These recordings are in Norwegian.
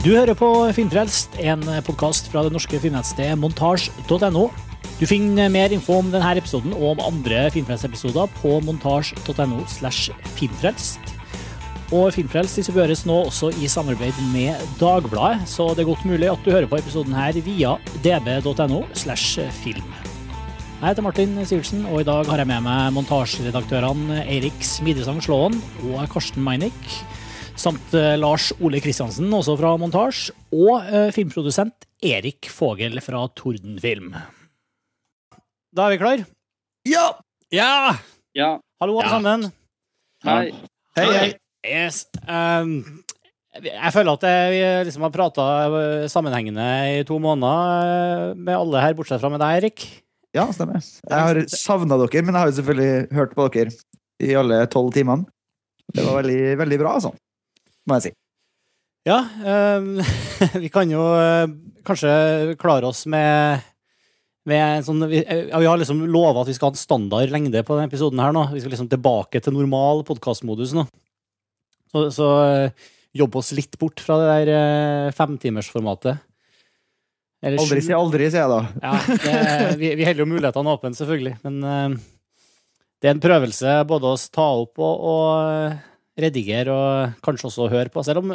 Du hører på Filmfrelst, en podkast fra det norske filmnettstedet montasj.no. Du finner mer info om denne episoden og om andre Filmfrelst-episoder på montasj.no slash filmfrelst. Og Filmfrelst distribueres nå også i samarbeid med Dagbladet, så det er godt mulig at du hører på episoden her via db.no film. Jeg heter Martin Sivertsen, og i dag har jeg med meg montasjeredaktørene Eirik Smidesang Slåen og Karsten Meinick samt eh, Lars Ole Kristiansen, også fra Montasj, og eh, filmprodusent Erik Fogel fra Tordenfilm. Da er vi klar? Ja! Ja! Ja. Hallo, alle Ja. sammen. Hei. Hei, hei. Yes. Um, jeg føler at jeg, vi liksom har prata sammenhengende i to måneder eh, med alle her, bortsett fra med deg, Erik. Ja, stemmer. Jeg har savna dere, men jeg har jo selvfølgelig hørt på dere i alle tolv timene. Det var veldig, veldig bra, altså. Må jeg si. Ja, um, vi kan jo eh, kanskje klare oss med med en sånn, vi, vi har liksom lova at vi skal ha en standard lengde på denne episoden. her nå. Vi skal liksom tilbake til normal podkastmodus nå. Så, så eh, jobb oss litt bort fra det der eh, femtimersformatet. Aldri si aldri, sier jeg da. Ja, det, vi, vi holder jo mulighetene åpne, selvfølgelig. Men eh, det er en prøvelse både å ta opp og, og eh, redigere, og kanskje også høre på. Selv om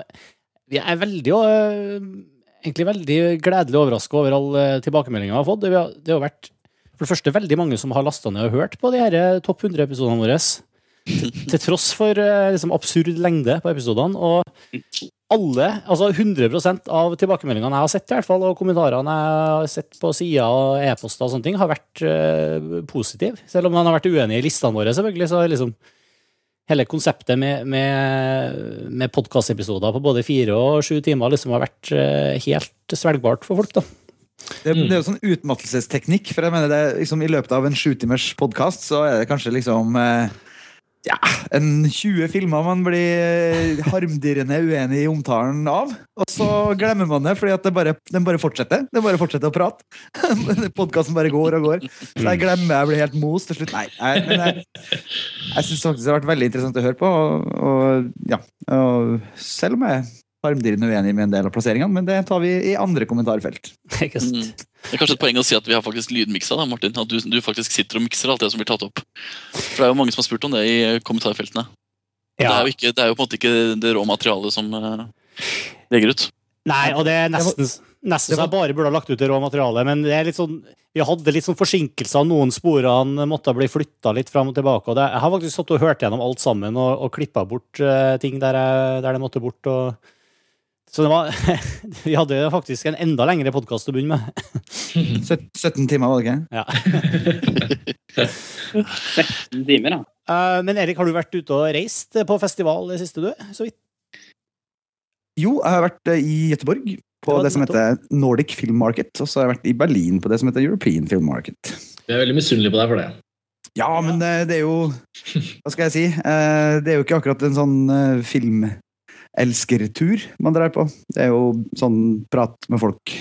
vi er veldig eh, egentlig veldig gledelig overraska over alle tilbakemeldinger vi har fått. Det har, vært for det første veldig mange som har lasta ned og hørt på de her eh, topp 100-episodene våre. Til, til tross for eh, liksom, absurd lengde på episodene. Og alle, altså 100 av tilbakemeldingene jeg har sett, i hvert fall, og kommentarene jeg har sett på sider og e-poster og sånne ting, har vært uh, positive. Selv om man har vært uenig i listene våre, selvfølgelig, så liksom hele konseptet med, med, med podkastepisoder på både fire og sju timer liksom har vært eh, helt svelgbart for folk, da. Det, det er jo sånn utmattelsesteknikk, for jeg mener det liksom i løpet av en sjutimers podkast, så er det kanskje liksom eh, ja, en 20 filmer man blir harmdirrende uenig i omtalen av. Og så glemmer man det, bare, den bare fortsetter. Den bare fortsetter å prate. Podkasten bare går og går. Så jeg glemmer jeg blir helt mos til slutt. Nei, nei men jeg, jeg syns faktisk det har vært veldig interessant å høre på. Og, og, ja, og selv om jeg harmdirrende uenig med en del av plasseringene, men det tar vi i andre kommentarfelt. Ikke sant? Mm. Det er kanskje et poeng å si at vi har faktisk lydmiksa, da, Martin. At du, du faktisk sitter og mikser alt det som blir tatt opp. For det er jo mange som har spurt om det i kommentarfeltene. Det, er jo ikke, det er jo på en måte ikke det rå materialet som uh, legger ut. Nei, og det er nesten, nesten så jeg bare burde ha lagt ut det rå materialet, men det er litt sånn vi hadde litt sånn forsinkelser. Noen sporene måtte bli flytta litt fram og tilbake. og det, Jeg har faktisk satt og hørt gjennom alt sammen og, og klippa bort uh, ting der, jeg, der det måtte bort. Og, så det var Vi hadde jo faktisk en enda lengre podkast å begynne med. 17 timer, var det ikke? Ja. 17 timer, da. Eh, men Erik, har du vært ute og reist på festival det siste, du? Så vidt. Jo, jeg har vært eh, i Gøteborg på Det det som heter Nordic Film Market. Og så har jeg vært i Berlin på det som heter European Film Market. Vi er veldig misunnelige på deg for det. Ja, men eh, det er jo Hva skal jeg si? Eh, Det er jo ikke akkurat en sånn filmelskertur man drar på. Det er jo sånn prat med folk,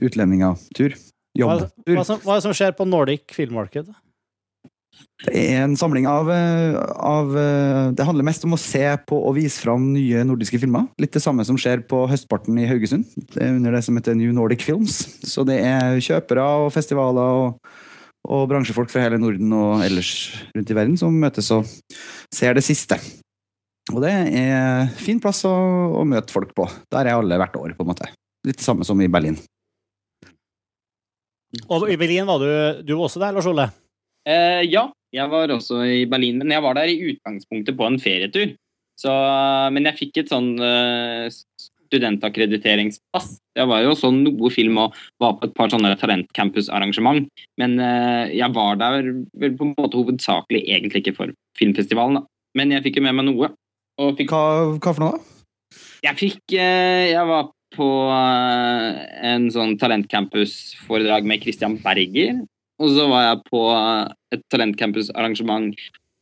utlendinger-tur. Hva, Jobbtur. hva, som, hva er det som skjer på Nordic Filmmarked? Det er en samling av, eh, av eh, Det handler mest om å se på og vise fram nye nordiske filmer. Litt det samme som skjer på høstparten i Haugesund. Det er under det som heter New Nordic Films. Så det er kjøpere og festivaler og, og bransjefolk fra hele Norden og ellers rundt i verden som møtes og ser det siste. Og det er fin plass å, å møte folk på. Der er alle hvert år, på en måte. Litt det samme som i Berlin. Og i Berlin var du, du var også der, Lars Ole? Eh, ja, jeg var også i Berlin, men jeg var der i utgangspunktet på en ferietur. Så, men jeg fikk et sånn studentakkrediteringspass studentakkrediteringpass. Jeg var jo så noe film og var på et par sånne talentcampus-arrangement. Men eh, jeg var der vel på en måte hovedsakelig egentlig ikke for filmfestivalen, da. Men jeg fikk jo med meg noe. Fikk Hva, hva for noe? Jeg fikk eh, Jeg var på eh, en sånn talentcampus-foredrag med Christian Berger. Og så var jeg på eh, et talentcampus-arrangement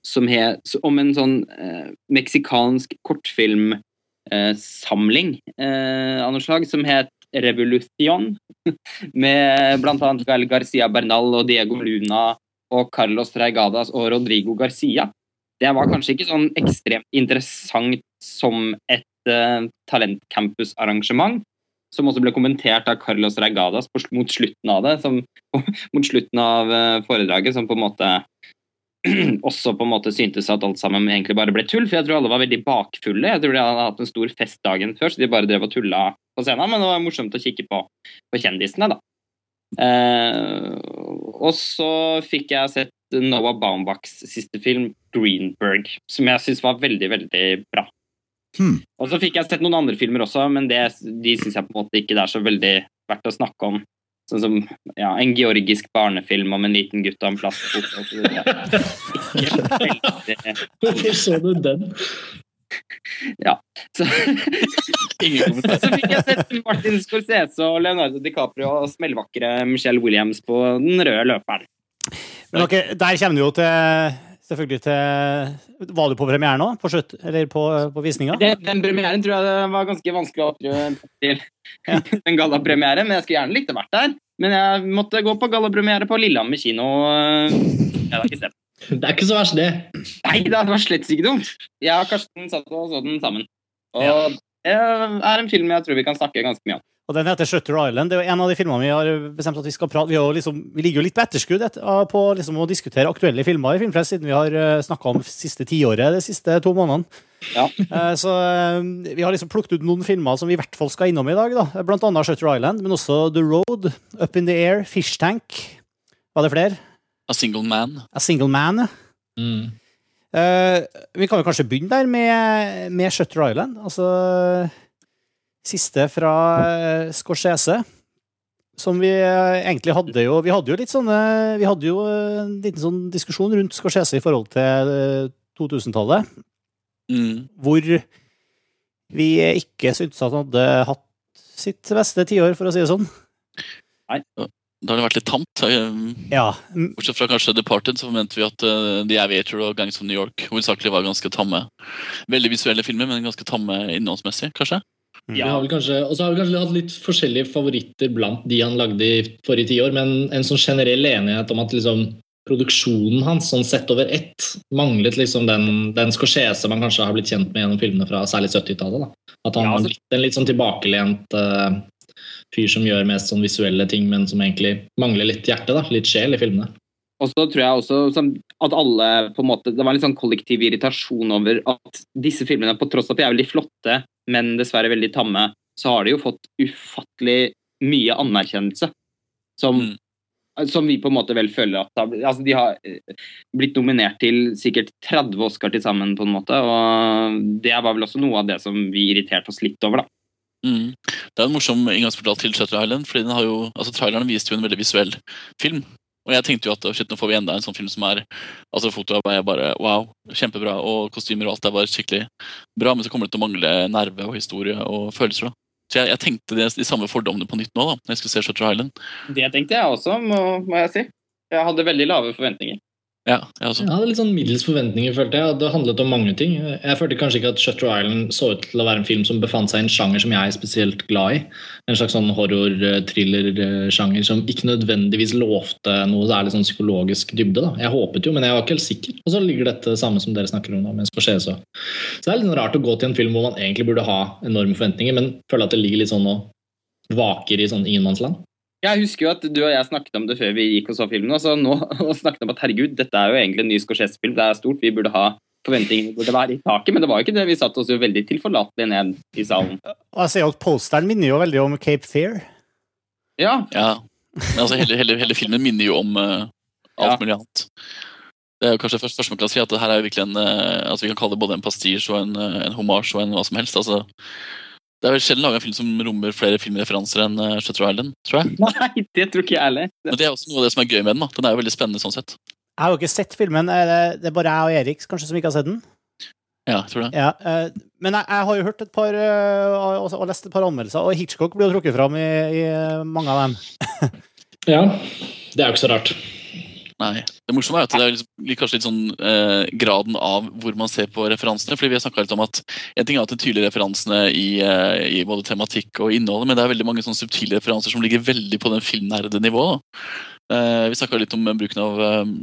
som het om en sånn eh, meksikansk kortfilmsamling eh, av noe slag, som het Revolution. Med annet Gael Garcia Bernal og Diego Luna og Carlos Reigadas og Rodrigo Garcia. Det var kanskje ikke sånn ekstremt interessant som et uh, talentcampus-arrangement, som også ble kommentert av Carlos Regadas på, mot slutten av det, som, mot slutten av uh, foredraget, som på en måte også på en måte syntes at alt sammen egentlig bare ble tull. For jeg tror alle var veldig bakfulle. Jeg tror de hadde hatt en stor fest dagen før, så de bare drev og tulla på scenen. Men det var morsomt å kikke på, på kjendisene, da. Uh, og så fikk jeg sett Noah Baumbachs siste film, 'Greenberg', som jeg syns var veldig, veldig bra. Hmm. Og så fikk jeg sett noen andre filmer også, men det, de syns jeg på en måte ikke det er så veldig verdt å snakke om. Sånn som ja, en georgisk barnefilm om en liten gutt og en plastbok osv. Hvorfor så du den? Ja. Så, så fikk jeg sett Martin Scorsese og Leonardo DiCaprio og smellvakre Michelle Williams på den røde løperen. Men okay, der kommer du jo til selvfølgelig til Var du på premieren nå? På slutt, eller på, på visninga? Den premieren tror jeg det var ganske vanskelig å opptre til en gallapremiere, men jeg skulle gjerne likt å vært der. Men jeg måtte gå på gallapremiere på Lillehammer kino. Jeg har ikke sett. Det er ikke så verst, det. Nei, det var slett ikke dumt. Jeg og Karsten satt og så den sammen. Og det er en film jeg tror vi kan snakke ganske mye om. Og Den heter Shutter Island. Det er jo en av de filmene vi har bestemt at vi skal prate Vi, liksom, vi ligger jo litt på etterskudd på liksom å diskutere aktuelle filmer i Filmfest, siden vi har uh, eh, snakka om siste tiåret de siste to månedene. Ja. Uh, så uh, vi har liksom plukket ut noen filmer som vi i hvert fall skal innom i dag. da Blant annet Shutter Island, men også The Road, Up in the Air, Fish Tank. Var det flere? A Single Man. A Single Man, mm. vi kan jo kanskje begynne der med, med Shutter Island. Altså Siste fra eh, Scorsese. Som vi eh, egentlig hadde jo Vi hadde jo litt sånne Vi hadde jo en liten sånn diskusjon rundt Scorsese i forhold til 2000-tallet. Eh, mm. Hvor vi ikke syntes at han hadde hatt sitt beste tiår, for å si det sånn. Nei. Da har det vært litt tamt. Ja. Bortsett fra kanskje Departed, så forventer vi at uh, The Aviator og Gangs of New York hovedsakelig var ganske tamme. Veldig visuelle filmer, men ganske tamme innholdsmessig, kanskje. Mm. Ja. Og så har vi kanskje hatt litt forskjellige favoritter blant de han lagde i forrige tiår, men en sånn generell enighet om at liksom, produksjonen hans sånn sett over ett manglet liksom den, den Scorsese man kanskje har blitt kjent med gjennom filmene fra særlig 70-tallet. At han ja, altså, har blitt en litt sånn tilbakelent uh, fyr som gjør mest sånn visuelle ting, men som egentlig mangler litt hjerte, da, litt sjel i filmene. Og så tror jeg også at alle på en måte, Det var en litt sånn kollektiv irritasjon over at disse filmene, på tross av at de er veldig flotte, men dessverre veldig tamme, så har de jo fått ufattelig mye anerkjennelse. Som, mm. som vi på en måte vel føler at altså De har eh, blitt nominert til sikkert 30 Oscar til sammen, på en måte, og det var vel også noe av det som vi irriterte oss litt over, da. Mm. Det er en morsom inngangsportal til Shutter Island. fordi den har jo, altså Traileren viste jo en veldig visuell film. Og jeg tenkte jo at shit, nå får vi enda en sånn film som er altså Fotoet er bare wow, kjempebra, og kostymer og alt er bare skikkelig bra, men så kommer det til å mangle nerve og historie og følelser. da. Så jeg, jeg tenkte de, de samme fordommene på nytt nå, da, når jeg skulle se Shutter Island. Det tenkte jeg også, må, må jeg si. Jeg hadde veldig lave forventninger. Ja, jeg, jeg, hadde litt sånn middels forventninger, følte jeg. Det handlet om mange ting. Jeg følte kanskje ikke at Shutter Island så ut til å være en film som befant seg i en sjanger som jeg er spesielt glad i. En slags sånn horror-thriller-sjanger som ikke nødvendigvis lovte noe særlig sånn psykologisk dybde. da. Jeg håpet jo, men jeg var ikke helt sikker. Og så ligger dette samme som dere snakker om nå, med Scorsese. Så det er litt sånn rart å gå til en film hvor man egentlig burde ha enorme forventninger, men føler at det ligger litt sånn og vaker i sånn ingenmannsland. Jeg husker jo at du og jeg snakket om det før vi gikk og så filmen. Og så nå og snakket om at herregud, dette er jo egentlig en ny Scorsese-film. Det er stort. Vi burde ha forventningene burde være i taket, men det var jo ikke det. Vi satte oss jo veldig tilforlatelig ned i salen. Og jeg ser jo at Posteren minner jo veldig om Cape Fear. Ja. ja. Men altså, hele, hele, hele, filmen minner jo om uh, alt ja. mulig annet. Det er jo kanskje først, først man kan si at det her er jo virkelig en uh, altså Vi kan kalle det både en pastisj og en, uh, en hommage og en hva som helst. altså det er vel sjelden laga en film som rommer flere filmreferanser enn uh, Shutter Island, tror jeg. Nei, det tror ikke jeg heller. Men det er også noe av det som er gøy med den. da. Den er jo veldig spennende sånn sett. Jeg har jo ikke sett filmen. Det er bare jeg og Erik kanskje som ikke har sett den. Ja, jeg tror det. Ja, uh, men jeg, jeg, har jo hørt et par og, og, lest et par anmeldelser, og Hitchcock blir jo trukket fram i, i mange av dem. ja, det er jo ikke så rart. Nei. Det morsomme er at det er liksom, kanskje litt sånn eh, graden av hvor man ser på referansene. fordi vi har litt om at En ting er at de tydelige referansene i, eh, i, både tematikk og innholdet, men det er veldig mange sånn subtile referanser som ligger veldig på den filmnærede nivået. Eh, vi snakka litt om bruken av um,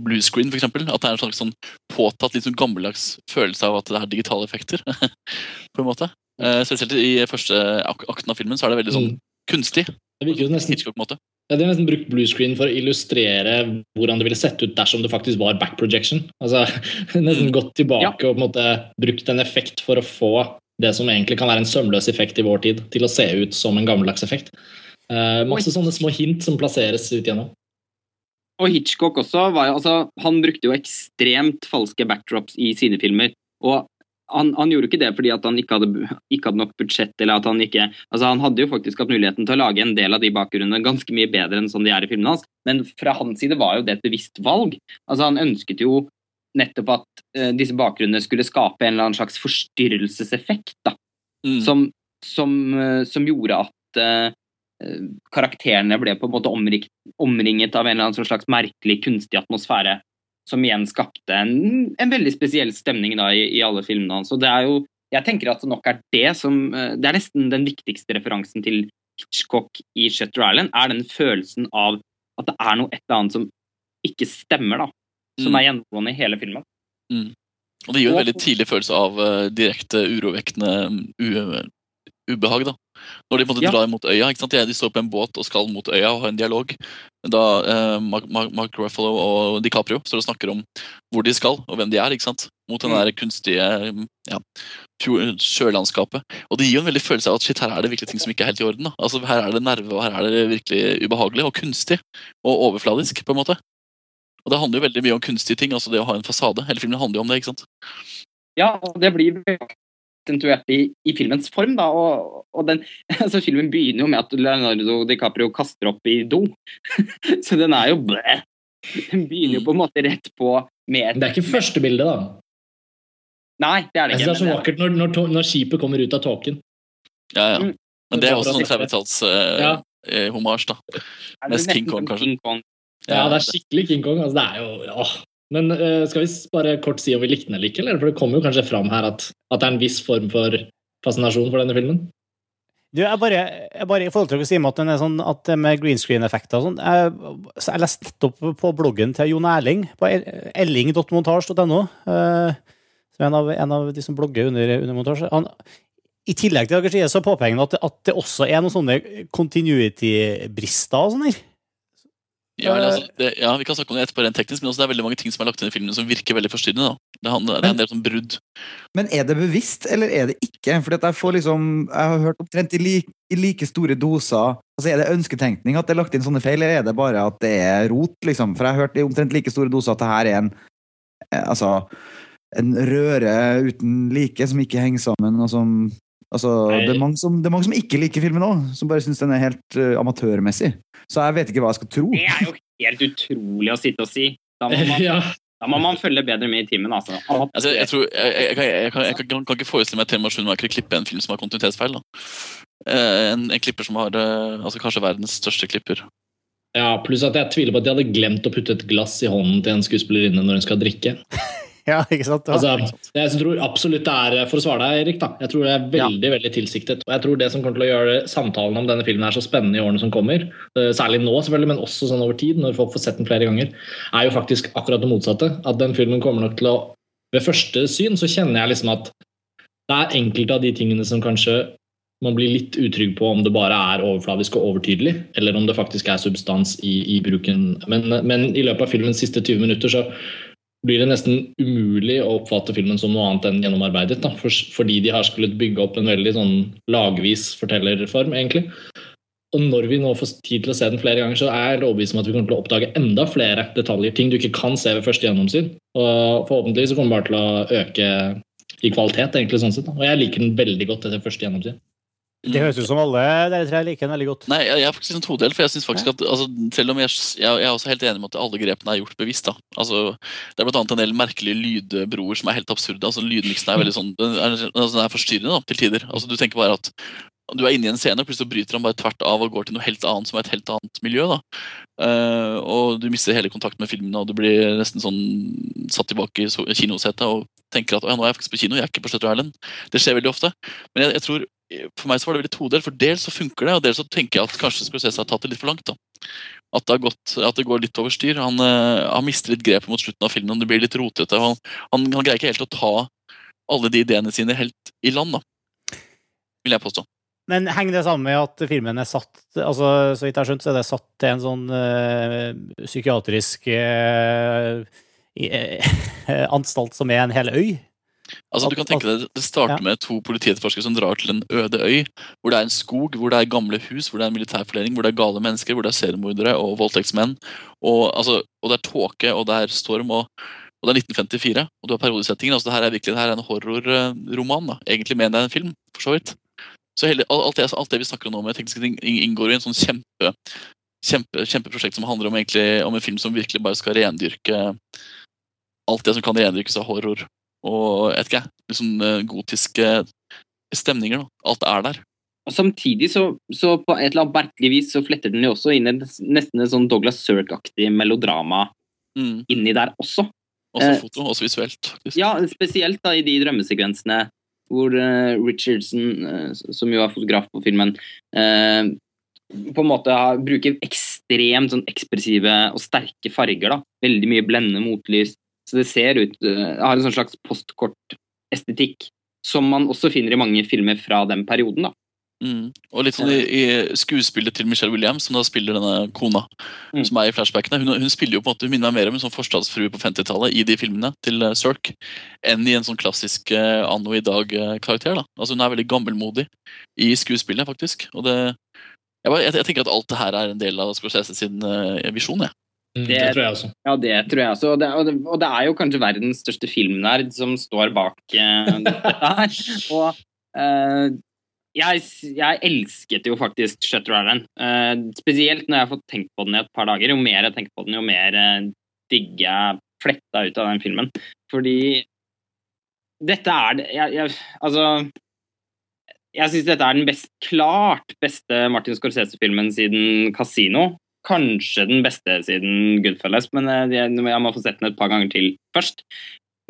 blue screen, f.eks. At det er en slags sånn påtatt litt sånn gammeldags følelse av at det er digitale effekter. på en måte. Eh, spesielt i første ak akten av filmen så er det veldig sånn Mm. kunstig. Det virker jo nesten Hitchcock-måte. Ja, De har nesten brukt bluescreen for å illustrere hvordan det ville sett ut dersom det faktisk var back projection. Altså, Nesten gått tilbake og på en måte brukt en effekt for å få det som egentlig kan være en sømløs effekt i vår tid, til å se ut som en gammeldags effekt. Eh, masse sånne små hint som plasseres ut igjennom. Og Hitchcock også var jo altså, Han brukte jo ekstremt falske backdrops i sine filmer. Og han, han gjorde ikke det fordi at han ikke hadde, ikke hadde nok budsjett. eller at Han ikke, altså han hadde jo faktisk hatt muligheten til å lage en del av de bakgrunnene ganske mye bedre enn sånn de er i filmene hans, men fra hans side var jo det et bevisst valg. Altså Han ønsket jo nettopp at uh, disse bakgrunnene skulle skape en eller annen slags forstyrrelseseffekt. da, Mm. som, som, uh, som gjorde at eh, karakterene ble på en måte omringet, omringet av en eller annen sånn slags merkelig kunstig atmosfære, som igjen skapte en, en veldig spesiell stemning da, i, i alle filmene hans. Og det er jo, jeg tenker at det nok er det som eh, Det er nesten den viktigste referansen til Hitchcock i Shutter Island, er den følelsen av at det er noe et eller annet som ikke stemmer, da. Som Mm. er gjennomgående i hele filmen. Og det gir jo en veldig tidlig følelse av uh, direkte urovekkende ubehag. da. Når de på en måte Ja. drar mot øya. ikke sant? De står på en båt og skal mot øya og har en dialog. Da eh, Mark, Mark, Ruffalo og DiCaprio står og snakker om hvor de skal og hvem de er. ikke sant? Mot den Mm. der kunstige ja, sjølandskapet. Og det gir jo en veldig følelse av at shit, her er det virkelig ting som ikke er helt i orden. da. Altså Her er det nerve, og her er det virkelig ubehagelig og kunstig. Og overfladisk, på en måte. Og det handler jo veldig mye om kunstige ting. altså det å ha en fasade. Hele filmen handler jo om det. ikke sant? Ja, og det blir aksentuert i, i filmens form, da. Og, og den, altså filmen begynner jo med at Leonardo DiCaprio kaster opp i do. Så den er jo blæ. Den begynner jo på en måte rett på med Det er ikke første bildet, da. Nei, det er det Jeg synes ikke. det er så vakkert når, når, når skipet kommer ut av tåken. Ja, ja. Mm. Men det er også sånn Ja. 30-talls-homasj, da. er det mest King Kong, kanskje. King Kong. Ja, det er skikkelig King Kong. Altså, det er jo, åh. Men uh, skal vi bare kort si om vi likte den eller ikke? Eller? For det kommer jo kanskje fram her at, at det er en viss form for fascinasjon for denne filmen. Du, jeg bare, jeg bare I forhold til å si at sånn at med green screen-effekter og sånn jeg, jeg leste nettopp på bloggen til Jon Erling, på elling.montasj.no. Uh, som er en av, en av de som blogger under, under montasje. Han, I tillegg til å si, så påpeker han at, at det også er noen sånne continuity-brister og sånn her. Ja, altså, det, ja, Vi kan snakke om det etterpå rent teknisk, men også det er veldig mange ting som er lagt inn i filmen som virker veldig forstyrrende. da. Det, handler, det er en del sånn brudd. Men er det bevisst, eller er det ikke? For jeg får liksom, jeg har hørt omtrent i like, i like store doser altså Er det ønsketenkning at det er lagt inn sånne feil, eller er det bare at det er rot? liksom? For jeg har hørt i omtrent like store doser at det her er en eh, altså, en røre uten like som ikke henger sammen. og som Altså, det, er mange som, det er mange som ikke liker filmen òg, som bare syns den er helt uh, amatørmessig. Så jeg vet ikke hva jeg skal tro. Det er jo helt utrolig å sitte og si. Da må man, ja. da må man følge bedre med i timen, altså. Altså, jeg, tror, jeg, jeg, jeg, kan- jeg, kan, jeg kan, ikke forestille meg Thelma Schumacher klippe en film som har kontinuitetsfeil. da. Eh, En, en klipper som har eh, altså kanskje verdens største klipper. ja, Pluss at jeg tviler på at de hadde glemt å putte et glass i hånden til en skuespillerinne når hun skal drikke. Ja, ikke sant? Ja. Altså, jeg tror absolutt det er For å svare deg, Erik, da. Jeg tror det er veldig veldig tilsiktet. Og jeg tror det som kommer til å gjøre samtalen om denne filmen er så spennende i årene som kommer, eh, særlig nå selvfølgelig, men også sånn over tid, når folk får sett den flere ganger, er jo faktisk akkurat det motsatte. At den filmen kommer nok til å Ved første syn så kjenner jeg liksom at det er enkelte av de tingene som kanskje man blir litt utrygg på om det bare er overfladisk og overtydelig, eller om det faktisk er substans i, i bruken. Men, men i løpet av filmens siste 20 minutter så blir det nesten umulig å oppfatte filmen som noe annet enn gjennomarbeidet. Da, for, fordi de har skullet bygge opp en veldig sånn lagvis fortellerform, egentlig. Og når vi nå får tid til å se den flere ganger, så er jeg overbevist om at vi kommer til å oppdage enda flere detaljer. Ting du ikke kan se ved første gjennomsyn. Og forhåpentligvis så kommer det bare til å øke i kvalitet, egentlig sånn sett. Og jeg liker den veldig godt etter første gjennomsyn. Det høres ut som alle dere tre liker den veldig godt. Nei, jeg, jeg er faktisk en todel, for jeg synes faktisk at altså, selv om jeg, jeg, jeg er også helt enig med at alle grepene er gjort bevisst. da. Altså, Det er annet en del merkelige lydbroer som er helt absurde. altså Lydmiksen er veldig sånn, den er, altså, den er forstyrrende da, til tider. Altså Du tenker bare at du er inne i en scene, og plutselig bryter han bare tvert av og går til noe helt annet som er et helt annet miljø. da. Uh, og du mister hele kontakten med filmen, og du blir nesten sånn satt tilbake i kinosetet og tenker at ja, nå er jeg faktisk på kino, jeg er ikke på Shutter Island. Det skjer veldig ofte. Men jeg, jeg tror, for meg så var det veldig todelt, for dels så funker det, og dels så tenker jeg at kanskje Scorsese har tatt det litt for langt. da. At det, gått, at det går litt over styr. Han, eh, han mister litt grepet mot slutten av filmen, det blir litt rotete. Han, han, han greier ikke helt å ta alle de ideene sine helt i land. da. vil jeg påstå. Men henger det sammen med at filmen er satt altså, Så vidt jeg har skjønt, så er det satt til en sånn uh, psykiatrisk uh, anstalt som er en hel øy? Altså, du kan tenke deg, Det starter ja. med to politietterforskere som drar til en øde øy, hvor det er en skog, hvor det er gamle hus, hvor det er en militærforlening, hvor det er gale mennesker, hvor det er seriemordere og voldtektsmenn. Og, altså, og, det er tåke, og det er storm, og, og det er 1954, og du har periodesettingen. altså det her er virkelig det her er en horrorroman. da, Egentlig mener jeg en film, for så vidt. Så hele, alt, det, alt, det, vi snakker om nå med tekniske ting, inngår i en sånn kjempe, kjempe, kjempeprosjekt som handler om, egentlig, om en film som virkelig bare skal rendyrke alt det som kan rendyrkes av horror og jeg vet ikke, liksom gotiske stemninger. Da. Alt er der. Og Samtidig så, så, på et eller annet merkelig vis så fletter den jo også inn en, nesten en sånn Douglas Sirk-aktig melodrama mm. inni der også. Også eh, foto, også visuelt. Faktisk. Ja, spesielt da i de drømmesekvensene hvor uh, Richardson, uh, som jo er fotograf på filmen, uh, på en måte bruker ekstremt sånn ekspressive og sterke farger. da. Veldig mye blendende motlys, så det ser ut uh, har en sånn slags postkortestetikk som man også finner i mange filmer fra den perioden. da. Mm. Og litt sånn i, i, skuespillet til Michelle Williams, som da spiller denne kona, mm. som er i flashbackene. Hun, hun, spiller jo på en måte, hun minner meg mer om en sånn forstadsfrue på 50-tallet i de filmene til uh, Cirque, enn i en sånn klassisk uh, anno i dag-karakter. da. Altså Hun er veldig gammelmodig i skuespillet, faktisk. Og det, jeg, bare, jeg, jeg, tenker at alt det her er en del av Scorsese sin uh, visjon. jeg. Mm, det, det, tror jeg også. Ja, det tror jeg også. Og det, og det, og det er jo kanskje verdens største filmnerd som står bak uh, dette her. Og uh, jeg, jeg, elsket jo faktisk Shutter Island. Uh, spesielt når jeg har fått tenkt på den i et par dager. Jo mer jeg tenker på den, jo mer uh, digger jeg fletta ut av den filmen. Fordi dette er det jeg, jeg, Altså jeg syns dette er den best, klart beste Martin Scorsese-filmen siden Casino kanskje den beste siden Goodfellas, men eh, jeg, må få sett den et par ganger til først.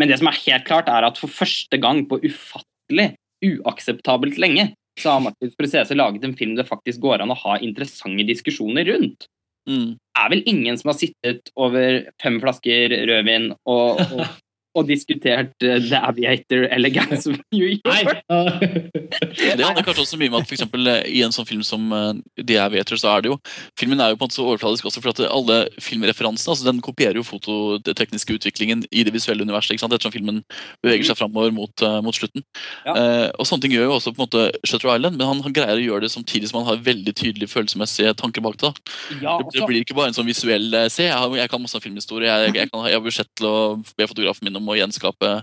Men det som er helt klart, er at for første gang på ufattelig, uakseptabelt lenge, så har Martin Scorsese laget en film det faktisk går an å ha interessante diskusjoner rundt. Mm. Det er vel ingen som har sittet over fem flasker rødvin og, og og diskutert uh, The Aviator eller Gangs of New York. det handler kanskje også mye med at for eksempel, eh, i en sånn film som uh, The Aviator, så er det jo Filmen er jo på en måte så overfladisk også for at alle filmreferansene altså den kopierer jo fototekniske utviklingen i det visuelle universet, ikke sant? ettersom filmen beveger seg framover mot, uh, mot slutten. Ja. og sånne ting gjør jo også på en måte Shutter Island, men han, han, greier å gjøre det samtidig som han har veldig tydelige følelsesmessige tanker bak det. Ja, det, det, blir ikke bare en sånn visuell Se, jeg, har, jeg kan masse filmhistorie, jeg, jeg, kan, jeg har budsjett til å be fotografen min om å gjenskape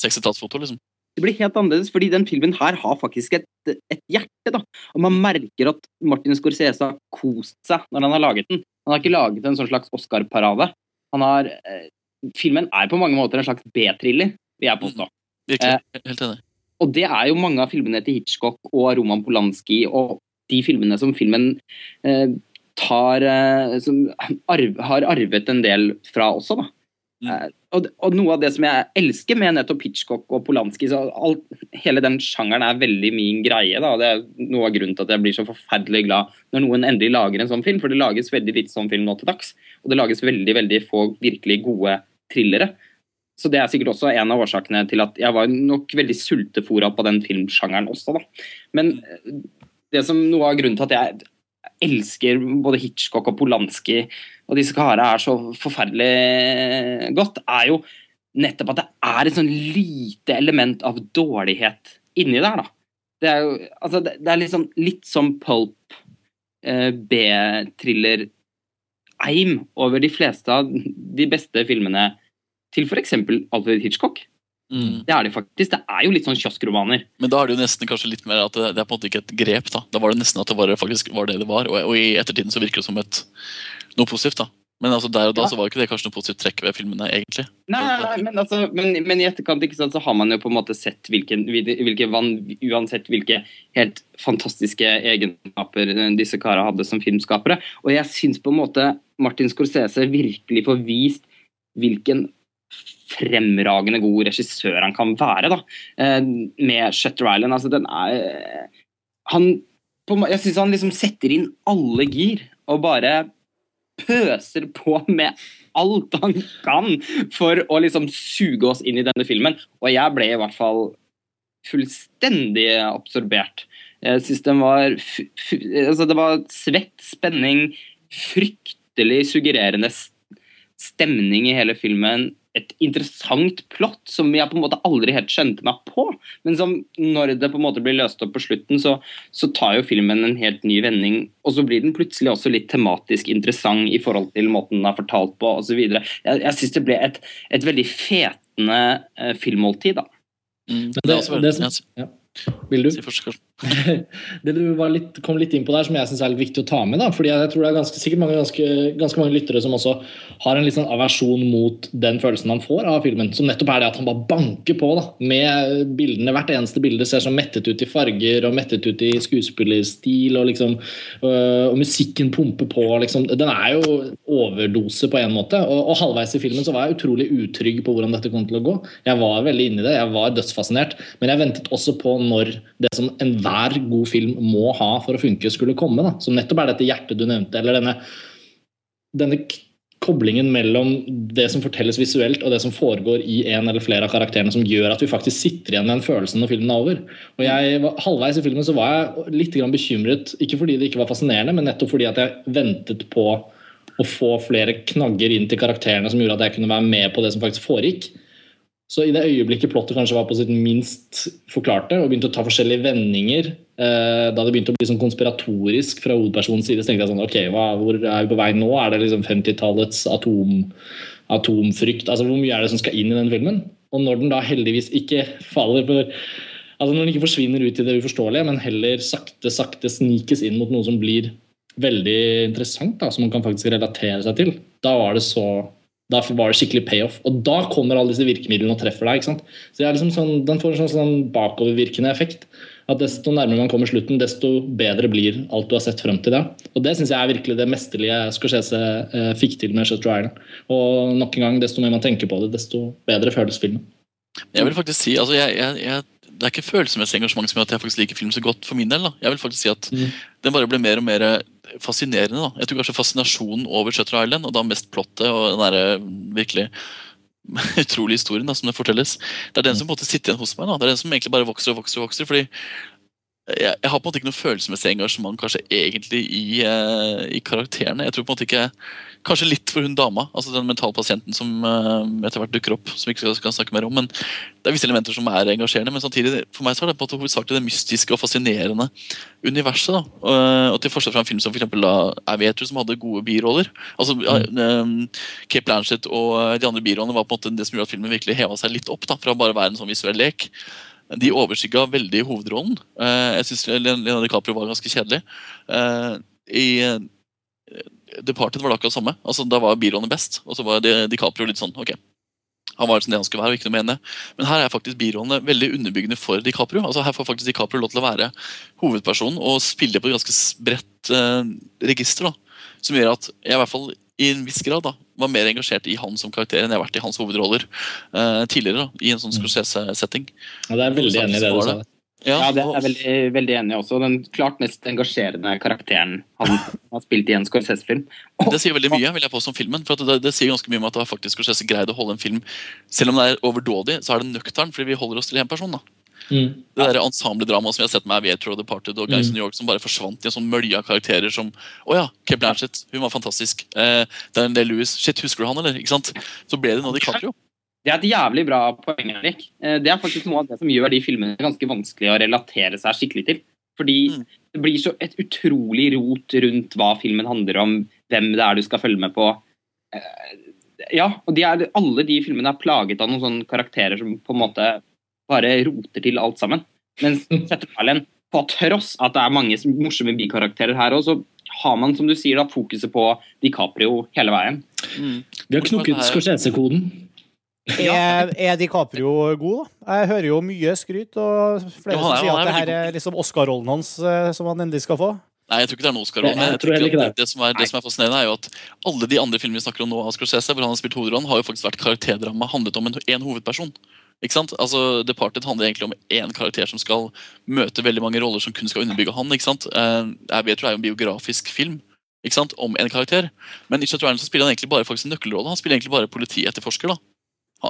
60-tallsfoto. liksom. Det blir helt annerledes, fordi den filmen her har faktisk et, et, hjerte. da. Og Man merker at Martin Scorsese har kost seg når han har laget den. Han har ikke laget en sånn slags Oscar-parade. Han har, eh, Filmen er på mange måter en slags B-thriller, vil jeg påstå. Mm, virkelig, eh, helt enig. Og det er jo mange av filmene til Hitchcock og Roman Polanski og de filmene som filmen eh, tar eh, Som arv, har arvet en del fra også, da. Mm. Eh, og, og, noe av det som jeg elsker med nettopp Hitchcock og Polanski, så alt, hele den sjangeren er veldig min greie. Da. Det er noe av grunnen til at jeg blir så forferdelig glad når noen endelig lager en sånn film, for det lages veldig litt sånn film nå til dags. Og det lages veldig, veldig få virkelig gode thrillere. Så det er sikkert også en av årsakene til at jeg var nok veldig sultefora på den filmsjangeren også, da. Men eh, det som noe av grunnen til at jeg elsker både Hitchcock og Polanski og disse karene er så forferdelig godt, er jo nettopp at det er et sånn lite element av dårlighet inni der. da. Det er jo altså det, det er liksom litt som pulp, eh, B-thriller eim over de fleste av de beste filmene til f.eks. Alfred Hitchcock. Mm. Det er det faktisk. Det er jo litt sånn kioskromaner. Men da er det jo nesten kanskje litt mer at det, det er på en måte ikke et grep. Da Da var det nesten at det var, faktisk var det det var. Og, og i ettertiden så virker det som et noe positivt, da. Men altså der og da så var ikke det kanskje noe positivt trekk ved filmene, egentlig. Nei, men, altså, men, men, i etterkant ikke sant, så har man jo på en måte sett hvilken, hvilke uansett hvilke helt fantastiske egenskaper disse karene hadde som filmskapere. Og jeg syns på en måte Martin Scorsese virkelig får vist hvilken fremragende god regissør han kan være da, eh, med Shutter Island. Altså, den er han, Jeg syns han liksom setter inn alle gir og bare pøser på med alt han kan for å liksom suge oss inn i denne filmen. Og jeg ble i hvert fall fullstendig absorbert Jeg syns den var altså Det var svett, spenning, fryktelig suggererende stemning i hele filmen et interessant plott som jeg på en måte aldri helt skjønte meg på. Men som når det på en måte blir løst opp på slutten, så, så tar jo filmen en helt ny vending. Og så blir den plutselig også litt tematisk interessant i forhold til måten den er fortalt på osv. Jeg, jeg syns det ble et, et veldig fetende eh, filmmåltid, da. Mm, det, det, det, det, ja. Vil du? Det du litt, kom litt inn på der, som jeg syns er litt viktig å ta med. da, fordi jeg tror det er ganske, sikkert mange, ganske, ganske mange lyttere som også har en litt sånn aversjon mot den følelsen han får av filmen. Som nettopp er det at han bare banker på da, med bildene. Hvert eneste bilde ser så mettet ut i farger og mettet ut i skuespillerstil. Og liksom, øh, og musikken pumper på. liksom, Den er jo overdose på en måte. Og, og halvveis i filmen så var jeg utrolig utrygg på hvordan dette kom til å gå. Jeg var veldig inni det, jeg var dødsfascinert. Men jeg ventet også på når det som enhver god film må ha for å funke, skulle komme. Da. Som nettopp er dette hjertet du nevnte, eller denne, denne koblingen mellom det som fortelles visuelt og det som foregår i en eller flere av karakterene som gjør at vi faktisk sitter igjen med den følelsen når filmen er over. Og jeg, Halvveis i filmen så var jeg litt bekymret, ikke fordi det ikke var fascinerende, men nettopp fordi at jeg ventet på å få flere knagger inn til karakterene som gjorde at jeg kunne være med på det som faktisk foregikk. Så i det øyeblikket plottet kanskje var på sitt minst forklarte, og begynte å ta forskjellige vendinger, eh, da det begynte å bli sånn konspiratorisk fra hovedpersonens side, så tenkte jeg sånn Ok, hva, hvor er vi på vei nå? Er det liksom 50-tallets atom, atomfrykt? Altså Hvor mye er det som skal inn i den filmen? Og når den da heldigvis ikke faller for Altså Når den ikke forsvinner ut i det uforståelige, men heller sakte, sakte snikes inn mot noe som blir veldig interessant, da, som man kan faktisk relatere seg til, da var det så da var det skikkelig payoff. Og da kommer alle disse virkemidlene og treffer deg. ikke sant? Så liksom sånn, Den får en sånn, sånn, bakovervirkende effekt. At Desto nærmere man kommer slutten, desto bedre blir alt du har sett frem til det. Og Det syns jeg er virkelig det mesterlige Scorsese eh, fikk til med Shutter Island. Og nok en gang, desto mer man tenker på det, desto bedre føles filmen. Jeg vil faktisk si, altså jeg, jeg, jeg det er ikke følelsesmessig engasjement som gjør at jeg faktisk liker film så godt. for min del. Da. Jeg vil faktisk si at mm. Den bare ble mer og mer fascinerende. da. Jeg tror kanskje fascinasjonen over Shutter Island, og da mest plottet og den der virkelig utrolige historien da, som det fortelles. Det er den som på en måte sitter igjen hos meg. da. Det er den som egentlig bare vokser og vokser. og vokser, fordi jeg, jeg, har på en måte ikke noe følelsesmessig engasjement kanskje egentlig i, uh, i, karakterene. Jeg tror på en måte ikke Kanskje litt for hun dama, altså den mentalpasienten som uh, etter hvert dukker opp. som vi ikke skal snakke mer om, men Det er visse elementer som er engasjerende, men samtidig for meg så er det på en hovedsakelig det mystiske og fascinerende universet. da, uh, og Til forskjell fra en film som for eksempel, da, jeg vet du, som hadde gode biroller. altså mm. Cape Blanchett og de andre birollene var på en måte det som gjorde at filmen virkelig heva seg litt opp da, fra bare å være en sånn visuell lek de overskygga veldig hovedrollen. Jeg syns Lena DiCaprio var ganske kjedelig. I Departed var det akkurat samme. Altså, da var Biroene best, og så var DiCaprio litt sånn ok. Han var sånn det han skulle være, og ikke noe med henne. Men her er faktisk birollene veldig underbyggende for DiCaprio. Altså Her får faktisk DiCaprio lov til å være hovedpersonen og spille på et ganske bredt register. da, Som gjør at jeg i hvert fall i en viss grad da, var mer engasjert i han som karakter enn jeg har vært i hans hovedroller eh, tidligere. da, I en sånn mm. Scorsese-setting. Ja, det er veldig enig i det du sa. Ja, ja, det er jeg veldig, veldig enig i også. Den klart mest engasjerende karakteren han har spilt i en Scorsese-film. Det sier veldig mye vil jeg på som filmen. for det, det, sier ganske mye om at det faktisk Scorsese greide å holde en film Selv om det er overdådig, så er det nøktern, fordi vi holder oss til én person. da. Mm. Det der ensembledramaet som vi har sett med Aviator og Departed og Guys mm. New York, som bare forsvant i en sånn mølje av karakterer som Å ja, Kate Blanchett, hun var fantastisk. Eh, Daniel Lewis, shit, husker du han, eller? Ikke sant? Så ble det nå DiCaprio. Det er et jævlig bra poeng, Erik. Eh, det er faktisk noe av det som gjør de filmene ganske vanskelig å relatere seg skikkelig til. Fordi mm. det blir så et utrolig rot rundt hva filmen handler om, hvem det er du skal følge med på. Eh, ja, og de er, alle de filmene er plaget av noen sånne karakterer som på en måte bare roter til alt sammen. Mens Setterfallen, på tross at det er mange morsomme bikarakterer her òg, så har man som du sier da, fokuset på DiCaprio hele veien. Mm. Vi har knukket Scorsese-koden. Er, er, DiCaprio god, da? Jeg hører jo mye skryt, og flere som sier at det her er liksom Oscar-rollen hans eh, som han endelig skal få. Nei, jeg tror ikke det er noe Oscar-rolle. Det, det, som er, det som er fascinerende, er jo at alle de andre filmene vi snakker om nå av Scorsese, hvor han har spilt hovedrollen, har jo faktisk vært karakterdrama, handlet om en, en hovedperson. Ikke sant? Altså, Departed handler egentlig om én karakter som skal møte veldig mange roller som kun skal underbygge han. ikke sant? Uh, jeg vet det er jo en biografisk film ikke sant? om en karakter, men i Shutter Island spiller han egentlig bare faktisk en nøkkelrolle. Han spiller egentlig bare politietterforsker. da.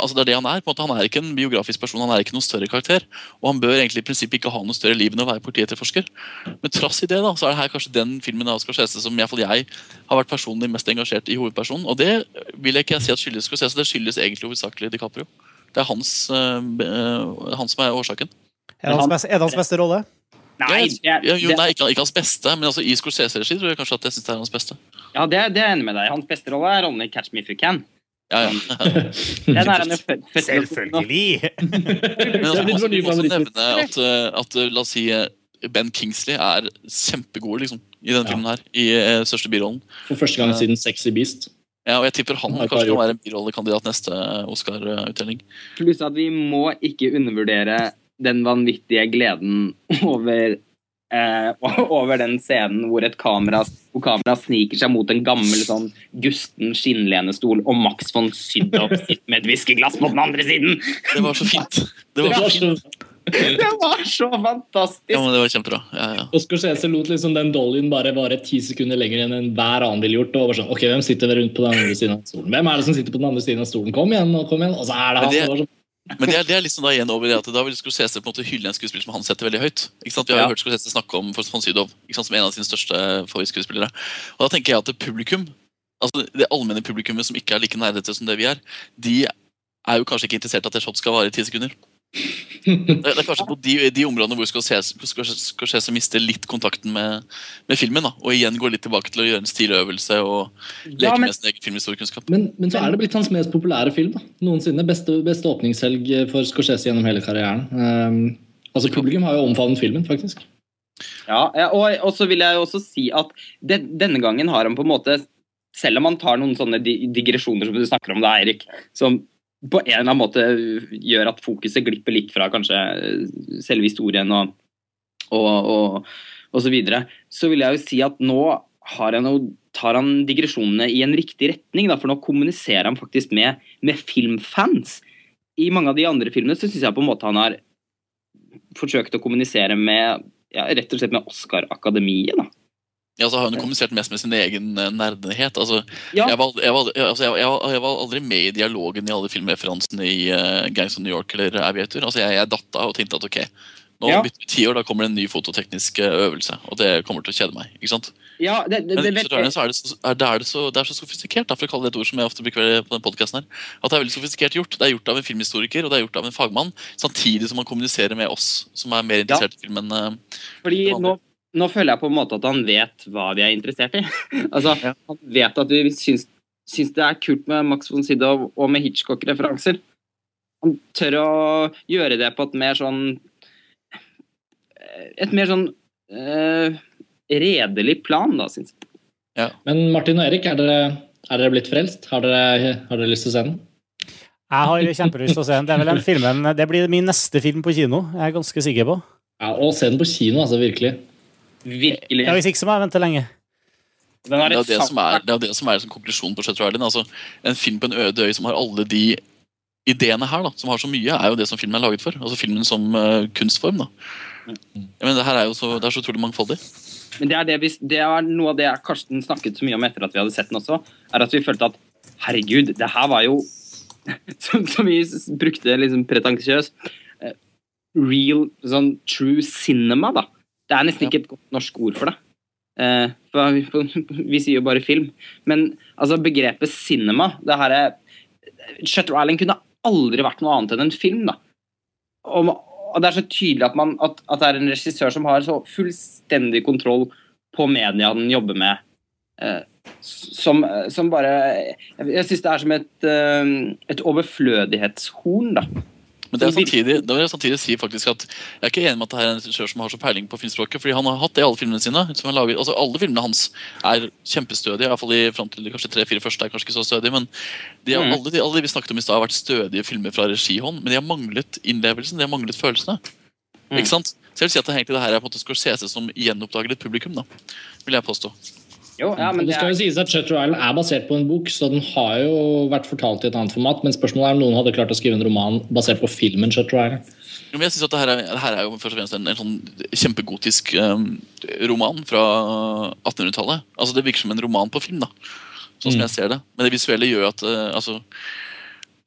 Altså det er det han er. på en måte Han er ikke en biografisk person, han er ikke noen større karakter. Og han bør egentlig i prinsippet ikke ha noe større liv enn å være politietterforsker. Men trass i det da, så er det her kanskje den filmen av Scorsese som i hvert fall jeg har vært personlig mest engasjert i hovedpersonen. Og det vil jeg ikke si at skyldes Scorsese, det skyldes egentlig hovedsakelig DiCaprio. Det er hans, øh, han som er årsaken. Er det hans beste, er det hans beste rolle? Nei, det, det, jo, nei ikke, ikke, hans beste, men altså, i Scorsese-regi tror jeg kanskje at jeg synes det er hans beste. Ja, det, det er jeg enig med deg Hans beste rolle er rollen i Catch Me If You Can. Ja, ja. Den er han jo født Selvfølgelig! men altså, må også nevne at, eh, at, la oss si eh, Ben Kingsley er kjempegod liksom, i denne filmen her. I uh, største birollen. For første gang siden Sexy Beast. Ja, og jeg tipper han kanskje kan være en birollekandidat neste Oscar-utdeling. Pluss at vi må ikke undervurdere den vanvittige gleden over eh, over den scenen hvor et kamera, hvor kamera sniker seg mot en gammel sånn gusten skinnlenestol, og Max von Sydow sitter med et whiskyglass på den andre siden! Det var så fint. Det var så fint. Det var så fantastisk! Ja, men det var kjempebra. Ja, ja. Og Scorsese lot liksom den dollyen bare vare ti sekunder lenger enn enhver annen ville gjort. Og var sånn, ok, Hvem sitter rundt på den andre siden av stolen? Hvem er det som sitter på den andre siden av stolen? Kom igjen, nå, kom igjen. Og så er det han. Det, sånn, men det er, det er liksom da igjen over det at da vil Scorsese på en måte hylle en skuespiller som han setter veldig høyt. Ikke sant? Vi har jo ja. hørt Scorsese snakke om von Sydow som en av sine største favorittskuespillere. Og da tenker jeg at det publikum, altså det allmenne publikummet som ikke er like nerdete som det vi er, de er jo kanskje ikke interessert i at et shot skal vare i ti sekunder. Det er kanskje på de, de områdene hvor Scorsese mister litt kontakten med, med, filmen. Da, og igjen går litt tilbake til å gjøre en stiløvelse og leke ja, men, med sin egen filmhistoriekunnskap. Men, men så er det blitt hans mest populære film da, noensinne. Beste, beste åpningshelg for Scorsese gjennom hele karrieren. Um, altså Publikum har jo omfavnet filmen, faktisk. Ja, og, og, så vil jeg jo også si at det, denne gangen har han på en måte selv om han tar noen sånne digresjoner som du snakker om, da, Eirik, som på en eller annen måte gjør at fokuset glipper litt fra kanskje selve historien og, og, og, og så videre, så vil jeg jo si at nå han tar han digresjonene i en riktig retning. Da, for nå kommuniserer han faktisk med, med filmfans. I mange av de andre filmene så syns jeg på en måte han har forsøkt å kommunisere med ja, rett og slett med Oscar-akademiet. da. Ja, så har hun kommunisert mest med sin egen eh, nerdenhet. Altså, ja. jeg, var, jeg, var, altså, jeg, jeg, var, aldri med i dialogen i alle filmreferansene i uh, Gangs of New York eller Aviator. Altså, jeg, datt av og tenkte at ok, nå ja. bytter vi ti år, da kommer det en ny fototeknisk eh, øvelse. Og det kommer til å kjede meg. ikke sant? Ja, det, det, det, Men så er det, så, er det, er det, så, det er så sofistikert, da, for å kalle det et ord som jeg ofte bruker på den podcasten her, at det er veldig sofistikert gjort. Det er gjort av en filmhistoriker og det er gjort av en fagmann, samtidig som man kommuniserer med oss som er mer interessert ja. i filmen. Uh, Fordi nå nå føler jeg på en måte at han vet hva vi er interessert i. altså, ja. Han vet at vi syns, syns, det er kult med Max von Sydow og med Hitchcock-referanser. Han tør å gjøre det på et mer sånn Et mer sånn uh, redelig plan, da, syns jeg. Ja. Men Martin og Erik, er dere, er dere blitt frelst? Har dere, har dere lyst til å se den? Jeg har kjempelyst til å se den. Det, er vel den filmen, det blir min neste film på kino. Jeg er ganske sikker på. Ja, Og se den på kino, altså. Virkelig. Virkelig. Ja, Hvis ikke så må jeg vente lenge. Det er, det, som er, det er det som er liksom konklusjonen på Shutter Island. Altså, en film på en øde øy som har alle de ideene her, da, som har så mye, er jo det som filmen er laget for. Altså filmen som uh, kunstform. da. Men det her er jo så, det er så utrolig mangfoldig. Men det er, det, vi, det er noe av det Karsten snakket så mye om etter at vi hadde sett den også, er at vi følte at herregud, det her var jo Som, som vi brukte liksom pretensiøst. Uh, real, sånn true cinema, da. Det er nesten ikke et godt norsk ord for det. Eh, for vi sier jo bare film. Men altså, begrepet cinema det her er, Shutter Island kunne aldri vært noe annet enn en film. da. Og, og det er så tydelig at, man, at, at, det er en regissør som har så fullstendig kontroll på media den jobber med. Eh, som, som, bare Jeg, jeg syns det er som et, eh, et overflødighetshorn. da men det er samtidig, det vil jeg samtidig si faktisk at jeg er ikke enig med at det er en regissør som har så peiling på filmspråket. fordi han har hatt det i alle filmene sine. Laget, altså Alle filmene hans er kjempestødige. Iallfall i fram til kanskje tre-fire første er kanskje ikke så stødige. Men de, mm. alle, de, alle de vi snakket om i stad, har vært stødige filmer fra regihånd. Men de har manglet innlevelsen, de har manglet følelsene. Mm. Ikke sant? Så jeg vil si at det, egentlig, det her er på en måte Scorsese som gjenoppdager et publikum. da, vil jeg påstå. Jo, ja, men det, skal jo sies at Shutter Island er basert på en bok, så den har jo vært fortalt i et annet format. Men spørsmålet er om noen hadde klart å skrive en roman basert på filmen Shutter Island. Jo, men jeg synes at det her, er, det her er jo først og fremst en, en sånn kjempegotisk um, roman fra 1800-tallet. Altså Det virker som en roman på film, da. Sånn som mm. jeg ser det. Men det visuelle gjør at uh, altså,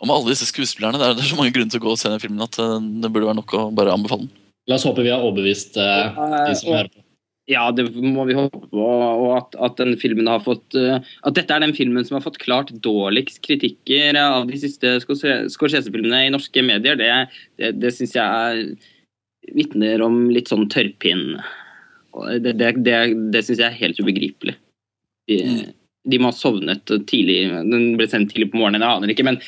Om alle disse skuespillerne, det er, det er så mange grunner til å gå og se den filmen at uh, det burde være nok å bare anbefale den. La oss håpe vi har overbevist uh, de som hører på. Ja, det må vi håpe på. Og at, at den filmen har fått eh, At dette er den filmen som har fått klart dårligst kritikker av de siste Scorse- Scorsese-filmene i norske medier, det, det, det syns jeg er vitner om litt sånn tørrpinn. Det, det, det, det syns jeg er helt ubegripelig. De, de må ha sovnet tidlig. Den ble sendt tidlig på morgenen, jeg aner ikke. Men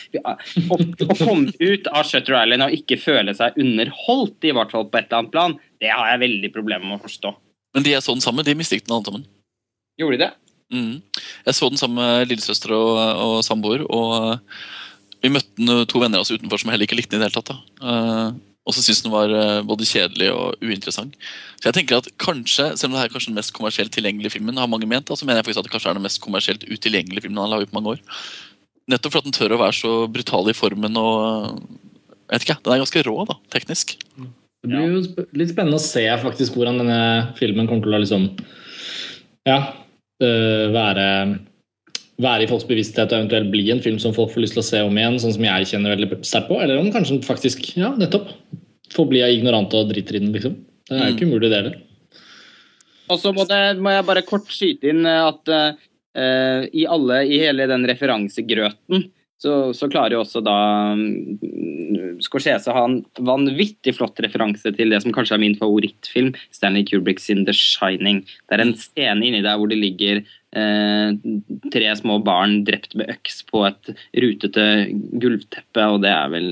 å, å komme ut av Shutter Island og ikke føle seg underholdt, i hvert fall på et eller annet plan, det har jeg veldig problemer med å forstå. Men de jeg så den sammen, de mislikte den alle sammen. Gjorde de det? Mm. Jeg så den sammen med lillesøster og, og samboer, og eh, vi møtte to venner av oss utenfor som heller ikke likte den i det hele tatt. Da. Eh, og så syntes den var eh, både kjedelig og uinteressant. Så jeg tenker at kanskje, selv om det her er kanskje den mest kommersielt tilgjengelige filmen, har mange ment, da, så mener jeg faktisk at det kanskje er den mest kommersielt utilgjengelige filmen han har laget på mange år. Nettopp for at den tør å være så brutal i formen og jeg vet ikke, Den er ganske rå, da, teknisk. Det blir jo sp litt spennende å se faktisk hvordan denne filmen kommer til å liksom Ja. øh, være, være i folks bevissthet og eventuelt bli en film som folk får lyst til å se om igjen, sånn som jeg kjenner veldig sterkt på. Eller om kanskje faktisk Ja, nettopp. Forbli ignorante og driter i den, liksom. Det er jo ikke umulig, det heller. Og så må, må jeg bare kort skyte inn at uh, i alle, i hele den referansegrøten, så, så klarer jo også da mm, Scorsese å ha en vanvittig flott referanse til det som kanskje er min favorittfilm, Stanley Kubricks in The Shining. Det er en scene inni der hvor det ligger eh, tre små barn drept med øks på et rutete gulvteppe, og det er vel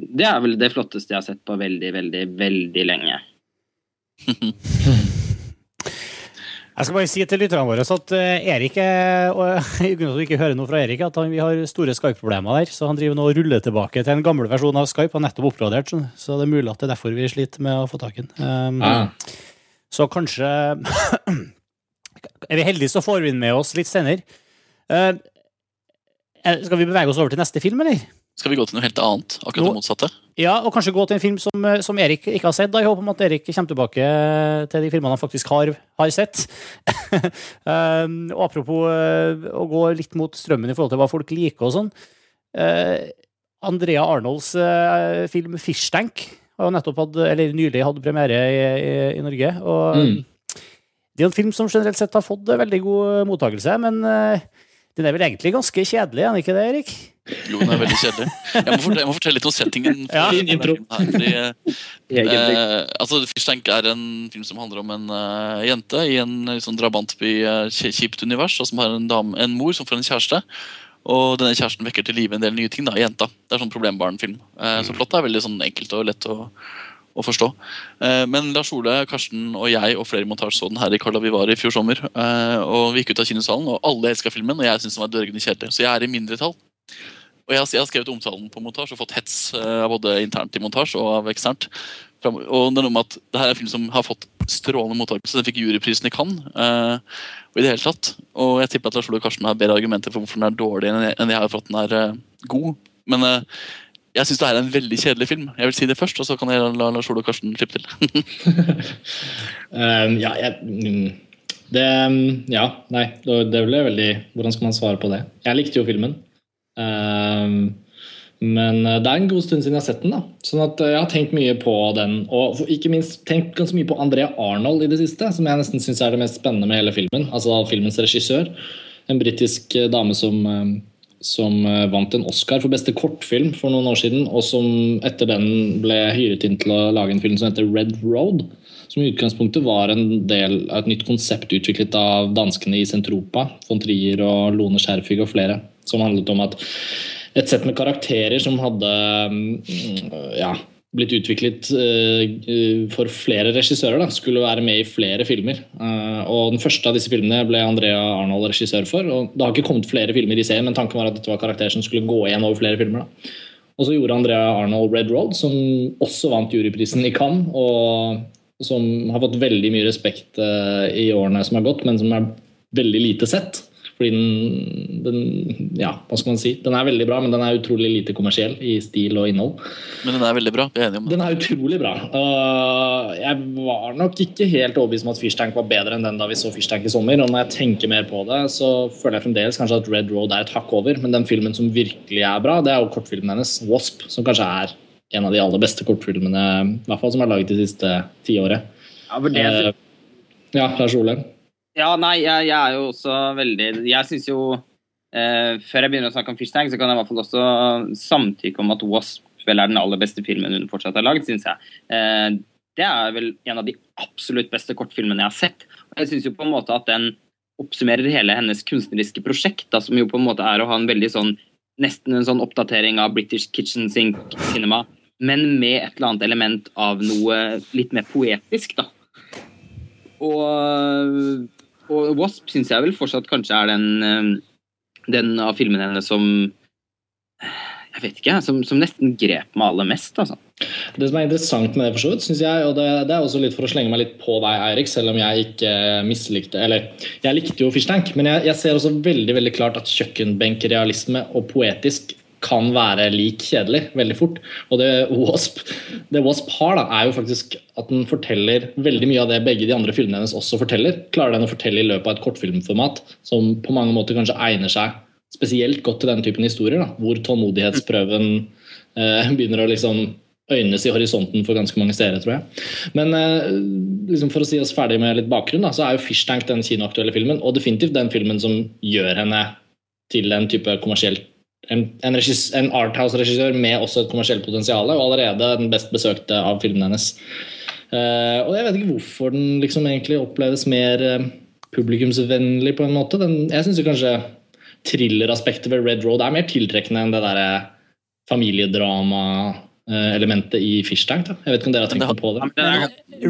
det er vel det flotteste jeg har sett på veldig, veldig, veldig lenge. Jeg skal bare si til lytterne våre at eh, Erik er, og ikke hører noe fra Erik, at han, vi har store Skype-problemer der. Så han driver nå og ruller tilbake til en gammel versjon av Skype. Han nettopp oppgradert, så det er mulig at det er derfor vi sliter med å få tak i den. Um, Ah. Så kanskje Er vi heldige, så får vi den med oss litt senere. Eh, skal vi bevege oss over til neste film, eller? Skal vi gå til noe helt annet? Akkurat det motsatte? Ja, og kanskje gå til en film som, eh, som Erik ikke har sett. Da. Jeg håper om at Erik kommer tilbake til de filmene han faktisk har, har sett. um, og apropos uh, å gå litt mot strømmen i forhold til hva folk liker og sånn. Uh, Andrea Arnolds uh, film 'Fish Tank' har jo nettopp hatt, eller nylig hatt premiere i, i, i Norge. Og Mm. Det er en film som generelt sett har fått veldig god mottakelse, men eh, den er vel egentlig ganske kjedelig, er den ikke det, Erik? Jo, den er veldig kjedelig. Jeg må fortelle, jeg må fortelle litt om settingen. For, Ja. Fin intro. fordi, eh, altså, Fishtank er en film som handler om en uh, jente i en sånn drabantby, uh, kjipt univers, og som har en, dame, en mor som får en kjæreste. Og denne kjæresten vekker til live en del nye ting. da, Jenta. Det er sånn problembarnfilm. Eh, så plottet er veldig sånn enkelt og lett å, å forstå. Eh, men Lars Ole, Karsten og jeg og flere i montasje så den her i Carla Vivari i fjor sommer. Eh, og vi gikk ut av kinosalen, og alle elska filmen, og jeg syntes den var dørgende kjedelig. Så jeg er i mindretall. Og jeg jeg har skrevet omtalen på montasje og fått hets eh, både internt i montasje og av eksternt. Og det er noe med at det her er en film som har fått strålende mottakelse. Den fikk juryprisen i Cannes. eh, og i det hele tatt. Og jeg tipper at Lars Ole Karsten har bedre argumenter for hvorfor den er dårlig enn jeg, har for at den er eh, god. Men eh, jeg syns det er en veldig kjedelig film. Jeg vil si det først, og så kan jeg la Lars Ole Karsten slippe til. Um, ja, jeg, mm, det mm, Ja, nei, det ble veldig Hvordan skal man svare på det? Jeg likte jo filmen. Um, men eh, det er en god stund siden jeg har sett den. da Sånn at eh, jeg har tenkt mye på den, og ikke minst tenkt ganske mye på Andrea Arnold i det siste, som jeg nesten syns er det mest spennende med hele filmen. Altså filmens regissør. En britisk eh, dame som som vant en Oscar for beste kortfilm for noen år siden, og som etter den ble hyret inn til å lage en film som heter Red Road. Som i utgangspunktet var en del av et nytt konsept utviklet av danskene i Sentropa, von Trier og Lone Scherfig og flere. Som handlet om at et sett med karakterer som hadde mm, ja, blitt utviklet eh, eh, for flere regissører, da, skulle være med i flere filmer. Eh, og Den første av disse filmene ble Andrea Arnold regissør for. og Det har ikke kommet flere filmer i serien, men tanken var at dette var karakterer som skulle gå igjen over flere filmer. da. Og så gjorde Andrea Arnold Red Road, som også vant juryprisen i Cannes. og som har fått veldig mye respekt i årene som har gått, men som er veldig lite sett. Fordi den, den Ja, hva skal man si? Den er veldig bra, men den er utrolig lite kommersiell i stil og innhold. Men den er veldig bra. Vi er enige om det. Den er utrolig bra. Uh, jeg var nok ikke helt overbevist om at Fishtank var bedre enn den da vi så Fishtank i sommer. Og når jeg tenker mer på det, så føler jeg fremdeles kanskje at Red Road er et hakk over. Men den filmen som virkelig er bra, det er jo kortfilmen hennes, Wasp, som kanskje er en av de aller beste kortfilmene i hvert fall som er laget de siste tiåret. Ja, for det, Uh, ja, Lars Ole. Ja, nei, jeg, jeg er jo også veldig Jeg syns jo eh, Før jeg begynner å snakke om Fishtag, så kan jeg i hvert fall også samtykke om at Wasp vel er den aller beste filmen hun fortsatt har lagd, syns jeg. Eh, det er vel en av de absolutt beste kortfilmene jeg har sett. Og jeg syns jo på en måte at den oppsummerer hele hennes kunstneriske prosjekt, da, som jo på en måte er å ha en veldig sånn Nesten en sånn oppdatering av British Kitchen Sink Cinema, men med et eller annet element av noe litt mer poetisk, da. Og, og Wasp syns jeg vel fortsatt kanskje er den, eh, den av filmene hennes som Jeg vet ikke, som, som nesten grep meg aller mest, altså. Det som er interessant med det, for så vidt, synes jeg, og det, det er også litt for å slenge meg litt på deg, Eirik, selv om jeg ikke mislikte Eller, jeg likte jo Fishtank, men jeg, jeg ser også veldig veldig klart at kjøkkenbenkrealisme og poetisk kan være lik kjedelig veldig fort. Og det Wasp, det Wasp har, da, er jo faktisk at den forteller veldig mye av det begge de andre filmene hennes også forteller. Klarer den å fortelle i løpet av et kortfilmformat som på mange måter kanskje egner seg spesielt godt til den typen historier, da, hvor tålmodighetsprøven eh, begynner å liksom øynes i horisonten for ganske mange steder, tror jeg. Men eh, liksom for å si oss ferdig med litt bakgrunn, da, så er jo 'Fishtank' den kinoaktuelle filmen, og definitivt den filmen som gjør henne til en type kommersiell en, en, en Arthouse-regissør med også et kommersielt potensial, og allerede den best besøkte av filmene hennes. Uh, og jeg vet ikke hvorfor den liksom egentlig oppleves mer uh, publikumsvennlig på en måte. Den, jeg syns kanskje thrilleraspektet ved Red Road er mer tiltrekkende enn det derre familiedrama-elementet i Fish Tank. Da. Jeg vet ikke om dere har tenkt på det?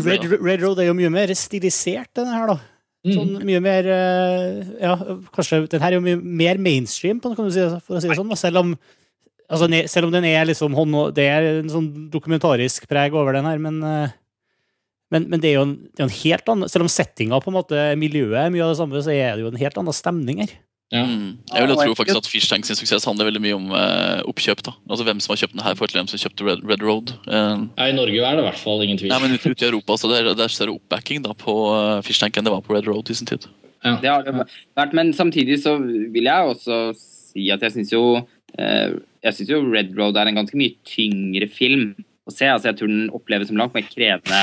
Red, Red Road er jo mye mer stilisert, denne her, da. Sånn mye mer eh, Ja, kanskje Den her er jo mye mer mainstream, kan du si, for å si det sånn. Selv om, altså, selv om den er liksom Det er en sånn dokumentarisk preg over den her, men eh, men, men det er jo en, det er en helt annen Selv om settinga på en måte miljøet er mye av det samme, så er det jo en helt annen stemning her. Ja. Mm. Jeg vil jo tro faktisk at Fish Tank sin suksess handler veldig mye om uh, oppkjøp. da Altså Hvem som har kjøpt den her, for til hvem som kjøpte Red, Red Road. Uh, Ja, I Norge er det i hvert fall ingen tvil. nei, men ute, i Europa så det er, det er større oppbacking da på uh, Fish Tank enn det var på Red Road i sin tid. Det har det vært, men samtidig så vil jeg også si at jeg syns jo eh, Jeg syns jo Red Road er en ganske mye tyngre film å se. Altså, jeg tror den oppleves som langt mer krevende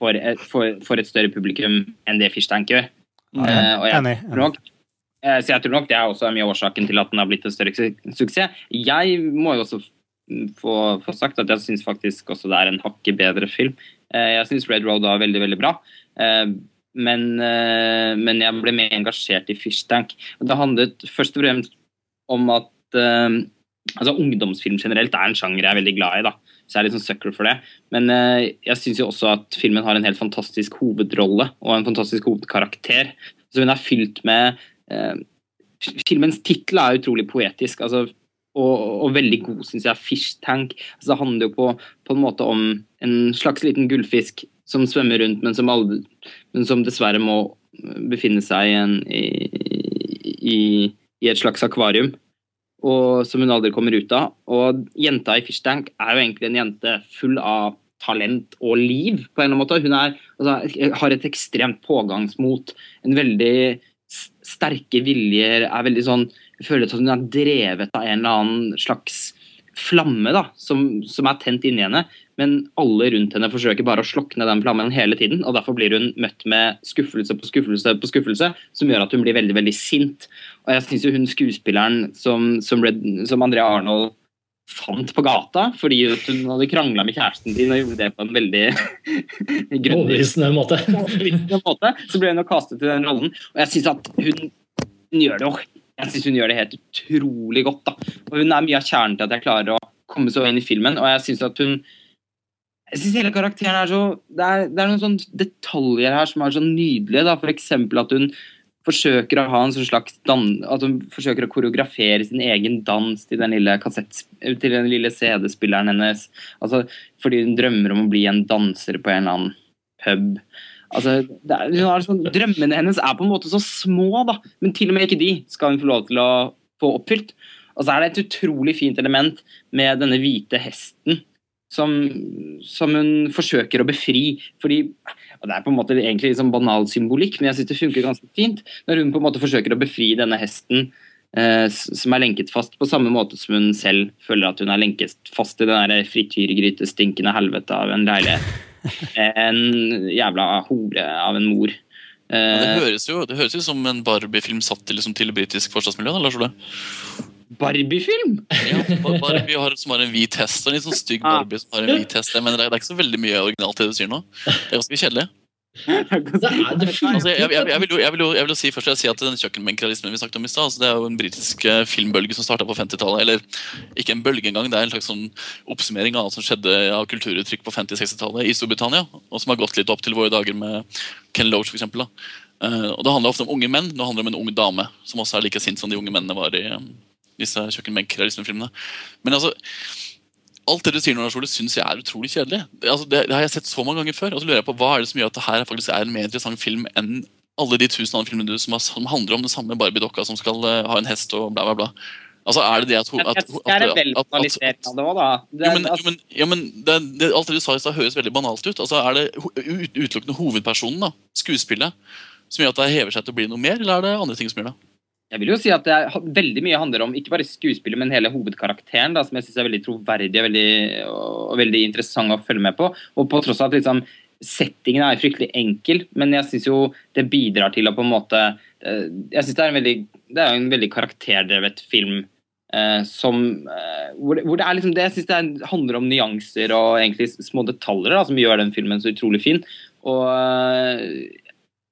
for for, for et større publikum enn det Fish Tank gjør. Eh, og jeg Enig. tror nok, eh, så jeg tror nok det er også mye av årsaken til at den har blitt en større suksess. Jeg må jo også få, få sagt at jeg syns faktisk også det er en hakket bedre film. Eh, jeg syns Red Road var veldig, veldig bra. Eh, men, eh, men jeg ble mer engasjert i Fish Tank. Det handlet først og fremst om at eh, altså Ungdomsfilm generelt er en sjanger jeg er veldig glad i. da, Så jeg er litt sånn sucker for det. Men eh, jeg syns jo også at filmen har en helt fantastisk hovedrolle og en fantastisk hovedkarakter. Så hun er fylt med eh, Filmens tittel er utrolig poetisk. altså og, og veldig god, syns jeg. Fish Tank. Altså, det handler jo på, på en måte om en slags liten gullfisk som svømmer rundt, men som, aldri, men som dessverre må befinne seg i, en, i, i, i et slags akvarium. Og som hun aldri kommer ut av. Og jenta i Fish Tank er jo egentlig en jente full av talent og liv, på en eller annen måte. Hun er, altså, har et ekstremt pågangsmot. En veldig sterke viljer. er veldig sånn jeg føler at hun er drevet av en eller annen slags flamme da, som, som er tent inni henne. Men alle rundt henne forsøker bare å slokne den flammen hele tiden. og Derfor blir hun møtt med skuffelse på skuffelse på skuffelse, som gjør at hun blir veldig veldig sint. Og jeg synes jo hun skuespilleren som, som, som Andrea Arnold fant på gata fordi hun hadde krangla med kjæresten din og gjorde det på en veldig Overbevisende måte. måte, så ble hun kastet til den rollen. Og jeg syns at hun, hun gjør det jeg synes hun gjør det helt utrolig godt. da. Og Hun er mye av kjernen til at jeg klarer å komme så inn i filmen. Og jeg syns at hun jeg synes hele karakteren er så Det er, det er noen sånne detaljer her som er så nydelige. da, F.eks. at hun forsøker å ha en sånn slags dan at hun forsøker å koreografere sin egen dans til den lille lille CD-spilleren hennes. altså Fordi hun drømmer om å bli en danser på en eller annen pub. Altså, er, har sånn, drømmene hennes er på en måte så små, da. Men til og med ikke de skal hun få lov til å få oppfylt. Og så er det et utrolig fint element med denne hvite hesten som, som hun forsøker å befri. fordi og Det er på en måte egentlig liksom banal symbolikk, men jeg syns det funker ganske fint når hun på en måte forsøker å befri denne hesten eh, som er lenket fast, på samme måte som hun selv føler at hun er lenket fast i den frityrgrytestinkende helvete av en leilighet. En jævla hore av en mor. Ja, det, Eh, høres jo, det høres jo som en Barbie-film satt i liksom, til britisk forstadsmiljø. Lars Ole. Barbie-film! Ja, Barbie har, som har en hvit hest. En litt sånn stygg Ah. Barbie som har en hvit hest. Men det er ikke så veldig mye originalt i det du sier nå. Det er ganske kjedelig. Altså, jeg, jeg, jeg, vil jo, jeg, vil jo, jeg vil jo si først jeg si at den kjøkkenbenkrealismen vi snakket om i stad, altså, det er jo en britisk eh, filmbølge som starta på 50-tallet. Eller ikke en bølge engang, det er en slags sånn oppsummering av alt som skjedde av kulturuttrykk på 50-60-tallet i Storbritannia, og som har gått litt opp til våre dager med Ken Loach, for eksempel, da. Eh, og Det handler ofte om unge menn, nå handler det om en ung dame som også er like sint som de unge mennene var i disse kjøkkenbenkrealismefilmene. Men altså Alt det du sier nå, Lars syns jeg er utrolig kjedelig. Det, altså, det, det har jeg sett så mange ganger før. Og så lurer jeg på Hva er det som gjør at det her faktisk er en mer interessant film enn alle de tusen andre filmene du, som, har, som handler om den samme Barbie-dokka som skal uh, ha en hest og bla, bla, bla. Altså, er det det at, Jeg at, det en vel at, at, av det òg, da. Jo, men, altså, jo, men, jo, men det, det, alt det du sa i stad, høres veldig banalt ut. Altså, Er det utelukkende hovedpersonen, da, skuespillet, som gjør at det hever seg til å bli noe mer, eller er det andre ting som gjør det? Jeg vil jo si at det er, veldig mye handler om ikke bare skuespillet, men hele hovedkarakteren, da, som jeg syns er veldig troverdig veldig, og veldig interessant å følge med på. Og på tross av at liksom, settingen er fryktelig enkel, men jeg syns jo det bidrar til å på en måte eh, Jeg syns det er en veldig det er en veldig karakterdrevet film. eh, som, eh, hvor, det, hvor det er liksom det jeg synes det er, handler om nyanser og egentlig små detaljer da, som gjør den filmen så utrolig fin. Og eh,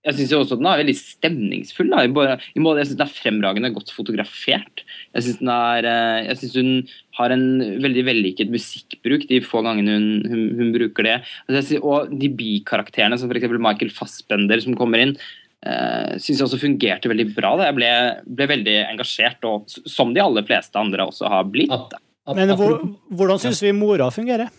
jeg syns også den er veldig stemningsfull. Da. I både- måte, jeg synes den er fremragende godt fotografert. Jeg syns den er eh, Jeg synes hun har en veldig vellykket musikkbruk de få gangene hun, hun, hun bruker det. Altså, jeg synes, og de bikarakterene, som f.eks. Michael Fassbender, som kommer inn, uh, syns jeg også fungerte veldig bra. Da. Jeg ble, ble veldig engasjert, og som de aller fleste andre også har blitt. Ap- Men hvor, hvordan syns vi mora fungerer?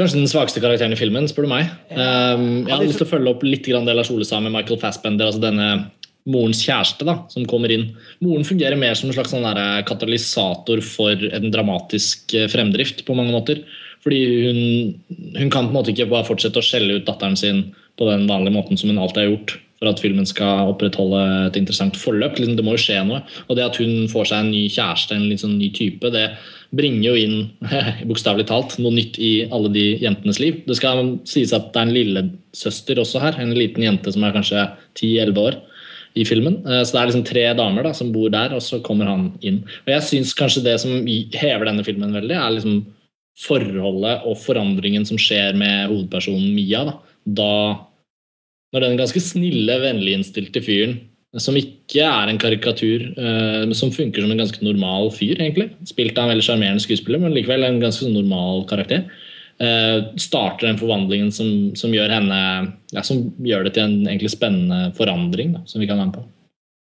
Kanskje den svakeste karakteren i filmen, spør du meg. Um, jeg hadde har lyst til å følge opp litt grann det Lars Ole sa med Michael Fassbender, altså denne morens kjæreste da, som kommer inn. Moren fungerer mer som en slags sånn katalysator for en dramatisk eh, fremdrift på mange måter. Fordi hun, hun kan på en måte ikke bare fortsette å skjelle ut datteren sin på den vanlige måten som hun alltid har gjort for at filmen skal opprettholde et interessant forløp. Liksom, det må jo skje noe. Og det at hun får seg en ny kjæreste, en litt sånn ny type, det bringer jo inn bokstavelig talt noe nytt i alle de jentenes liv. Det skal sies at det er en lillesøster også her, en liten jente som er kanskje 10-11 år i filmen. Eh, Så det er liksom tre damer da, som bor der, og så kommer han inn. Og jeg syns kanskje det som hever denne filmen veldig, er liksom forholdet og forandringen som skjer med hovedpersonen Mia. Da, da når den ganske snille, vennliginnstilte fyren, som ikke er en karikatur, eh, men som funker som en ganske normal fyr, egentlig, spilt av en veldig sjarmerende skuespiller, men likevel en ganske sånn normal karakter, eh, starter den forvandlingen som, som gjør henne ja, som gjør det til en egentlig spennende forandring da, som vi kan være med på.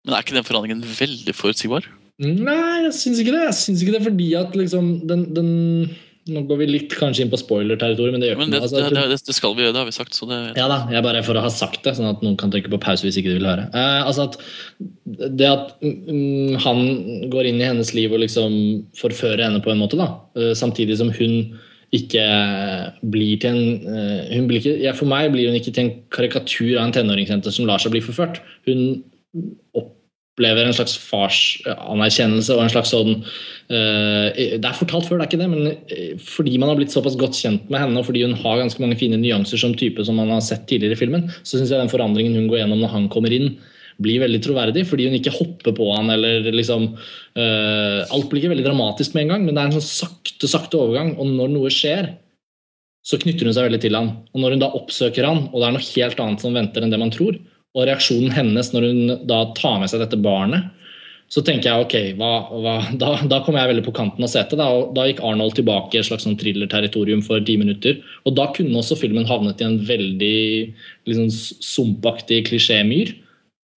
Men er ikke den forandringen veldig forutsigbar? Nei, jeg syns ikke det. Jeg syns ikke det fordi at liksom den, den Nå går vi litt kanskje inn på spoiler-territoriet, men det gjør Men ikke det, noe. Altså, det, det, skal vi gjøre, det har vi sagt. Så det, Ja da, jeg bare for å ha sagt det, sånn at noen kan trykke på pause hvis ikke de vil høre. Eh, altså at Det at mm, han går inn i hennes liv og liksom forfører henne på en måte, da, eh, samtidig som hun ikke blir til en eh, hun blir ikke, ja, For meg blir hun ikke til en karikatur av en tenåringsjente som lar seg bli forført. Hun opplever en slags farsanerkjennelse og en slags sånn uh, Det er fortalt før, det er ikke det, men eh, fordi man har blitt såpass godt kjent med henne, og fordi hun har ganske mange fine nyanser som type som man har sett tidligere i filmen, så syns jeg den forandringen hun går gjennom når han kommer inn, blir veldig troverdig, fordi hun ikke hopper på han eller liksom uh, Alt blir ikke veldig dramatisk med en gang, men det er en sånn sakte, sakte overgang, og når noe skjer, så knytter hun seg veldig til han. Og når hun da oppsøker han, og det er noe helt annet som venter enn det man tror, og reaksjonen hennes når hun da tar med seg dette barnet, så tenker jeg ok, hva, hva, da, da kom jeg veldig på kanten av setet. Da, og da gikk Arnold tilbake i et slags sånn thriller-territorium for ti minutter. Og da kunne også filmen havnet i en veldig liksom, sumpaktig klisjémyr.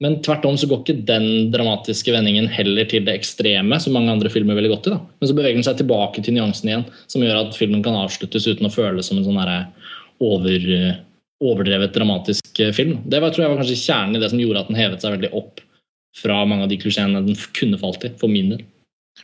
Men tvert om så går ikke den dramatiske vendingen heller til det ekstreme, som mange andre filmer veldig godt i. da. Men så beveger den seg tilbake til nyansen igjen, som gjør at filmen kan avsluttes uten å føles som en sånn over, overdrevet dramatisk eh, film. Det var, tror jeg var kanskje kjernen i det som gjorde at den hevet seg veldig opp fra mange av de klisjeene den kunne falt i, for min del.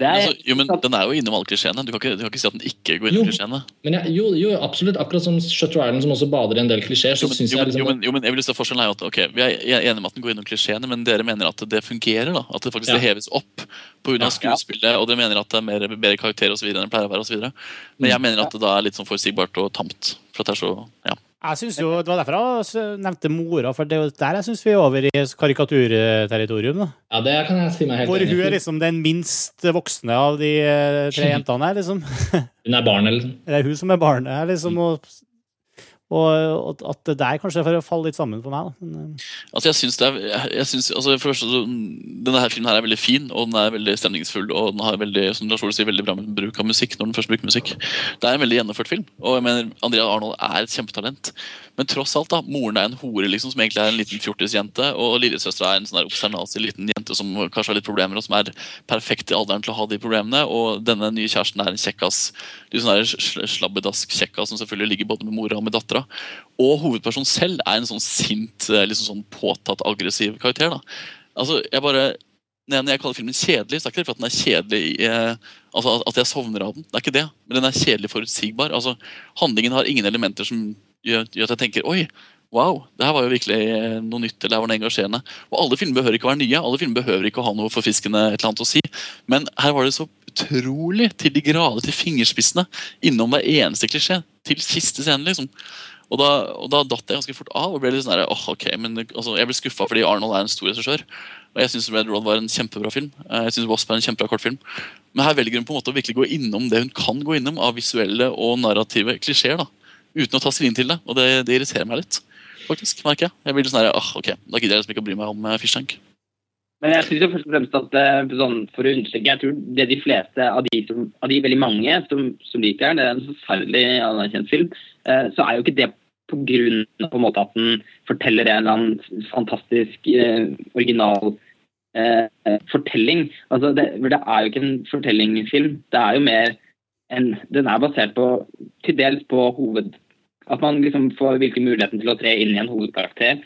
Er, Altså, jo, men Den er jo innom alle klisjeene. Du du kan ikke si at den ikke går innom klisjeene. Ja, jo, jo, absolutt. Akkurat som Shutter Island, som også bader i en del klisjeer, så Jo, men, jeg liksom jo, men, jo, men jeg vil si at forskjellen er jo at ok, Vi er enige om at den går innom klisjeene, men dere mener at det fungerer? da, At det faktisk Ja. heves opp pga. Ja. av skuespillet, og dere mener at det er mer, bedre karakterer og så videre enn det pleier å være? Og så videre. men jeg mener at det da er litt sånn forutsigbart og tamt. for at det er så, ja. Jeg synes jo, Det var derfor jeg nevnte mora, for det er jo der jeg syns vi er over i karikaturterritorium. da. Ja, det kan jeg si meg helt Hvor hun er liksom den minst voksne av de tre jentene her, liksom. Hun er barn, eller Det er hun som er barnet her, liksom. Og, og, at det der kanskje får falle litt sammen for meg. Eh, Altså jeg synes det er, jeg, synes, altså for første, Denne her filmen her er veldig fin og den er veldig stemningsfull. Og den har veldig som Lars Ole sier, veldig bra bruk av musikk. når den først bruker musikk. Det er en veldig gjennomført film. Og jeg mener, Andrea Arnold er et kjempetalent. Men tross alt, da, moren er en hore liksom, som egentlig er en liten fjortisjente. Og lillesøstera er en sånn obsternasig liten jente som kanskje har litt problemer, og som er perfekt i alderen til å ha de problemene. Og denne nye kjæresten er en kjekkas. Litt sånn sl- slabbedask kjekkas som selvfølgelig ligger både med mora og med dattera. Og hovedpersonen selv er en sånn sint, eh, liksom sånn påtatt aggressiv karakter. da. Altså, jeg bare, når jeg, kaller filmen kjedelig, så er det ikke det for at den er kjedelig eh, altså at jeg sovner av den. Det er ikke det. Men den er kjedelig forutsigbar. Altså, Handlingen har ingen elementer som gjør, gjør at jeg tenker oi, wow, det her var jo virkelig eh, noe nytt eller her var noe engasjerende. Og alle filmer behøver ikke å være nye. Alle filmer behøver ikke å ha noe forfriskende et eller annet å si. Men her var det så utrolig til de grader til fingerspissene innom hver eneste klisjé. Til siste scene, liksom. Og da, og da datt jeg ganske fort av. og ble litt sånn åh, ok, men altså, Jeg ble skuffa fordi Arnold er en stor regissør. Og jeg syns Red Road var en kjempebra film. Eh, Jeg synes Wasp er en kjempebra kortfilm. Men her velger hun på en måte å virkelig gå innom det hun kan gå innom av visuelle og narrative klisjeer. da, Uten å ta stilling til det. Og det, det irriterer meg litt. faktisk, merker Jeg Jeg blir litt sånn åh, ok, Da gidder jeg liksom ikke å bry meg om uh, Fish Tank. Men jeg synes jo først og fremst at eh, sånn, for å understreke, jeg tror det de fleste av de, som, av de veldig mange som, som liker den, det er en forferdelig anerkjent film, eh, så er jo ikke det på grunn av på en måte at den forteller en eller annen fantastisk eh, original eh, fortelling. Altså det, det er jo ikke en fortellingfilm. Det er jo mer en Den er basert på til dels på hoved... At man liksom får virkelig muligheten til å tre inn i en hovedkarakter.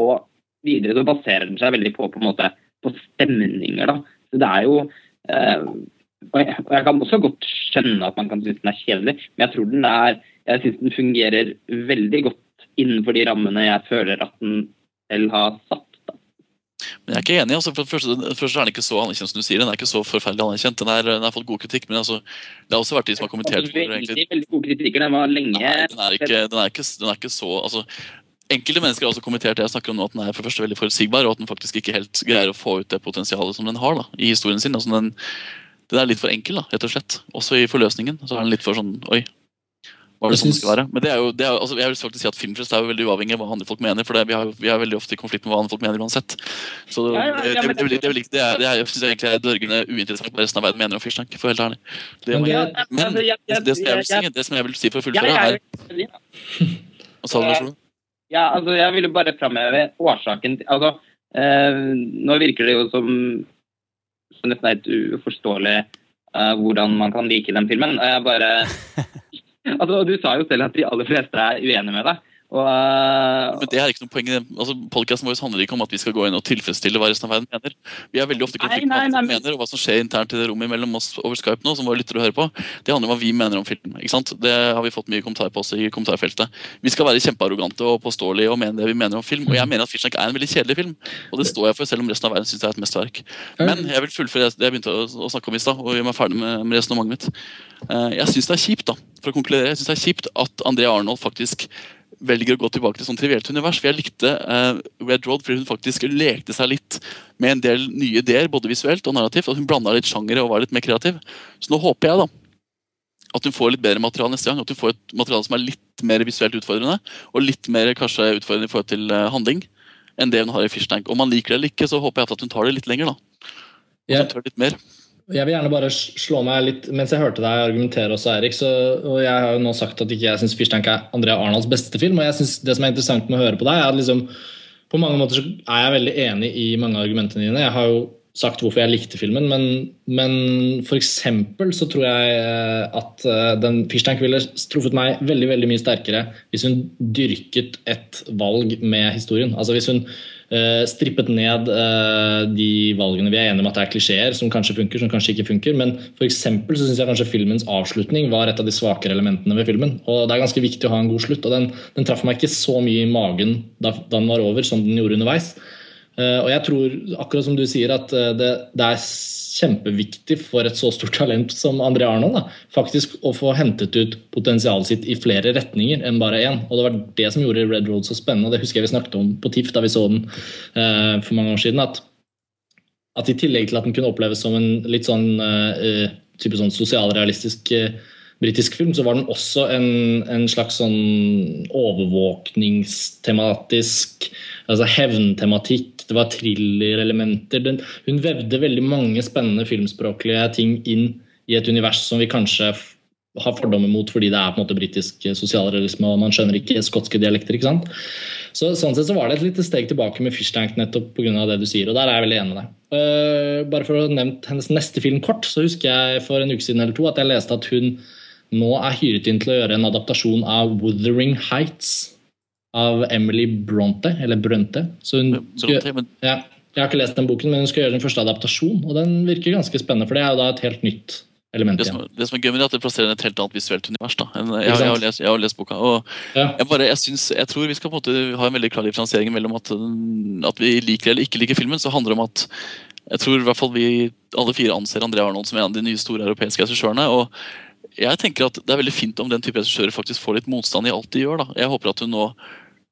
Og videre så baserer den seg veldig på på en måte på stemninger. da. Så det er jo eh, og, jeg, og jeg kan også godt skjønne at man kan synes den er kjedelig, men jeg tror den er jeg synes den fungerer veldig godt innenfor de rammene jeg føler at den selv har satt. da. Men jeg er ikke enig. altså for det første, for det første er Den ikke så anerkjent som du sier. Den er ikke så forferdelig anerkjent. Den, er, den har fått god kritikk, men altså, det har også vært de som har kommentert for Veldig, veldig gode kritikker. Den var lenge Nei, den er, ikke, den, er ikke, den er ikke så altså, Enkelte mennesker har også kommentert det jeg snakker om nå, at den er for første veldig forutsigbar, og at den faktisk ikke helt greier å få ut det potensialet som den har da, i historien sin. altså den, Den er litt for enkel, da, rett og slett. Også i forløsningen. så er den litt for sånn Oi, det sånn det skal være? Men det er jo, det er, altså, jeg vil faktisk si at Filmfest er jo veldig uavhengig av hva andre folk mener. for det, vi, har, vi er veldig ofte i konflikt med hva andre folk mener uansett. Så det, det, men- det, det, det, det, er, det er, jeg synes egentlig er dørgende uinteressant hva resten av verden mener om Fishtank. For helt ærlig. Det, Men det- men det, som jeg vil si, det som jeg vil si for å fullføre, er er. Hva sa du? Ja, altså, jeg ville bare framheve årsaken til Altså, eh, nå virker det jo som, som nesten helt uforståelig eh, hvordan man kan like den filmen. Og jeg bare Altså, Du sa jo selv at de aller fleste er uenige med deg. Og, uh, Men det er ikke noe poeng i det. Altså, Podcasten vår handler ikke om at vi skal gå inn og tilfredsstille hva resten av verden mener. Vi er veldig ofte i konflikt med Nei, hva nei, men- mener, og hva som skjer internt i det rommet mellom oss over Skype nå, som våre lyttere hører på. Det handler om hva vi mener om film. ikke sant? Det har vi fått mye kommentarer på også i kommentarfeltet. Vi skal være kjempearrogante og påståelige og mene det vi mener om film. Og jeg mener at Fishnack er en veldig kjedelig film, og det står jeg for, selv om resten av verden syns det er et mesterverk. Men jeg vil fullføre det jeg begynte å, å snakke om i stad, og gjøre meg ferdig med, med resonnementet mitt. Eh, jeg syns det er kjipt, da, for å konkludere, jeg synes det er kjipt at André Arnold faktisk velger å gå tilbake til sånn trivielt univers. For jeg likte uh, Red Road fordi hun faktisk lekte seg litt med en del nye ideer, både visuelt og narrativt. At hun blanda litt sjangere og var litt mer kreativ. Så nå håper jeg da at hun får litt bedre materiale neste gang. At hun får et materiale som er litt mer visuelt utfordrende, og litt mer kanskje utfordrende i forhold til uh, handling enn det hun har i Fish Tank. Om man liker det eller ikke, så håper jeg at hun tar det litt lenger. da. At hun tør litt mer. Jeg vil gjerne bare slå meg litt Mens jeg hørte deg argumentere også, Erik, så, og jeg har jo nå sagt at ikke jeg syns Fishtank er Andrea Arnolds beste film. Og jeg synes det som er interessant med å høre på deg, er at liksom på mange måter så er jeg veldig enig i mange av argumentene dine. Jeg har jo sagt hvorfor jeg likte filmen, men, men eksempel så tror jeg eh, at eh, den Fishtank ville truffet meg veldig veldig mye sterkere hvis hun dyrket et valg med historien. Altså Hvis hun strippet ned uh, de valgene vi er enige om at det er klisjeer, som kanskje funker, som kanskje ikke funker. Men for så syns jeg kanskje filmens avslutning var et av de svakere elementene ved filmen. Og det er ganske viktig å ha en god slutt, og den, den traff meg ikke så mye i magen da, da den var over, som den gjorde underveis. Eh, og jeg tror, akkurat som du sier, at eh, det, det, er kjempeviktig for et så stort talent som André Arnold da, faktisk å få hentet ut potensialet sitt i flere retninger enn bare én. Og det var det som gjorde Red Road så spennende, og det husker jeg vi snakket om på TIFF da vi så den eh, for mange år siden. At, at, i tillegg til at den kunne oppleves som en litt sånn eh, type sånn sosialrealistisk eh, britisk film, så var den også en, en slags sånn overvåkningstematisk altså hevntematikk det var thrillerelementer. Hun vevde veldig mange spennende filmspråklige ting inn i et univers som vi kanskje har fordommer mot fordi det er på en måte britisk sosialrealisme og man skjønner ikke skotske dialekter. ikke sant? Så, sånn sett så var det et lite steg tilbake med Fishtank nettopp pga. det du sier. og der er jeg veldig enig med deg. Uh, bare for å ha nevnt hennes neste film kort, så husker jeg for en uke siden eller to at jeg leste at hun nå er hyret inn til å gjøre en adaptasjon av Wuthering Heights av Emily Bronte, eller Brunte. Så hun Bronte, men... ja, jeg har ikke lest den boken, men hun skal gjøre den første adaptasjon. Og den virker ganske spennende, for det er jo da et helt nytt element. Det som, det som er gøy med det, er at det plasserer et helt annet visuelt univers. da. Jeg, jeg, jeg, har, lest, jeg har, lest, boka, og ja. jeg, bare, synes, jeg, tror vi skal på en måte ha en veldig klar differensiering mellom at, at vi liker eller ikke liker filmen. Så handler det om at jeg tror i hvert fall vi alle fire anser André Arnold som en av de nye store europeiske regissørene. og jeg tenker at Det er veldig fint om den type regissører faktisk får litt motstand i alt de gjør. da. Jeg håper at hun nå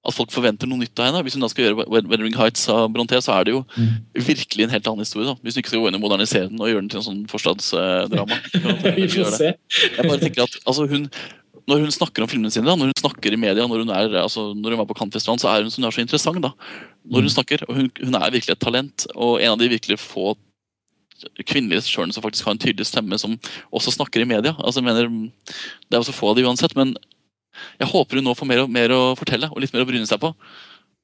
at folk forventer noe nytt av henne. Hvis hun da skal gjøre Weathering Heights av Bronté, så er det jo mm. virkelig en helt annen historie. da. Hvis hun ikke skal gå inn og modernisere den og gjøre den til en sånn forstadsdrama. Vi får se. Jeg bare tenker at altså, hun, Når hun snakker om filmene sine, da, når hun snakker i media, når hun, er, altså, når hun var på Cannes-festivalen, så er hun, hun er så interessant. da. Når hun mm. snakker, og hun, hun, er virkelig et talent, og en av de virkelig få kvinnelige regissørene som faktisk har en tydelig stemme, som også snakker i media. Altså, jeg mener, Det er jo så få av de uansett, men jeg håper hun nå får mer, og, mer å fortelle og litt mer å bryne seg på.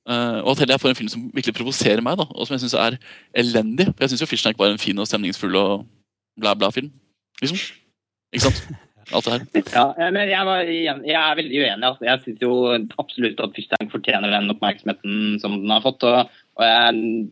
Uh, og at heller jeg får en film som virkelig provoserer meg, da, og som jeg syns er elendig. For jeg syns Fishnack var en fin og stemningsfull og bla-bla-film. Liksom. Ikke sant? Alt det her. Ja, men jeg, var, jeg er veldig uenig. Altså. Jeg syns jo absolutt at Fishtank fortjener den oppmerksomheten som den har fått. og, og jeg,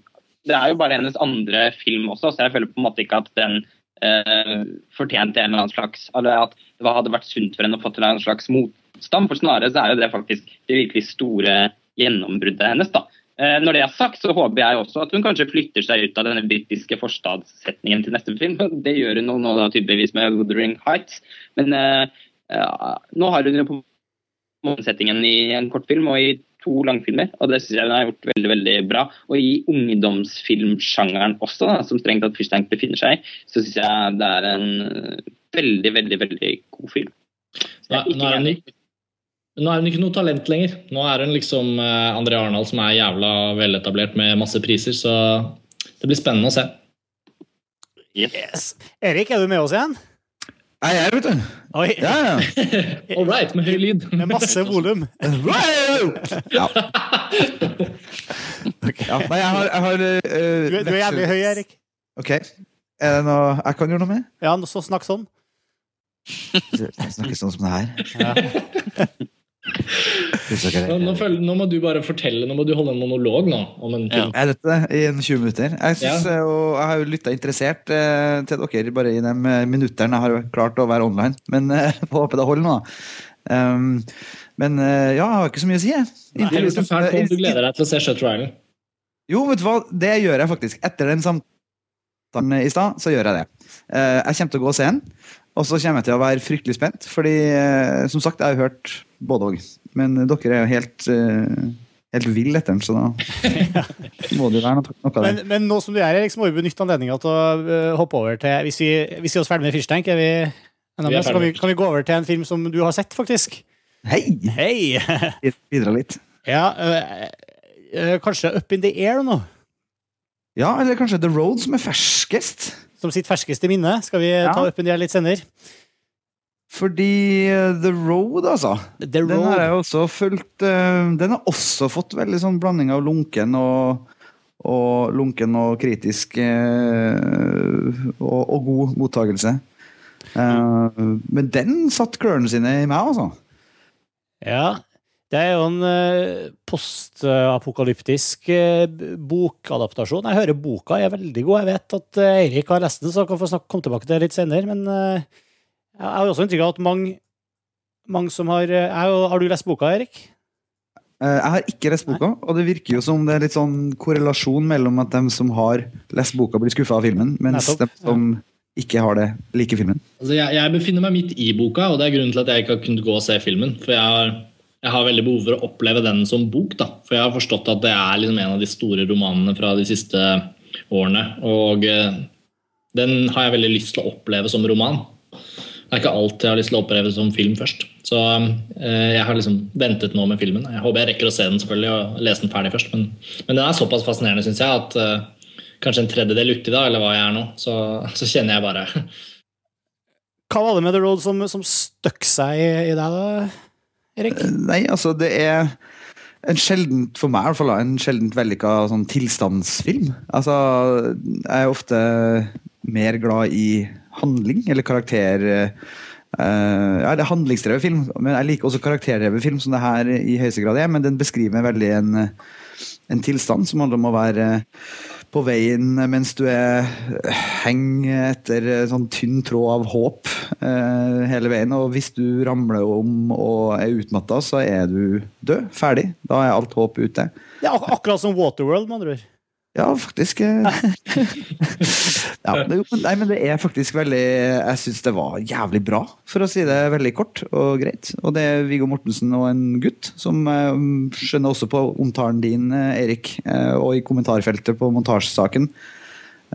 Det er jo bare hennes andre film også, så jeg føler på en måte ikke at den eh, fortjente en eller annen slags Eller at det hadde vært sunt for henne å få til en slags motstand. For snarere så er jo det faktisk det virkelig store gjennombruddet hennes. da. Eh, når det er sagt, så håper jeg også at hun kanskje flytter seg ut av denne britiske forstadssetningen til neste film. Det gjør hun nå da tydeligvis med 'Wuthering Heights'. Men eh, nå har hun jo på målsettingen i en kortfilm og i to langfilmer, og det syns jeg hun har gjort veldig veldig bra. Og i ungdomsfilmsjangeren også, da, som strengt tatt Fishtank befinner seg i, så syns jeg det er en veldig, veldig, veldig god film. Nå, nå, er hun, nå er hun ikke noe talent lenger. Nå er hun liksom uh, André Arendal som er jævla veletablert med masse priser, så det blir spennende å se. Yes. Erik, er du med oss igjen? Jeg er her, vet du. Oi. Ja, ja. All right, med høy lyd. Med masse volum. Ja. ja. Nei, jeg har, jeg har uh, du, du, er jævlig høy, Erik. Ok. Er det noe jeg kan gjøre noe med? Ja, så snakk sånn. Jeg snakker sånn som det her. Ja. Nå, nå, følger, nå, må du bare fortelle, nå må du holde en monolog nå. om en ja. Jeg vet det, i en 20 minutter? Jeg, synes, ja. og, jeg har jo lytta interessert eh, til dere bare i de eh, minuttene jeg har klart å være online. Men eh, håper det holder nå. Um, men eh, ja, jeg har ikke så mye å si. Jeg. Nei, er fælt om du gleder deg til å se Shutter Island. Jo, vet du hva, det gjør jeg faktisk. Etter den samtalen i stad, så gjør jeg det. Eh, jeg kommer til å gå og se den. Og så kommer jeg til å være fryktelig spent, fordi eh, som sagt, jeg har hørt både òg. Men dere er jo helt, helt vill etter den, så da må det jo være noe, noe av det. Men, men, nå som du er her, liksom, må vi benytte anledninga til å uh, hoppe over til Hvis vi, hvis vi er ferdig med Fishtank, er vi, vi er så kan vi, kan vi, gå over til en film som du har sett, faktisk. Hei! Hei! Bidra litt. Ja, uh, kanskje Up in the Air nå? Ja, eller kanskje The Road som er ferskest som sitt ferskeste minne. Skal vi ja. ta up in the Air litt senere? Fordi uh, The Road, altså. The Road. Den har jeg også fulgt Den har også fått veldig sånn blanding av lunken og, og lunken og kritisk eh, og, og god mottagelse. Eh, men den satte klørne sine i meg, altså. Ja, det er jo en uh, postapokalyptisk uh, bokadaptasjon. Jeg hører boka er veldig god. Jeg vet at uh, Eirik har lest den, så kan få snakke, komme tilbake til det litt senere. Men jeg har også inntrykk av at mange, mange som har Har du lest boka, Eirik? Jeg har ikke lest boka, og det virker jo som det er litt sånn korrelasjon mellom at de som har lest boka, blir skuffa av filmen, mens Nettopp, de som ja. Ikke har det, like filmen. Altså, jeg, jeg, befinner meg midt i boka, og det er grunnen til at jeg ikke har kunnet gå og se filmen. For jeg har, jeg har veldig behov for å oppleve den som bok. da. For jeg har forstått at det er liksom en av de store romanene fra de siste årene. Og eh, den har jeg veldig lyst til å oppleve som roman. Det er ikke alt jeg har lyst til å oppleve som film først. Så eh, jeg har liksom ventet nå med filmen. Jeg håper jeg rekker å se den selvfølgelig og lese den ferdig først. Men, men den er såpass fascinerende, syns jeg, at eh, kanskje en tredjedel uti da, eller hva jeg er nå, så, så, kjenner jeg bare Hva var det med The Road som, som støkk seg i, i deg, da, Erik? Eh, nei, altså, det er en sjeldent, for meg i hvert fall, en sjeldent vellykka sånn tilstandsfilm. Altså, jeg er ofte mer glad i handling, eller karakter... Uh, ja, det er handlingsdrevet film, men jeg liker også karakterdrevet film, som det her i høyeste grad er. Men den beskriver veldig en, en tilstand som handler om å være på veien mens du er henger etter sånn tynn tråd av håp eh, hele veien. Og hvis du ramler om og er utmatta, så er du død. Ferdig. Da er alt håp ute. Det er ak akkurat som Waterworld, med andre ord. Ja, faktisk. Eh. ja, det, nei, men det er faktisk veldig Jeg syns det var jævlig bra, for å si det veldig kort og greit. Og det er Viggo Mortensen og en gutt, som uh, skjønner også på omtalen din, eh, Erik, og i kommentarfeltet på montasjesaken,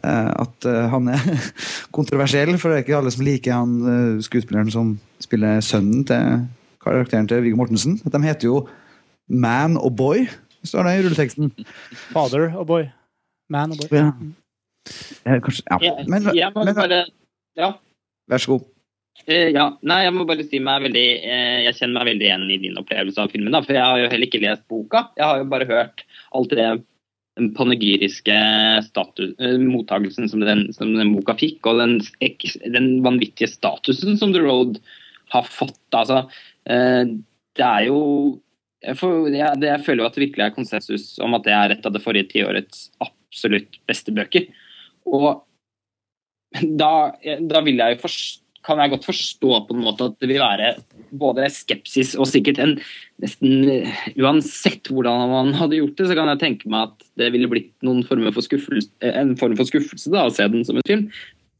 at han er kontroversiell. For det er ikke alle som liker han skuespilleren som spiller sønnen til karakteren til Viggo Mortensen. De heter jo Man og Boy, står det i rulleteksten. Father og Boy. Man og boy. Ja. Kanskje, ja. Men, jeg, må men, bare Ja. Vær så god. Uh, ja, nei, Jeg må bare si meg veldig uh, Jeg kjenner meg veldig igjen i din opplevelse av filmen. Da, for jeg har jo heller ikke lest boka. Jeg har jo bare hørt alt det den panegyriske status, uh, mottagelsen som den, som den, boka fikk, og den, den, vanvittige statusen som The Road har fått. Altså, det er jo jeg, får, jeg, jeg, føler jo at det virkelig er konsensus om at det er et av det forrige tiårets absolutt beste bøker. Og da, da jeg forstå kan jeg godt forstå på en måte at det vil være både skepsis og sikkert en nesten Uansett hvordan man hadde gjort det, så kan jeg tenke meg at det ville blitt noen form for en form for skuffelse da, å se den som en film.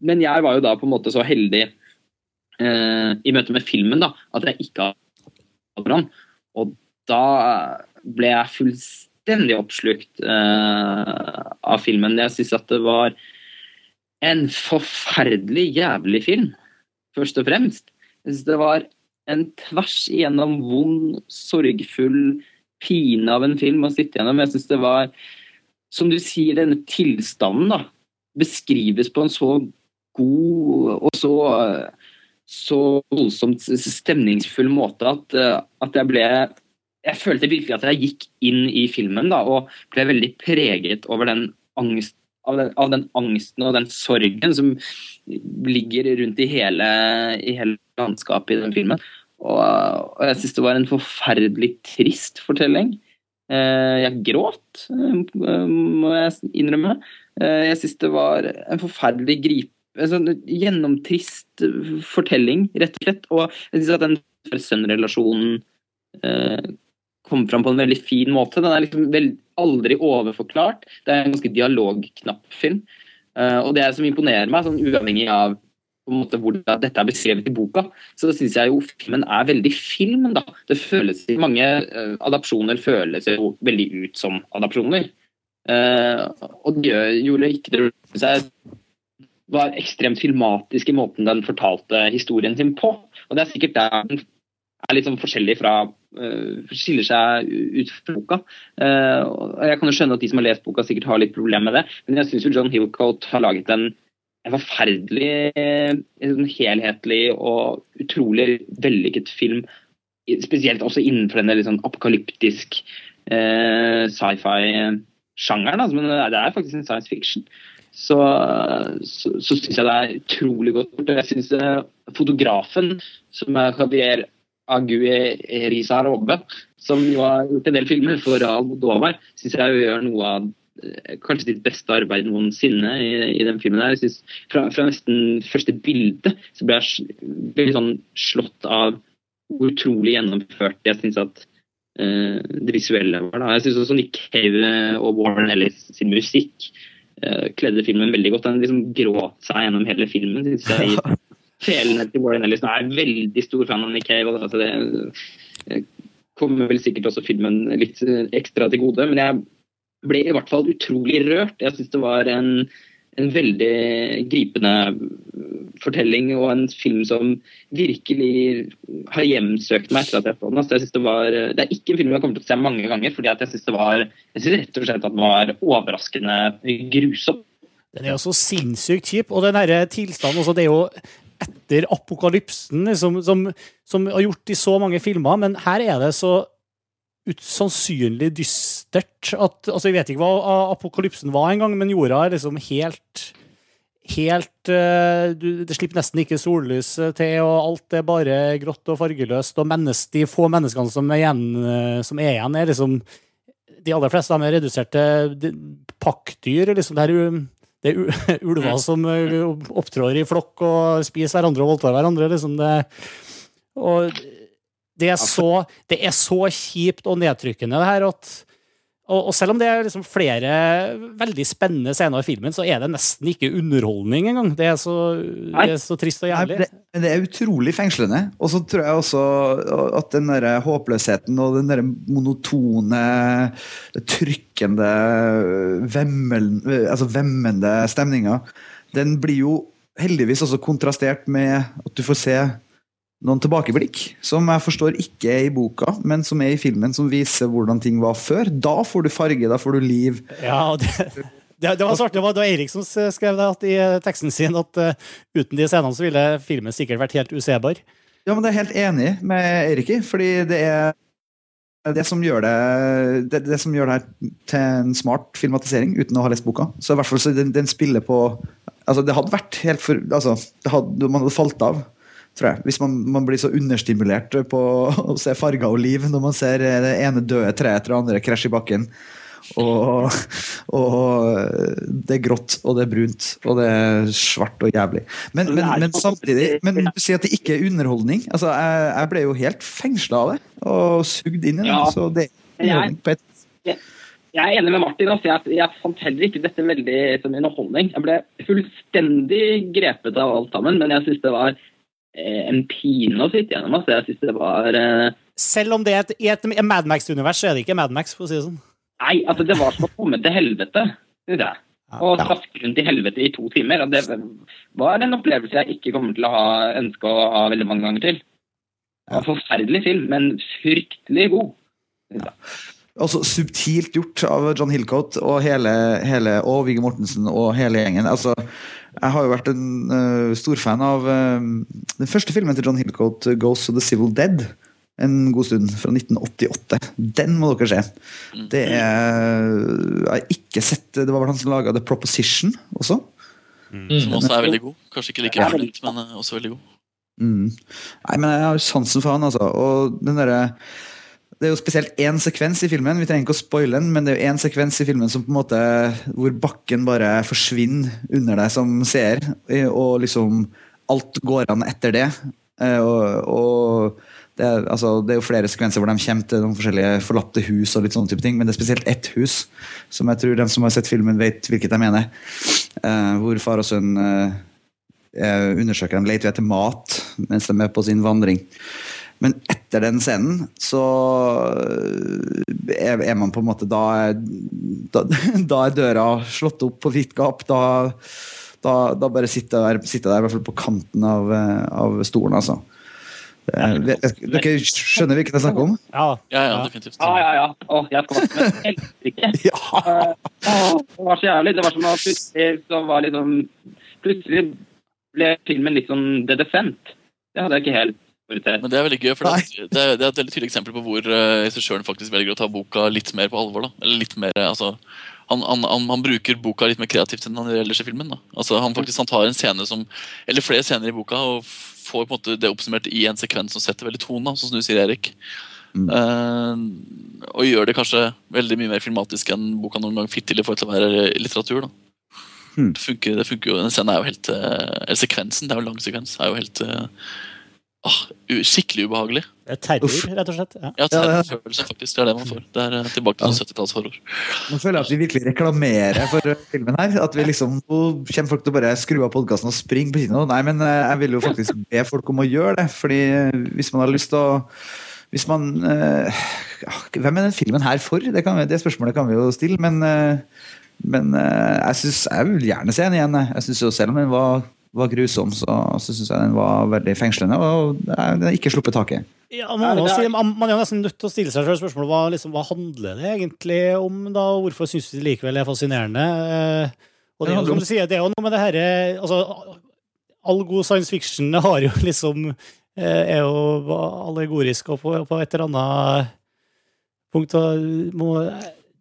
Men jeg var jo da på en måte så heldig eh, i møte med filmen da, at jeg ikke hadde den. Og da ble jeg fullstendig fullstendig oppslukt uh, av filmen. Jeg syns at det var en forferdelig jævlig film, først og fremst. Jeg synes det var en tvers igjennom vond, sorgfull pine av en film å sitte gjennom. Jeg syns det var, som du sier, denne tilstanden da, beskrives på en så god og så så voldsomt stemningsfull måte at, at jeg ble jeg følte virkelig at jeg gikk inn i filmen da, og ble veldig preget over den angst, av, den, av den angsten og den sorgen som ligger rundt i hele, i hele landskapet i den filmen. Og, og jeg syns det var en forferdelig trist fortelling. Eh, jeg gråt, eh, må jeg innrømme. Eh, jeg syns det var en forferdelig grip, sånn gjennomtrist fortelling, rett og slett. Og jeg syns at den sønn-relasjonen kommer fram på en veldig fin måte. Den er liksom veld, aldri overforklart. Det er en ganske dialogknapp film. Uh, og det som imponerer meg, sånn uavhengig av måte hvordan dette er beskrevet i boka, så syns jeg jo filmen er veldig film. da. Det føles, Mange uh, adopsjoner føles jo veldig ut som adopsjoner. Uh, og det gjorde ikke det seg var ekstremt filmatisk i måten den fortalte historien sin på. Og det er sikkert der den er litt sånn forskjellig fra Skiller seg ut fra boka. Uh, og Jeg kan jo skjønne at de som har lest boka, sikkert har litt problemer med det, men jeg syns John Hillcoat har laget en, en forferdelig en helhetlig og utrolig vellykket film. Spesielt også innenfor denne litt sånn apokalyptisk eh, sci-fi sjangeren, altså, men det er faktisk en science fiction. Så, så, så syns jeg det er utrolig godt gjort. Jeg syns fotografen, som er Javier Ague Robbe, som jo har gjort en del filmer for Almodovar, syns jeg gjør noe av eh, kanskje ditt beste arbeid noensinne i, i den filmen. der. Jeg synes, fra, fra nesten første bilde så ble jeg veldig sånn slått av hvor utrolig gjennomført jeg syns at uh, det visuelle var. da. Jeg syns også Nick Cave og Warren Ellis sin musikk uh, kledde filmen veldig godt. Den liksom gråt seg gjennom hele filmen. synes jeg. Felene til Warren Ellis Nå er jeg veldig stor fan av Nick Cave. Altså det kommer vel sikkert også filmen litt ekstra til gode, men jeg ble i hvert fall utrolig rørt. Jeg syns det var en, en veldig gripende fortelling og en film som virkelig har hjemsøkt meg etter at jeg så den. Altså, jeg det, var, det er ikke en film jeg kommer til å se mange ganger, fordi jeg syns var jeg synes rett og slett at den var overraskende grusom. Den er jo så sinnssykt kjip, og den her tilstanden også, det er jo etter apokalypsen liksom, som, som har gjort i så mange filmer, men her er det så usannsynlig dystert at Altså, jeg vet ikke hva apokalypsen var engang, men jorda er liksom helt Helt uh, du, Det slipper nesten ikke sollys til, og alt er bare grått og fargeløst. Og mennes, de få menneskene som er igjen, uh, som er, igjen er liksom De aller fleste dem er reduserte pakkdyr. liksom det her det er ulver som eh, opptrår i flokk og spiser hverandre og voldtar hverandre. Liksom det, og det er, så, det er så kjipt og nedtrykkende, det her, at og, og, selv om det er liksom flere veldig spennende scener i filmen, så er det nesten ikke underholdning engang. Det er så, det er så trist og jævlig. Det, det, er utrolig fengslende. Og så tror jeg også at den der håpløsheten og den der monotone, trykkende, vemmel, altså vemmende stemninga, den blir jo heldigvis også kontrastert med at du får se noen tilbakeblikk, som jeg forstår ikke er i boka, men som er i filmen, som viser hvordan ting var før. Da får du farge, da får du liv. Ja, det, det, det var svart, det var da Erik som skrev det i eh, teksten sin, at uh, uten de scenene så ville filmen sikkert vært helt usebar. Ja, men det er helt enig med Erik i, fordi det er det som gjør det, det, det som gjør det til en smart filmatisering, uten å ha lest boka. Så i hvert fall så den, den spiller på Altså, det hadde vært helt for Altså, hadde, man hadde falt av tror jeg. Hvis man, man, blir så understimulert på å se farger og liv når man ser det ene døde treet etter det andre krasje i bakken. Og, og, det er grått, og det er brunt, og det er svart og jævlig. Men, men, men samtidig men du sier at det ikke er underholdning. Altså, jeg, jeg ble jo helt fengsla av det, og sugd inn i det. Ja. Så det er underholdning på et jeg er enig med Martin. Altså. Jeg, jeg, fant heller ikke dette veldig som underholdning. Jeg ble fullstendig grepet av alt sammen, men jeg syns det var Eh, en pine å sitte gjennom. Altså. Jeg synes det var uh... Selv om det er et, i et Mad Max-univers, så er det ikke Mad Max, for å si det sånn. Nei, altså det var som å komme til helvete, syns jeg. Og traske rundt i helvete i to timer. Og det var en opplevelse jeg ikke kommer til å ha ønske å ha veldig mange ganger til. En forferdelig film, men fryktelig god. Også subtilt gjort av John Hillcoat og hele, hele og Viggo Mortensen og hele gjengen. Altså, jeg har jo vært en uh, stor fan av uh, den første filmen til John Hillcoat, 'Ghost of the Civil Dead'. En god stund, fra 1988. Den må dere se. Mm. Det er Jeg har ikke sett Det var vel han som laga 'The Proposition' også. Mm. Som også er veldig god. Kanskje ikke like violent, men også veldig god. Mm. Nei, men jeg har sansen for han, altså. Og den derre det er jo spesielt én sekvens i filmen vi trenger ikke å spoile den, men det er jo én sekvens i filmen som på en måte, hvor bakken bare forsvinner under deg som seer. Og liksom alt går an etter det. Eh, og, og det, er, altså, det, er, jo flere sekvenser hvor de kommer til noen forskjellige forlatte hus, og litt sånne type ting, men det er spesielt ett hus som jeg tror de som har sett filmen, vet hvilket jeg mener. Uh, hvor far og sønn undersøker dem, leter etter mat mens de er på sin vandring. Men etter den scenen så er, er man på en måte da er, da, da er, døra slått opp på vidt gap. Da, da, da bare sitter jeg der, sitter der, i hvert fall på kanten av, av stolen, altså. Dere skjønner hvilken jeg snakker om? Ja, ja, ja definitivt. Ja, ja, ja. Å, jeg med helsike. ja. det var så jævlig. Det var som at plutselig så var liksom Plutselig ble filmen litt sånn The Defent. Det hadde jeg ikke helt men det er veldig gøy, for det er, det er, et veldig tydelig eksempel på hvor uh, regissøren faktisk velger å ta boka litt mer på alvor. da. Eller litt mer, altså, han, han, han, han, bruker boka litt mer kreativt enn han gjør ellers i filmen. Da. Altså, han, faktisk, han tar en scene som, eller flere scener i boka og får på en måte det oppsummert i en sekvens som setter veldig tonen, sånn som du sier, Erik. Mm. Uh, og gjør det kanskje veldig mye mer filmatisk enn boka noen gang fikk til i forhold til å være litteratur. da. Mm. Det, funker, det funker jo, Den scenen er jo helt, uh, eller sekvensen, det er jo en lang sekvens, er jo helt uh, Ah, skikkelig ubehagelig. Terror, rett og slett. Ja, ja terrorfølelse, faktisk. Det er det man får. Det er eh, tilbake til 70-tallshorror. Nå føler jeg at vi virkelig reklamerer for filmen her. At vi liksom, Nå kommer folk til å bare skru av podkasten og springe på kino. Nei, men eh, jeg vil jo faktisk be folk om å gjøre det. fordi eh, hvis man har lyst til å hvis man Hvem er den filmen her for? Det, kan, det spørsmålet kan vi jo stille. Men, men jeg, synes, jeg vil gjerne se den igjen. Jeg synes jo Selv om den var var grusom, så, så syns jeg den var veldig fengslende. Og den har ikke sluppet taket. Ja, man, må si, man, man, er nesten nødt til å stille seg selv spørsmålet hva, liksom, hva handler det egentlig om? da, Hvorfor syns du det likevel er fascinerende? Eh, og det, som du sier, det er jo noe med det herre altså, All god science fiction har jo liksom eh, er jo allegorisk og på, på et eller annet punkt. Og må,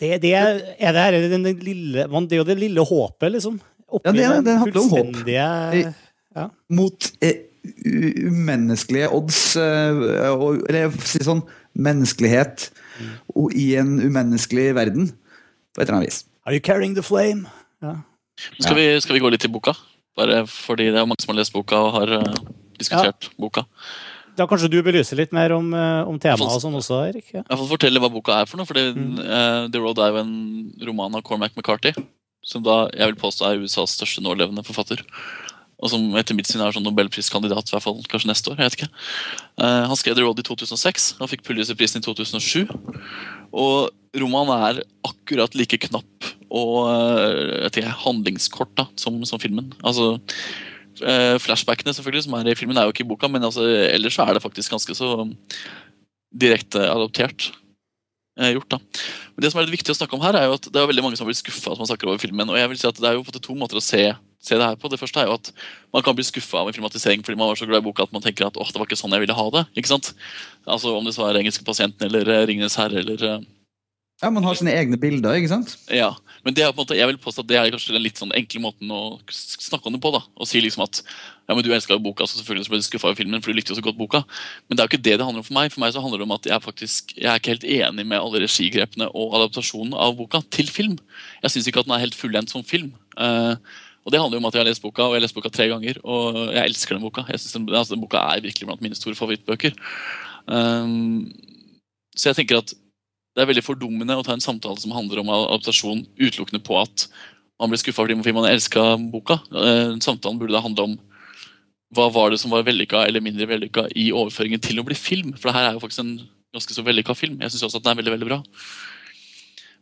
det, det, er det her den lille, det er jo det lille håpet, liksom ja, det, det handler om håp. Ja. Mot eh, umenneskelige odds. Eh, og, eller si sånn menneskelighet mm. i en umenneskelig verden. På et eller annet vis. Are you carrying the flame? Ja. Skal, vi, skal, vi, gå litt til boka? Bare fordi det er mange som har lest boka og har uh, diskutert boka. Da kanskje du belyser litt mer om, om temaet og sånn også, Erik? Ja. Jeg får fortelle hva boka er for noe. fordi mm. uh, The Road er jo en roman av Cormac McCarthy som da jeg vil påstå er USAs største nålevende forfatter. Og som etter mitt syn er sånn nobelpriskandidat, i hvert fall kanskje neste år. jeg vet ikke. Uh, han skrev The Road i 2006 og fikk Pulitzerprisen i 2007. Og romanen er akkurat like knapp og uh, ikke, handlingskort da, som, som, filmen. Altså, uh, Flashbackene selvfølgelig som er i filmen, er jo ikke i boka, men altså, ellers er det faktisk ganske så direkte adoptert. Gjort. da. Men det som er litt viktig å snakke om her, er jo at det er veldig mange som har blitt skuffa at man snakker over filmen. og jeg vil si at Det er jo på to måter å se, se, det her på. Det første er jo at man kan bli skuffa av en filmatisering fordi man var så glad i boka at man tenker at åh, det var ikke sånn jeg ville ha det. ikke sant? Altså Om det så er Engelske pasienten eller eh, Ringenes herre eller eh, ja, Man har sine egne bilder, ikke sant? Ja, men det er på en måte, jeg vil påstå at det er kanskje den litt sånn enkle måten å snakke om det på. da, Å si liksom at ja, men du elska boka, så selvfølgelig så ble du skuffa av filmen, for du likte jo så godt boka. Men det er jo ikke det det handler om for meg. For meg så handler det om at jeg faktisk, jeg er ikke helt enig med alle regigrepene og adaptasjonen av boka til film. Jeg syns ikke at den er helt fullendt som film. Uh, og det handler jo om at jeg har lest boka, og jeg har lest boka tre ganger. Og jeg elsker den boka. Jeg synes den, altså, den boka er virkelig blant mine store favorittbøker. Um, så jeg tenker at det er veldig fordummende å ta en samtale som handler om adaptasjon utelukkende på at man blir skuffa fordi man elska boka. Eh, samtalen burde da handle om hva var det som var vellykka eller mindre vellykka i overføringen til å bli film. For det her er jo faktisk en ganske så vellykka film. Jeg syns også at den er veldig veldig bra.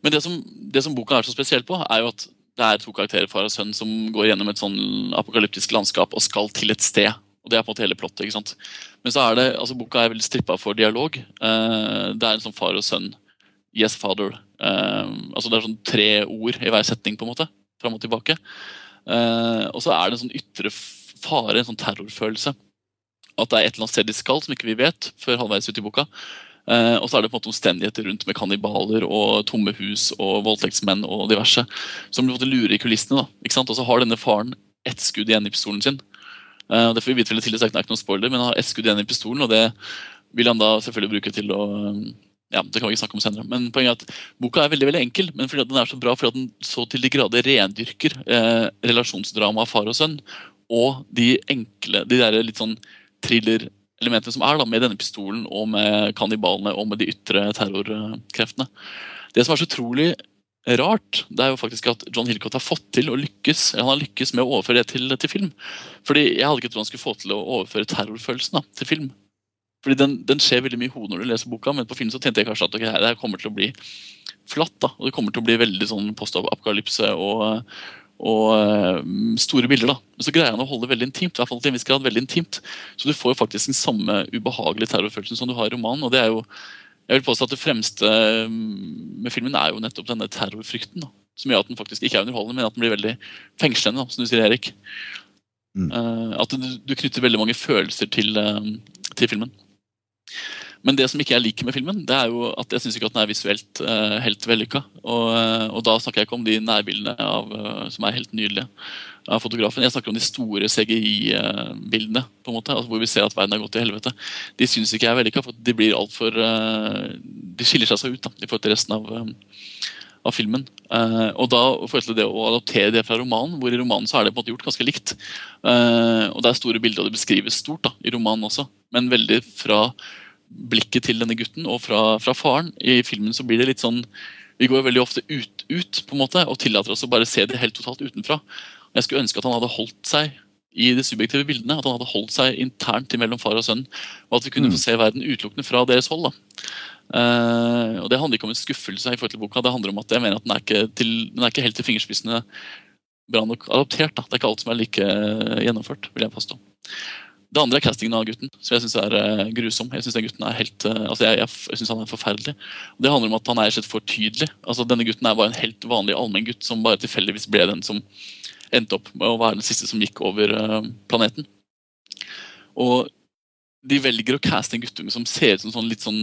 Men det som, det som, boka er så spesiell på, er jo at det er to karakterer, far og sønn, som går gjennom et sånn apokalyptisk landskap og skal til et sted. Og Det er på en måte hele plottet. ikke sant? Men så er det, altså boka er veldig strippa for dialog. Eh, det er en sånn far og sønn Yes, father. Um, altså Det er sånn tre ord i hver setning, på en måte. Fram og tilbake. Uh, og så er det en sånn ytre fare, en sånn terrorfølelse. At det er et eller annet sted de skal som ikke vi vet, før halvveis ut i boka. Uh, og så er det på en måte omstendigheter rundt med kannibaler og tomme hus og voldtektsmenn og diverse. Som på en måte lurer i kulissene. da, ikke sant? Og så har denne faren ett skudd igjen i pistolen sin. Uh, det får vi vite veldig tidlig, så det er ikke noen spoiler, men han har ett skudd igjen i pistolen, og det vil han da selvfølgelig bruke til å ja, det kan vi ikke snakke om senere. Men poenget er at Boka er veldig veldig enkel, men fordi den er så bra fordi den så til de grader rendyrker eh, relasjonsdramaet far og sønn. Og de enkle, de der litt sånn thriller-elementene som er da, med denne pistolen og med kannibalene og med de ytre terrorkreftene. Det som er så utrolig rart, det er jo faktisk at John Hillcott har fått til å lykkes han har lykkes med å overføre det til, til film. Fordi Jeg hadde ikke trodd han skulle få til å overføre terrorfølelsen da, til film. Fordi den, den, skjer veldig mye i hodet når du leser boka, men på film så tenkte jeg kanskje at okay, det her kommer til å bli flatt. da, og Det kommer til å bli veldig sånn postapokalypse og, og um, store bilder. da. Men så greier han å holde det veldig intimt. i hvert fall til en viss grad veldig intimt. Så du får jo faktisk den samme ubehagelige terrorfølelsen som du har i romanen. og det er jo, jeg vil påstå at Det fremste med filmen er jo nettopp denne terrorfrykten. da, Som gjør at den faktisk ikke er underholdende, men at den blir veldig fengslende, da, som du sier, Erik. Mm. Uh, at du, du, knytter veldig mange følelser til, uh, til filmen. Men det som ikke jeg liker med filmen, det er jo at jeg syns ikke at den er visuelt uh, helt vellykka. Og, uh, og, da snakker jeg ikke om de nærbildene av, uh, som er helt nydelige av fotografen. Jeg snakker om de store CGI-bildene, på en måte, altså hvor vi ser at verden har gått til helvete. De syns ikke jeg er vellykka, for de blir altfor De skiller seg så ut da, i forhold til resten av av filmen. Uh, og da foreslår det å adoptere det fra romanen, hvor i romanen så er det på en måte gjort ganske likt. Uh, og det er store bilder, og det beskrives stort da, i romanen også, men veldig fra blikket til denne gutten og fra, fra, faren. I filmen så blir det litt sånn Vi går veldig ofte ut, ut på en måte, og tillater oss å bare se det helt totalt utenfra. Jeg skulle ønske at han hadde holdt seg i de subjektive bildene. At han hadde holdt seg internt mellom far og sønn. Og at vi kunne mm. få se verden utelukkende fra deres hold. da. Uh, og Det handler ikke om en skuffelse, i forhold til boka, det handler om at jeg mener at den er ikke, til, den er ikke helt til fingerspissene bra nok adoptert. da. Det er ikke alt som er like gjennomført, vil jeg påstå. Det andre er castingen av gutten, som jeg syns er uh, grusom. Jeg syns gutten er helt, uh, altså jeg, jeg, synes han er forferdelig. Og det handler om at han er for tydelig. Altså Denne gutten er bare en helt vanlig allmenn gutt som bare tilfeldigvis ble den som endte opp med å være den siste som gikk over planeten. Og de velger å caste en guttunge som ser ut som sånn litt sånn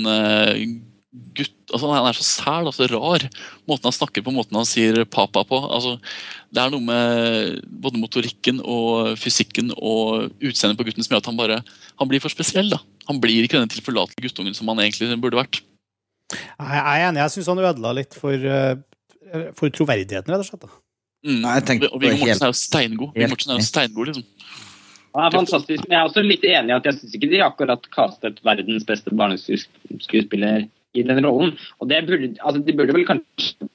gutt altså Han er så sæl og så rar. Måten han snakker på, måten han sier 'papa' på. altså Det er noe med både motorikken og fysikken og utseendet på gutten som gjør at han bare han blir for spesiell. da. Han blir ikke denne tilforlatelige guttungen som han egentlig burde vært. Jeg er enig. Jeg syns han ødela litt for, eh, for, troverdigheten, rett og slett. da. Mm. Nei, og Viggo Mortensen er jo steingod. Viggo Mortensen er jo steingod, liksom. Han er fantastisk, men jeg er også litt enig i at jeg syns ikke de akkurat kastet verdens beste barneskuespiller i den rollen. Og burde, altså, De burde vel kanskje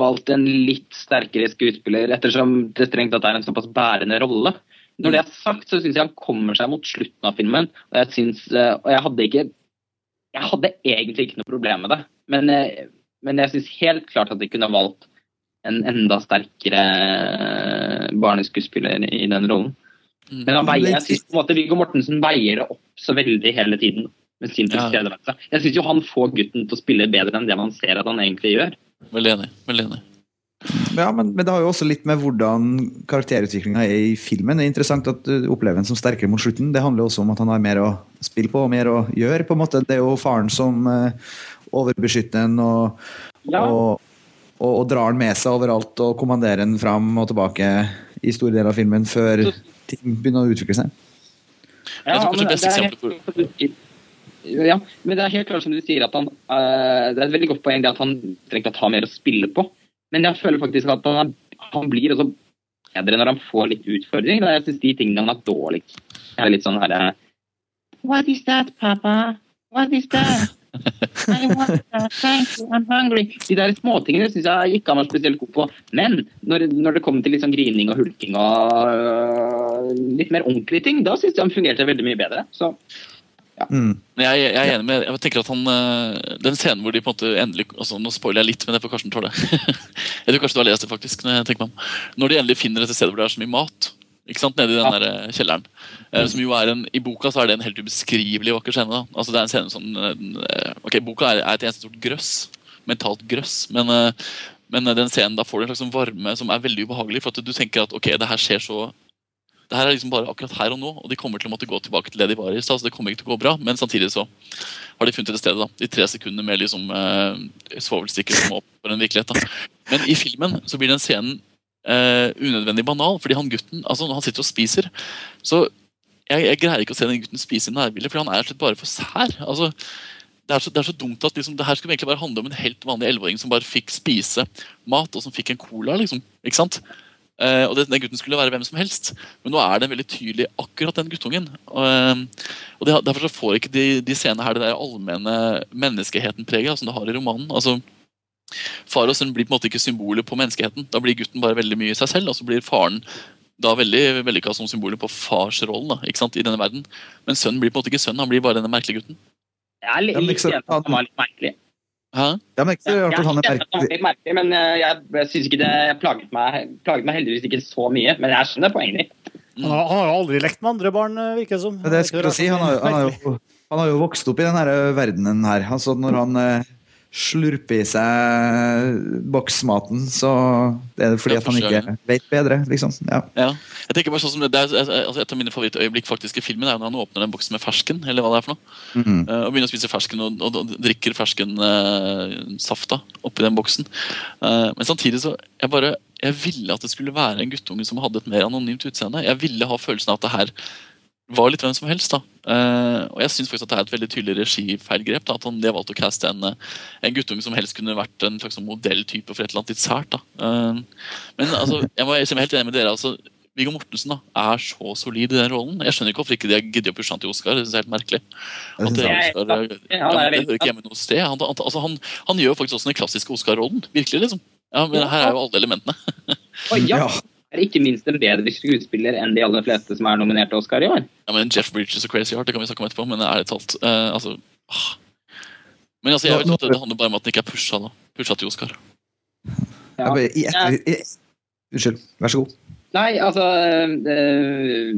valgt en litt sterkere skuespiller, ettersom det strengt tatt er en såpass bærende rolle. Når det er sagt, så syns jeg han kommer seg mot slutten av filmen. Og jeg, synes, eh, og jeg hadde ikke Jeg hadde egentlig ikke noe problem med det. Men, eh, men jeg syns helt klart at de kunne valgt en enda sterkere eh, barneskuespiller i den rollen. Mm. Men han veier, jeg synes på en måte Viggo Mortensen veier det opp så veldig hele tiden med sin tilstedeværelse. Jeg syns jo han får gutten til å spille bedre enn det man ser at han egentlig gjør. Veldig enig. Veldig enig. Ja, men, men, det har jo også litt med hvordan karakterutviklinga er i filmen. Det er interessant at du opplever den som sterkere mot slutten. Det handler også om at han har mer å spille på og mer å gjøre. på en måte. Det er jo faren som uh, overbeskytter en, og, ja. og, og, og, drar han med seg overalt og kommanderer han fram og tilbake i store deler av filmen før ting begynner å utvikle seg. Ja, jeg tror kanskje beste eksempel på ja, men det er helt klart som du sier at han uh, Det er et veldig godt poeng det at han trenger å ta mer å spille på. Men jeg føler faktisk at han, han blir også bedre når han får litt utfordring. Da jeg syns de tingene han har dårligst, er litt sånn herre What is that, papa? What is that? Hungry. De der småtingene syns jeg ikke han var spesielt god på. Men når, når, det kommer til litt sånn grining og hulking og uh, litt mer ordentlige ting, da syns jeg han fungerte veldig mye bedre. Så ja. Mm. Jeg, jeg, er enig med jeg tenker at han, eh, Den scenen hvor de på en måte endelig altså Nå spoiler jeg litt, men det får Karsten tåle. jeg tror kanskje du har lest det, faktisk. Når jeg tenker meg om. Når de endelig finner dette stedet hvor det er så mye mat. Ikke sant, Nede i den der eh, kjelleren. Eh, som jo er en, I boka så er det en helt ubeskrivelig vakker scene. da. Altså det er en scene som, ok, Boka er, et eneste stort grøss. Mentalt grøss. Men, men den scenen da får du en slags sånn varme som er veldig ubehagelig. For at du tenker at ok, det her skjer så det her er liksom bare akkurat her og nå, og de kommer til å måtte gå tilbake til det de var i stad. Så det kommer ikke til å gå bra, men samtidig så har de funnet et sted. da, De tre sekundene med liksom eh, svovelstikker som åpner en virkelighet. da. Men i filmen så blir den scenen eh, unødvendig banal, fordi han gutten altså han sitter og spiser. Så jeg, jeg greier ikke å se den gutten spise i nærbildet, for han er slett bare for sær. altså det er, så, det er så, dumt at liksom, det her skulle egentlig bare handle om en helt vanlig elleveåring som bare fikk spise mat, og som fikk en cola. liksom, ikke sant? Eh, og den, den, gutten skulle være hvem som helst, men nå er den veldig tydelig akkurat den guttungen. Og, og det, Derfor så får ikke de, de scenene her det der allmenne menneskeheten-preget som det har i romanen. altså Far og sønn blir på en måte ikke symbolet på menneskeheten. Da blir gutten bare veldig mye i seg selv, og så blir faren da veldig vellykka som symbolet på farsrollen i denne verden. Men sønnen blir på en måte ikke sønn, han blir bare denne merkelige gutten. Jeg er litt, litt enig at han var litt merkelig. Hæ? Ja, men ikke han er litt merkelig. Men eh, jeg, jeg synes ikke det plaget meg, plaget meg heldigvis ikke så mye. Men jeg skjønner poenget ditt. Han har, han, har jo aldri lekt med andre barn, eh, virker det som. Det, det si, han, har, han, har jo, han, har, jo, vokst opp i denne verdenen her. Altså, når han, eh, slurper i seg boksmaten, så det er fordi Ja, at han ikke vet bedre, liksom. Ja. Ja. Jeg tenker bare sånn som det, det er, altså Et av mine favorittøyeblikk faktisk i filmen er når han åpner den boksen med fersken. eller hva det er for noe, Mhm. eh, og begynner å spise fersken og, og, og drikker ferskensafta oppi den boksen. Uh, men samtidig så jeg bare, jeg ville at det skulle være en guttunge som hadde et mer anonymt utseende. Jeg ville ha følelsen av at det her var litt hvem som helst. da. Uh, og jeg syns at det er et veldig tydelig regifeilgrep. da, At han de har valgt å caste en, eh, en guttunge som helst kunne vært en slags modelltype for et eller annet litt sært. da. Uh, men altså, jeg må jeg er helt enig med dere. altså, Viggo Mortensen da, er så solid i den rollen. Jeg skjønner ikke hvorfor ikke de har giddet å pushe han til Oscar. det synes jeg er helt merkelig. At det jeg. er Oscar, Ja, ja, det er hører ikke hjemme noe sted. Han, han, altså, han, han gjør faktisk også den klassiske Oscar-rollen. Virkelig, liksom. Ja, men Her er jo alle elementene. Ja, Ja. Er ikke minst en bedre skuespiller enn de aller fleste som er nominert til Oscar i år. Ja, men Jeff Bridges og Crazy Heart det kan vi snakke om etterpå, men ærlig talt uh, altså, ah. Men altså, jeg vet at det handler bare om at den ikke er pusha, da. pusha til Oscar. Ja. bare, i etter, i, unnskyld, vær så god. Nei, altså øh,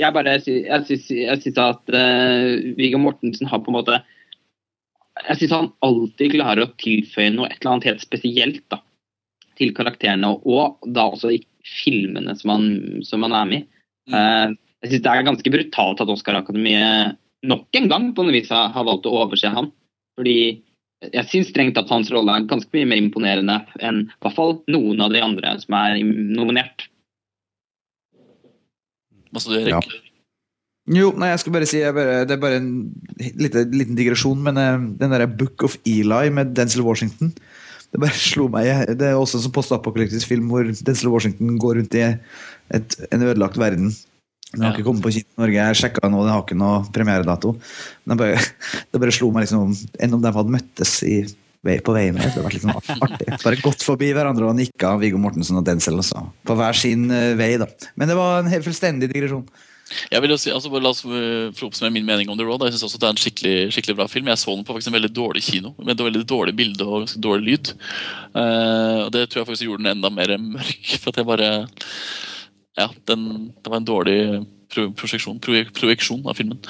Jeg bare Jeg syns, at øh, Viggo Mortensen har på en måte Jeg syns han alltid klarer å tilføye noe et eller annet helt spesielt da, til karakterene, og da også i filmene som han, som han er med i. Mm. Eh, jeg syns det er ganske brutalt at Oscar-akademiet nok en gang på noe vis har valgt å overse han. Fordi jeg syns strengt at hans rolle er ganske mye mer imponerende enn i hvert fall noen av de andre som er nominert. Hva sa du, Erik. Jo, nei, jeg skal bare si jeg bare, Det er bare en lite, liten digresjon, men uh, den derre Book of Eli med Denzil Washington Det bare slo meg Det er også en sånn postapokalyptisk film hvor Denzil Washington går rundt i et, en ødelagt verden. Den har Ja. ikke kommet på kino i Norge. Jeg sjekka nå, den har ikke noe premieredato. Men det bare, det bare slo meg liksom enn om de hadde møttes i, på veien. Det hadde vært litt sånn artig. Bare gått forbi hverandre og nikka, Viggo Mortensen og Denzil. Også. På hver sin eh, vei, da. Men det var en helt fullstendig digresjon. Jeg vil jo si, altså bare La oss øh, få oppsummere min mening om The Road. Jeg synes også det er en skikkelig, skikkelig bra film. Jeg så den på faktisk en veldig dårlig kino, med et veldig dårlig bilde og ganske dårlig lyd. Uh, og Det tror jeg faktisk gjorde den enda mer mørk. For at jeg bare Ja, den, det var en dårlig pro prosjeksjon, projek projeksjon av filmen.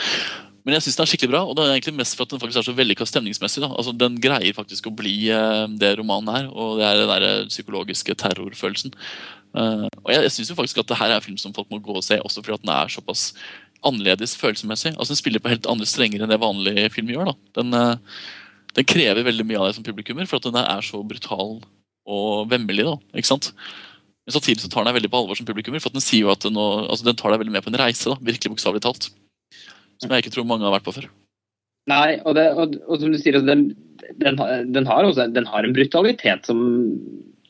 Men jeg syns den er skikkelig bra, og det er egentlig mest for at den faktisk er så vellykka stemningsmessig. da. Altså, Den greier faktisk å bli eh, det romanen er, og det er den der psykologiske terrorfølelsen. Eh, og jeg, jeg jo faktisk at det her er en film som folk må gå og se, også fordi at den er såpass annerledes følelsesmessig. Altså Den spiller på helt andre strenger enn det vanlige film gjør. da. Den, uh, den krever veldig mye av deg som publikummer, for at den er så brutal og vemmelig. da, ikke sant? Men samtidig så tar den deg veldig på alvor som publikummer, for at den sier jo at den, altså den tar deg veldig med på en reise. da, Virkelig bokstavelig talt. Som jeg ikke tror mange har vært på før. Nei, og, det, og, og som du sier, altså, den, den, den, har også, den har en brutalitet som,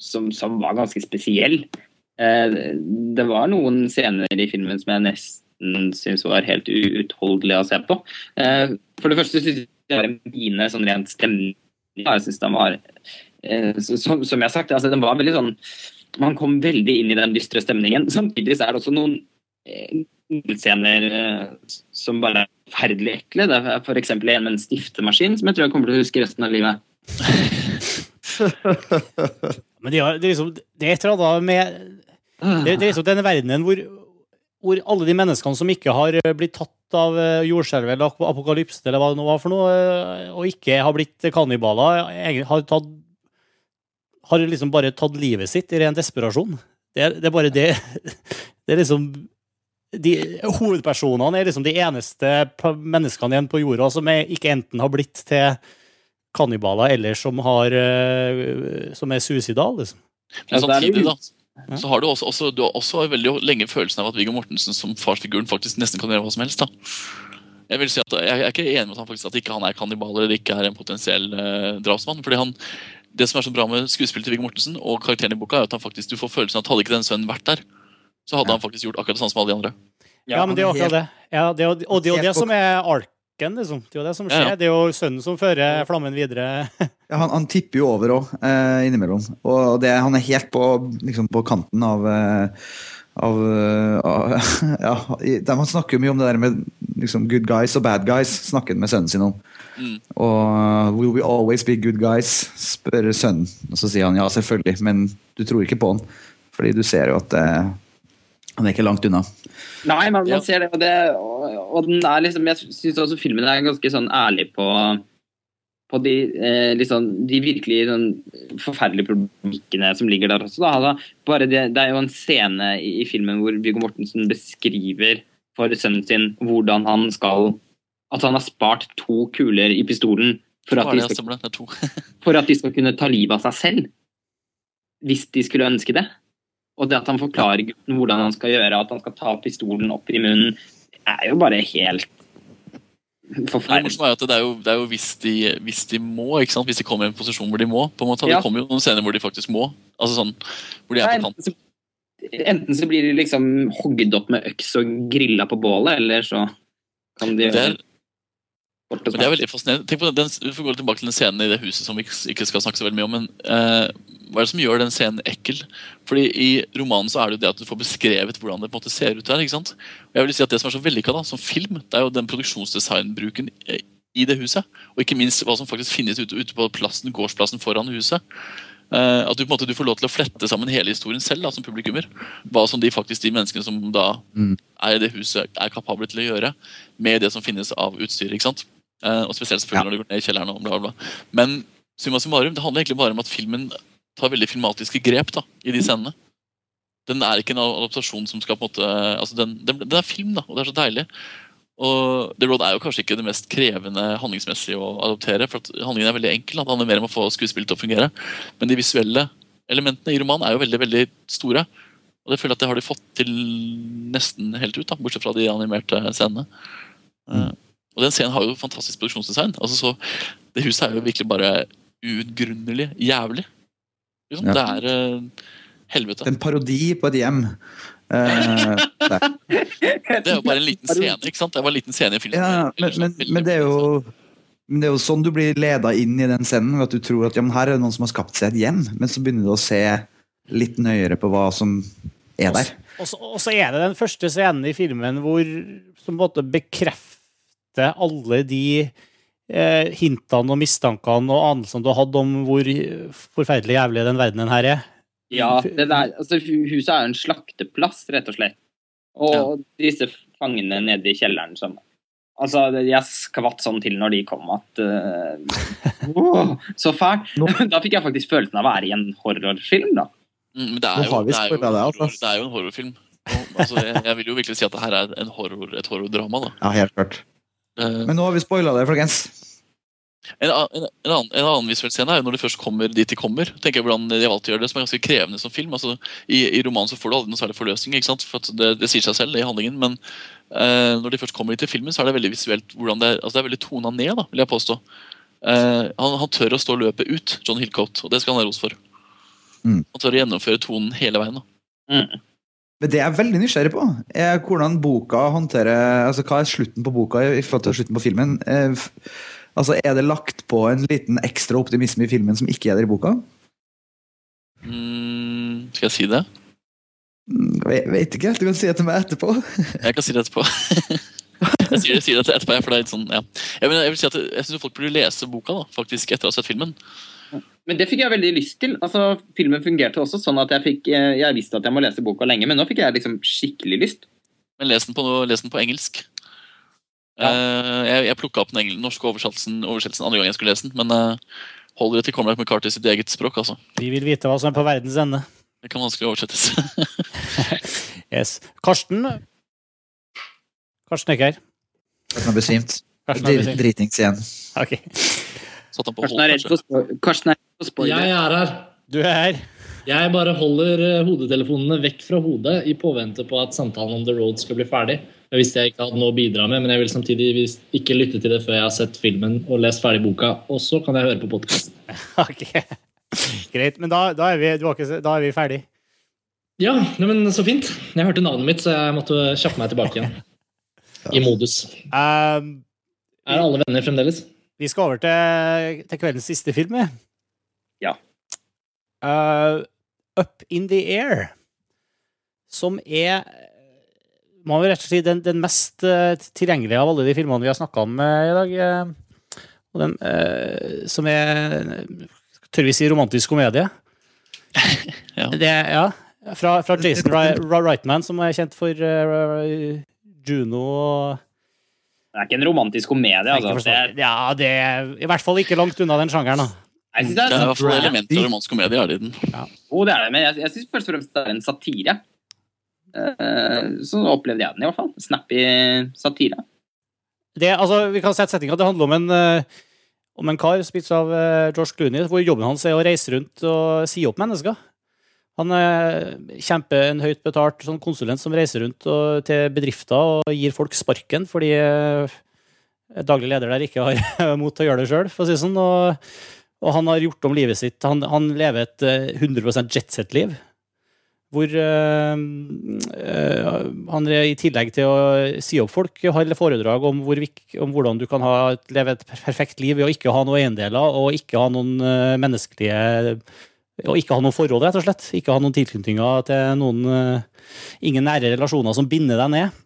som, som var ganske spesiell. Eh, det var noen scener i filmen som jeg nesten syns var helt uutholdelig å se på. Eh, for det første syns jeg det var en fine sånn rent stemning. Jeg synes den var, eh, som, som jeg har sagt, altså, den var veldig sånn Man kom veldig inn i den dystre stemningen. Samtidig er det også noen scener som bare er forferdelig ekle. Det er f.eks. en med en stiftemaskin som jeg tror jeg kommer til å huske resten av livet. Men de har, det, er liksom, det er et eller annet med det, det er liksom denne verdenen hvor, hvor alle de menneskene som ikke har eh, blitt tatt av jordskjelvet eller ap- apokalypse, eller hva det nå var for noe, eh, og ikke har blitt kannibaler, har, tatt, har liksom bare tatt livet sitt i ren desperasjon. Det er, det er bare det Det er liksom de, Hovedpersonene er liksom de eneste menneskene igjen på jorda som er, ikke enten har blitt til kannibaler, eller som, har, eh, som er suicidal, liksom. Men det er samtidig, jo- så har du også, også, du har også veldig lenge følelsen av at Viggo Mortensen som farsfiguren faktisk nesten kan gjøre hva som helst. da. Jeg vil si at jeg er ikke enig med han faktisk at ikke han er kannibal eller ikke er en potensiell eh, drapsmann. fordi han, Det som er så bra med skuespillet til Viggo Mortensen og karakteren i boka, er at han faktisk, du får følelsen av at hadde ikke den sønnen vært der, så hadde Ja. han faktisk gjort akkurat det samme som alle de andre. Ja, men det er akkurat det. Ja, det er, og det er jo det som er arken, liksom. Det er jo det som Ja, ja. skjer. Det er jo sønnen som fører flammen videre. Ja, han, han tipper jo over òg, eh, innimellom. Og det, han er helt på, liksom, på kanten av, eh, av, eh, av Ja, i- de, han snakker jo mye om det der med liksom, good guys og bad guys, snakker han med sønnen sin om. Mm. Og uh, will we always be good guys? spør sønnen. Og så sier han ja, selvfølgelig, men du tror ikke på han. Fordi du ser jo at eh, han er ikke langt unna. Nei, man, Ja. man ser det, og, det og, og den er liksom Jeg syns også filmen er ganske sånn ærlig på, på de, eh, liksom, de virkelig sånn, forferdelige problematikkene som ligger der også. Da. Altså, bare det, det, er jo en scene i, i, filmen hvor Viggo Mortensen beskriver for sønnen sin hvordan han skal At han har spart to kuler i pistolen for at, de skal, for at de skal kunne ta livet av seg selv. Hvis de skulle ønske det. Og det at han forklarer gutten hvordan han skal gjøre, at han skal ta pistolen opp i munnen, er jo bare helt Forferdelig. Det, er det er jo, det er jo hvis, de, hvis, de, må, ikke sant? hvis de kommer i en posisjon hvor de må. på en måte. Ja. Det kommer jo noen scener hvor de faktisk må. altså sånn, hvor de er på kant. Enten så blir de liksom hogget opp med øks og grilla på bålet, eller så kan de det er, men det er veldig fascinerende. Tenk på den, Vi får gå tilbake til den scenen i det huset som vi ikke skal snakke så veldig mye om. men eh, Hva er det som gjør den scenen ekkel? Fordi I romanen så er det jo det at du får beskrevet hvordan det på en måte ser ut der. ikke sant? Og jeg vil si at Det som er så vellykka som film, det er jo den produksjonsdesignbruken i det huset. Og ikke minst hva som faktisk finnes ute, ute på plassen, gårdsplassen foran huset. Uh, at du, på en måte, du får lov til å flette sammen hele historien selv da, som publikummer. Hva som de faktisk, de menneskene som da mm. er i det huset, er kapable til å gjøre med det som finnes av utstyr. ikke sant? Uh, og spesielt selvfølgelig ja. når du går ned i kjelleren. og bla bla bla. Men summa summarum, det handler egentlig bare om at filmen tar veldig filmatiske grep da, i de scenene. Den er ikke en adaptasjon som skal på en måte altså den, den, den, er film, da, og det er så deilig. Og The Road er jo kanskje ikke det mest krevende handlingsmessig å adoptere. for at Handlingen er veldig enkel. Det handler mer om å få skuespillet til å fungere. Men de visuelle elementene i romanen er jo veldig veldig store. Og det føler jeg at det har de fått til nesten helt ut, da, bortsett fra de animerte scenene. Mm. Uh, og den scenen har jo fantastisk produksjonsdesign. Altså så, Det huset er jo virkelig bare uutgrunnelig jævlig. Liksom. Ja. Det er uh, helvete. En parodi på et hjem. Uh, det er jo bare en liten scene, ikke sant? Det var en liten scene i filmen. Ja, men, men, men, det er jo men det er jo sånn du blir leda inn i den scenen. at Du tror at ja, men her er det noen som har skapt seg et hjem, men så begynner du å se litt nøyere på hva som er der. Og så, er det den første scenen i filmen hvor som på en måte bekrefter alle de hintene og mistankene og anelsene du har hatt om hvor forferdelig jævlig den verdenen her er? Ja, der, altså, huset er jo en slakteplass, rett og slett. Og ja. disse fangene nede i kjelleren som Altså, jeg skvatt sånn til når de kom at uh, wow, Så fælt! Da fikk jeg faktisk følelsen av å være i en horrorfilm, da. Mm, det, er jo, det, er jo, horror, det er jo en horrorfilm. Og, altså, jeg, jeg, vil jo virkelig si at det her er horror, et horrordrama. da. Ja, helt klart. Uh, Men nå har vi spoila det, folkens. En, en, en, annen, en annen visuell scene er jo når de først kommer dit de kommer. tenker jeg hvordan de valgte å gjøre det, som er ganske krevende som film. altså I, i romanen så får du aldri noe særlig forløsning, ikke sant? for det, det, sier seg selv i handlingen. Men eh, når de først kommer til filmen, så er det veldig visuelt hvordan det er, altså det er veldig tona ned, da, vil jeg påstå. Eh, han, han, tør å stå løpet ut, John Hillcoat, og det skal han ha ros for. Mm. Han tør å gjennomføre tonen hele veien. da. Mm. Men det jeg er veldig nysgjerrig på, er hvordan boka håndterer altså Hva er slutten på boka i forhold til slutten på filmen? Eh, altså Er det lagt på en liten ekstra optimisme i filmen som ikke er der i boka? Mm, skal jeg si det? Mm, jeg vet ikke. Du kan si det til meg etterpå. jeg kan si det etterpå. jeg sier, sier, det etterpå, for det er litt sånn, ja. Jeg, mener, jeg vil si at jeg syns folk burde lese boka da, faktisk etter å ha sett filmen. Men det fikk jeg veldig lyst til. Altså, Filmen fungerte også sånn at jeg fikk eh, Jeg visste at jeg må lese boka lenge, men nå fikk jeg liksom skikkelig lyst. Men les den på, les den på engelsk. Ja. Uh, jeg jeg plukka opp den norske oversettelsen, oversettelsen andre gang jeg skulle lese den, men uh, hold dere til Cormac McCarthy sitt eget språk, altså. Vi vil vite hva som er på verdens ende. Det kan vanskelig oversettes. yes. Karsten Karsten er ikke her. Karsten har besvimt. Dritings igjen. Okay. Karsten er redd for spoiler. Jeg er her. Du er her. Jeg bare holder eh, hodetelefonene vekk fra hodet i påvente på at samtalen om The Road skal bli ferdig. Jeg visste jeg ikke hadde noe å bidra med, men jeg vil samtidig ikke lytte til det før jeg har sett filmen og lest ferdig boka. Og så kan jeg høre på podkasten. Okay. Greit. Men da, da, er vi, ikke, da er vi ferdig. Ja, men så fint. Jeg hørte navnet mitt, så jeg måtte kjappe meg tilbake igjen. I modus. Um, er alle venner fremdeles? Vi skal over til, til kveldens siste film. Ja. Uh, Up in the Air, som er må vi rett og slett si den, den mest uh, tilgjengelige av alle de filmene vi har snakka om uh, i dag. Uh, og den, som er tør vi si romantisk komedie. ja. Det, ja. Fra, fra Jason Wrightman, som er kjent for Juno og Det er ikke en romantisk komedie. Altså. Det. Ja, det er i hvert fall ikke langt unna den sjangeren, da. Jeg synes Det er det er i er, hvert fall elementer av romansk komedie. er det i den. Jo, det er det, men jeg, jeg syns først og fremst det er en satire. Uh, så opplevde jeg den i hvert fall. Snappy satire. Det, altså, vi kan sette setninga. Det handler om en, uh, om en kar spilt av uh, George Clooney, hvor jobben hans er å reise rundt og si opp mennesker. Han er kjempe en høyt betalt sånn konsulent som reiser rundt og, til bedrifter og gir folk sparken fordi daglig leder der ikke har mot til å gjøre det sjøl, for å si det sånn. Og, og han har gjort om livet sitt. Han, han lever et eh, 100 jetset-liv. Hvor øh, øh, han i tillegg til å si opp folk, har foredrag om, hvor, om hvordan du kan ha, leve et perfekt liv ved å ikke ha noen eiendeler og ikke ha noen eh, menneskelige og ikke ha noe forhold, rett og slett. Ikke ha noen tilknytninger til noen eh, Ingen nære relasjoner som binder deg ned.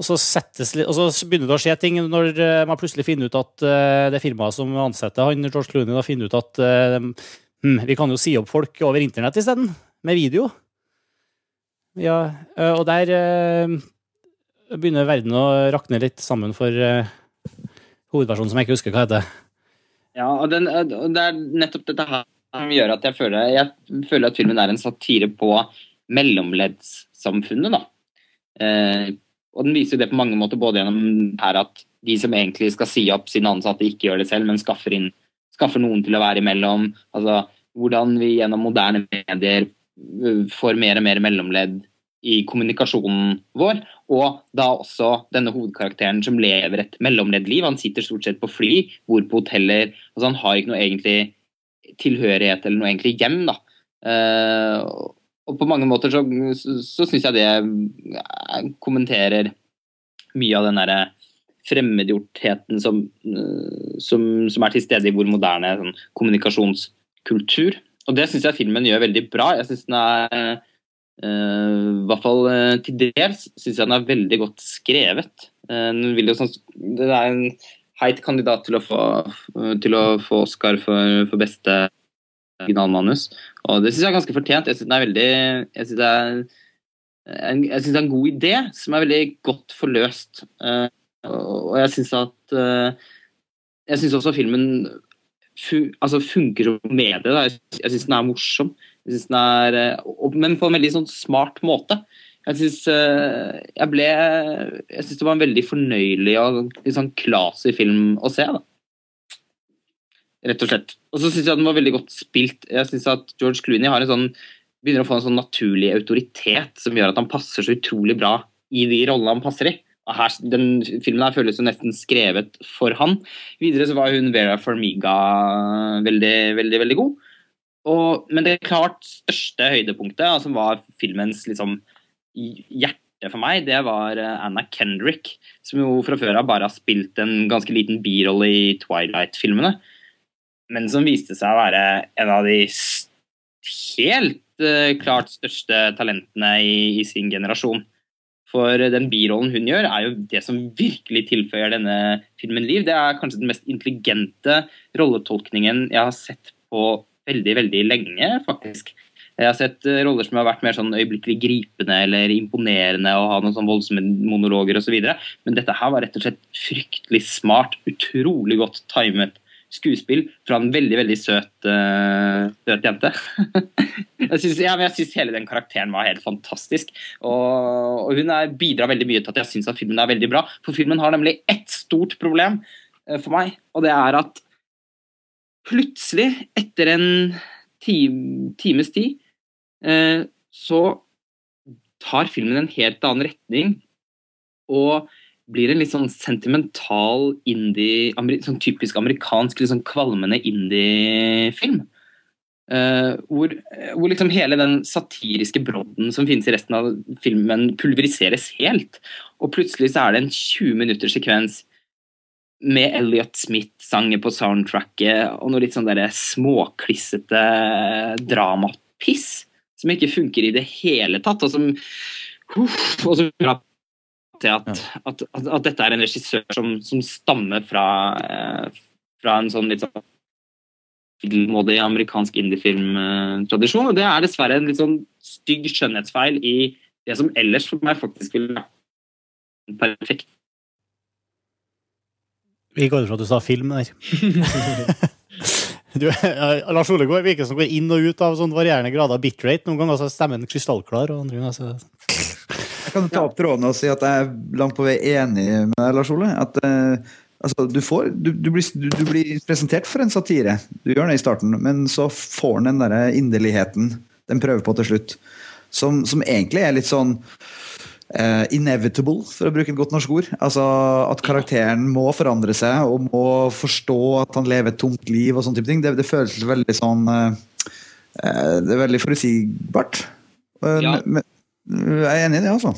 Og så, settes, og så begynner det å skje ting når eh, man plutselig finner ut at eh, det firmaet som ansetter han, George Clooney, da finner ut at eh, hm, vi kan jo si opp folk over internett isteden, med video. Ja, og der begynner verden å rakne litt sammen for hovedpersonen som jeg ikke husker hva heter. Ja, og, den, det er nettopp dette her som gjør at jeg føler, jeg føler at filmen er en satire på mellomleddssamfunnet. da. Eh, og den viser jo det på mange måter, både gjennom her at de som egentlig skal si opp sine ansatte, ikke gjør det selv, men skaffer, inn, skaffer noen til å være imellom. Altså, hvordan vi gjennom moderne medier øh, får mer og mer mellomledd i kommunikasjonen vår. Og da også denne hovedkarakteren som lever et mellomleddliv. Han sitter stort sett på fly, bor på hoteller. altså Han har ikke noe egentlig tilhørighet eller noe egentlig hjem. da. Eh, og på mange måter så, så, så syns jeg det eh, kommenterer mye av den derre fremmedgjortheten som, eh, som, som er til stede i vår moderne sånn, kommunikasjonskultur. Og det syns jeg filmen gjør veldig bra. Jeg synes den er eh, i hvert fall uh, til dels syns jeg den er veldig godt skrevet. Uh, den vil jo sånn, det er en heit kandidat til å få, til å få Oscar for, for beste originalmanus. Og det syns jeg er ganske fortjent. Jeg syns det er veldig jeg synes det det er en god idé som er veldig godt forløst. Eh, og jeg syns at eh, Jeg syns også filmen fun, altså funker som medie. Da. Jeg, syns den er morsom. Den er, eh, men på en veldig sånn smart måte. Jeg syns jeg ble Jeg syns det var en veldig fornøyelig og litt sånn classy film å se. da Rett og slett. Og så syns jeg den var veldig godt spilt. Jeg synes at George Clooney har en sånn, begynner å få en sånn naturlig autoritet som gjør at han passer så utrolig bra i de rollene han passer i. Og her, den filmen her føles jo nesten skrevet for han. Videre så var hun Vera Farmiga veldig, veldig, veldig god. Og, men det klart største høydepunktet, altså var filmens liksom hjerte for meg, det var Anna Kendrick, som jo fra før av bare har spilt en ganske liten birolle i Twilight-filmene men som viste seg å være en av de helt uh, klart største talentene i, i, sin generasjon. For den birollen hun gjør, er jo det som virkelig tilføyer denne filmen liv. Det er kanskje den mest intelligente rolletolkningen jeg har sett på veldig, veldig lenge, faktisk. Jeg har sett uh, roller som har vært mer sånn øyeblikkelig gripende eller imponerende og ha noen sånn voldsomme monologer osv. Men dette her var rett og slett fryktelig smart, utrolig godt timet skuespill fra en veldig veldig søt, uh, søt jente. jeg syns ja, hele den karakteren var helt fantastisk. Og, og hun er, bidrar veldig mye til at jeg syns at filmen er veldig bra. For filmen har nemlig ett stort problem uh, for meg, og det er at plutselig, etter en time, times tid, uh, så tar filmen en helt annen retning. Og blir en litt sånn sentimental indie, sånn typisk amerikansk, litt sånn kvalmende indie-film. Uh, hvor, hvor, liksom hele den satiriske brodden som finnes i resten av filmen, pulveriseres helt. Og plutselig så er det en 20 minutters sekvens med Elliot Smith-sanger på soundtracket og noe litt sånn derre småklissete dramapiss som ikke funker i det hele tatt, og som, uff, og som til at, ja. at, at, at, dette er en regissør som, som stammer fra, eh, fra, en sånn litt sånn middelmådig amerikansk indiefilmtradisjon. Og det er dessverre en litt sånn stygg skjønnhetsfeil i det som ellers for meg faktisk ville vært perfekt Vi går ut fra at du sa film der. du, ja, Lars Ole går, virker som går inn og ut av sånn varierende grader av bitrate. Noen ganger så er stemmen krystallklar, og andre ganger så Kan ta opp tråden og si at jeg er langt på vei enig med deg, Lars Ole. At uh, altså, du, får, du, du, blir, du, du blir presentert for en satire. Du gjør det i starten, men så får den den derre inderligheten den prøver på til slutt, som, som egentlig er litt sånn uh, inevitable, for å bruke et godt norsk ord. Altså At karakteren må forandre seg og må forstå at han lever et tomt liv. og sånne type ting. Det, det føles veldig sånn uh, Det er veldig forutsigbart. Ja. men jeg er enig i det, altså.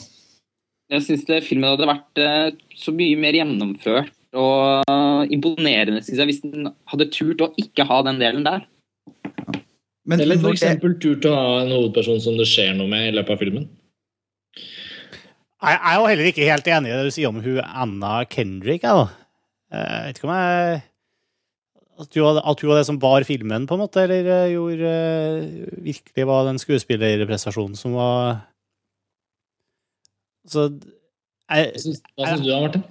Jeg syns filmen hadde vært eh, så mye mer gjennomført og eh, imponerende synes jeg, hvis den hadde turt å ikke ha den delen der. Men Eller f.eks. turt å ha en hovedperson som det skjer noe med i løpet av filmen. Jeg er jo heller ikke helt enig i det du sier om hun Anna Kendrick. Jeg, da. jeg vet ikke om jeg at hun, at hun var det som bar filmen, på en måte, eller eh, gjorde eh, virkelig var den skuespillerprestasjonen som var Så jeg, Hva syns du da, Martin?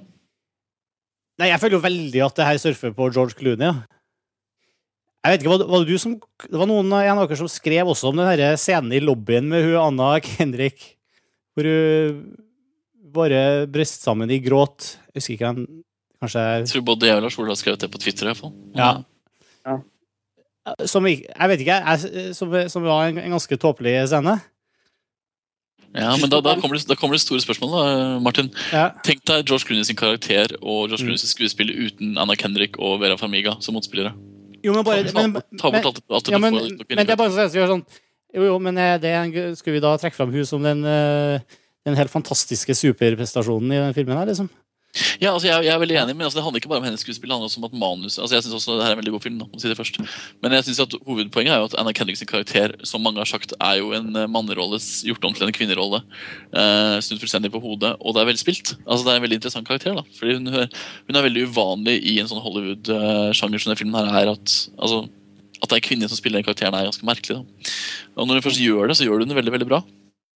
Nei, jeg føler jo veldig at det her surfer på George Clooney, ja. Jeg vet ikke, var det, var det du som Det var noen en av dere som skrev også om den her scenen i lobbyen med hun Anna Kendrick, hvor hun bare brøst sammen i gråt. Jeg husker ikke hvem Kanskje Jeg tror både jeg og Lars Olav har skrevet det på Twitter. i hvert fall. Ja. Som Jeg vet ikke, jeg, som, som var en, en ganske tåpelig scene. Ja, men da, da, kommer det, da kommer det store spørsmål, da, Martin. Ja. Tenk deg George Clooney sin karakter og George Clooney sin skuespill uten Anna Kendrick og Vera Farmiga som motspillere. Jo, men bare ta, men, ta bort alt, alt det ja, men, får men det er bare så gjør sånn Jo, jo, men eh, det skulle vi da trekke fram hun som den, eh, den helt fantastiske superprestasjonen i den filmen her, liksom? Ja, altså jeg, jeg er veldig enig, men altså det handler ikke bare om hennes skuespill. Det handler også om at manus altså Jeg synes også det her er en veldig god film. da, å si det først Men jeg synes at hovedpoenget er jo at Anna Kendrick sin karakter som mange har sagt, er jo en eh, mannerolle gjort om til en kvinnerolle. Uh, snudd fullstendig på hodet, og det er velspilt. Altså Det er en veldig interessant karakter. da Fordi Hun, hun er veldig uvanlig i en sånn Hollywood-sjanger som denne filmen her er. At, altså, at det er kvinner som spiller den karakteren, er ganske merkelig. da Og når hun først gjør det, så gjør hun det veldig veldig bra.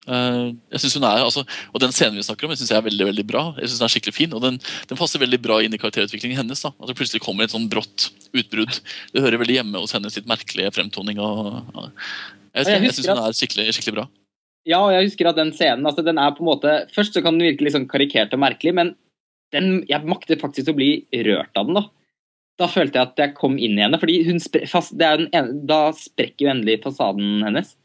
Eh, jeg synes hun er, altså, og Den scenen vi snakker om, jeg synes jeg er veldig veldig bra. Jeg synes Den er skikkelig fin, og den, den passer veldig bra inn i karakterutviklingen hennes. da, At det plutselig kommer et sånn brått utbrudd. Det hører veldig hjemme hos hennes litt merkelige fremtoning. og og Jeg, Jeg jeg synes hun er skikkelig, skikkelig bra. Ja, og jeg husker at den scenen altså den er på en måte, Først så kan den virke litt sånn karikert og merkelig, men den, jeg makter faktisk å bli rørt av den. Da Da følte jeg at jeg kom inn i henne. fordi hun fast, det er den ene, Da sprekker jo endelig fasaden hennes.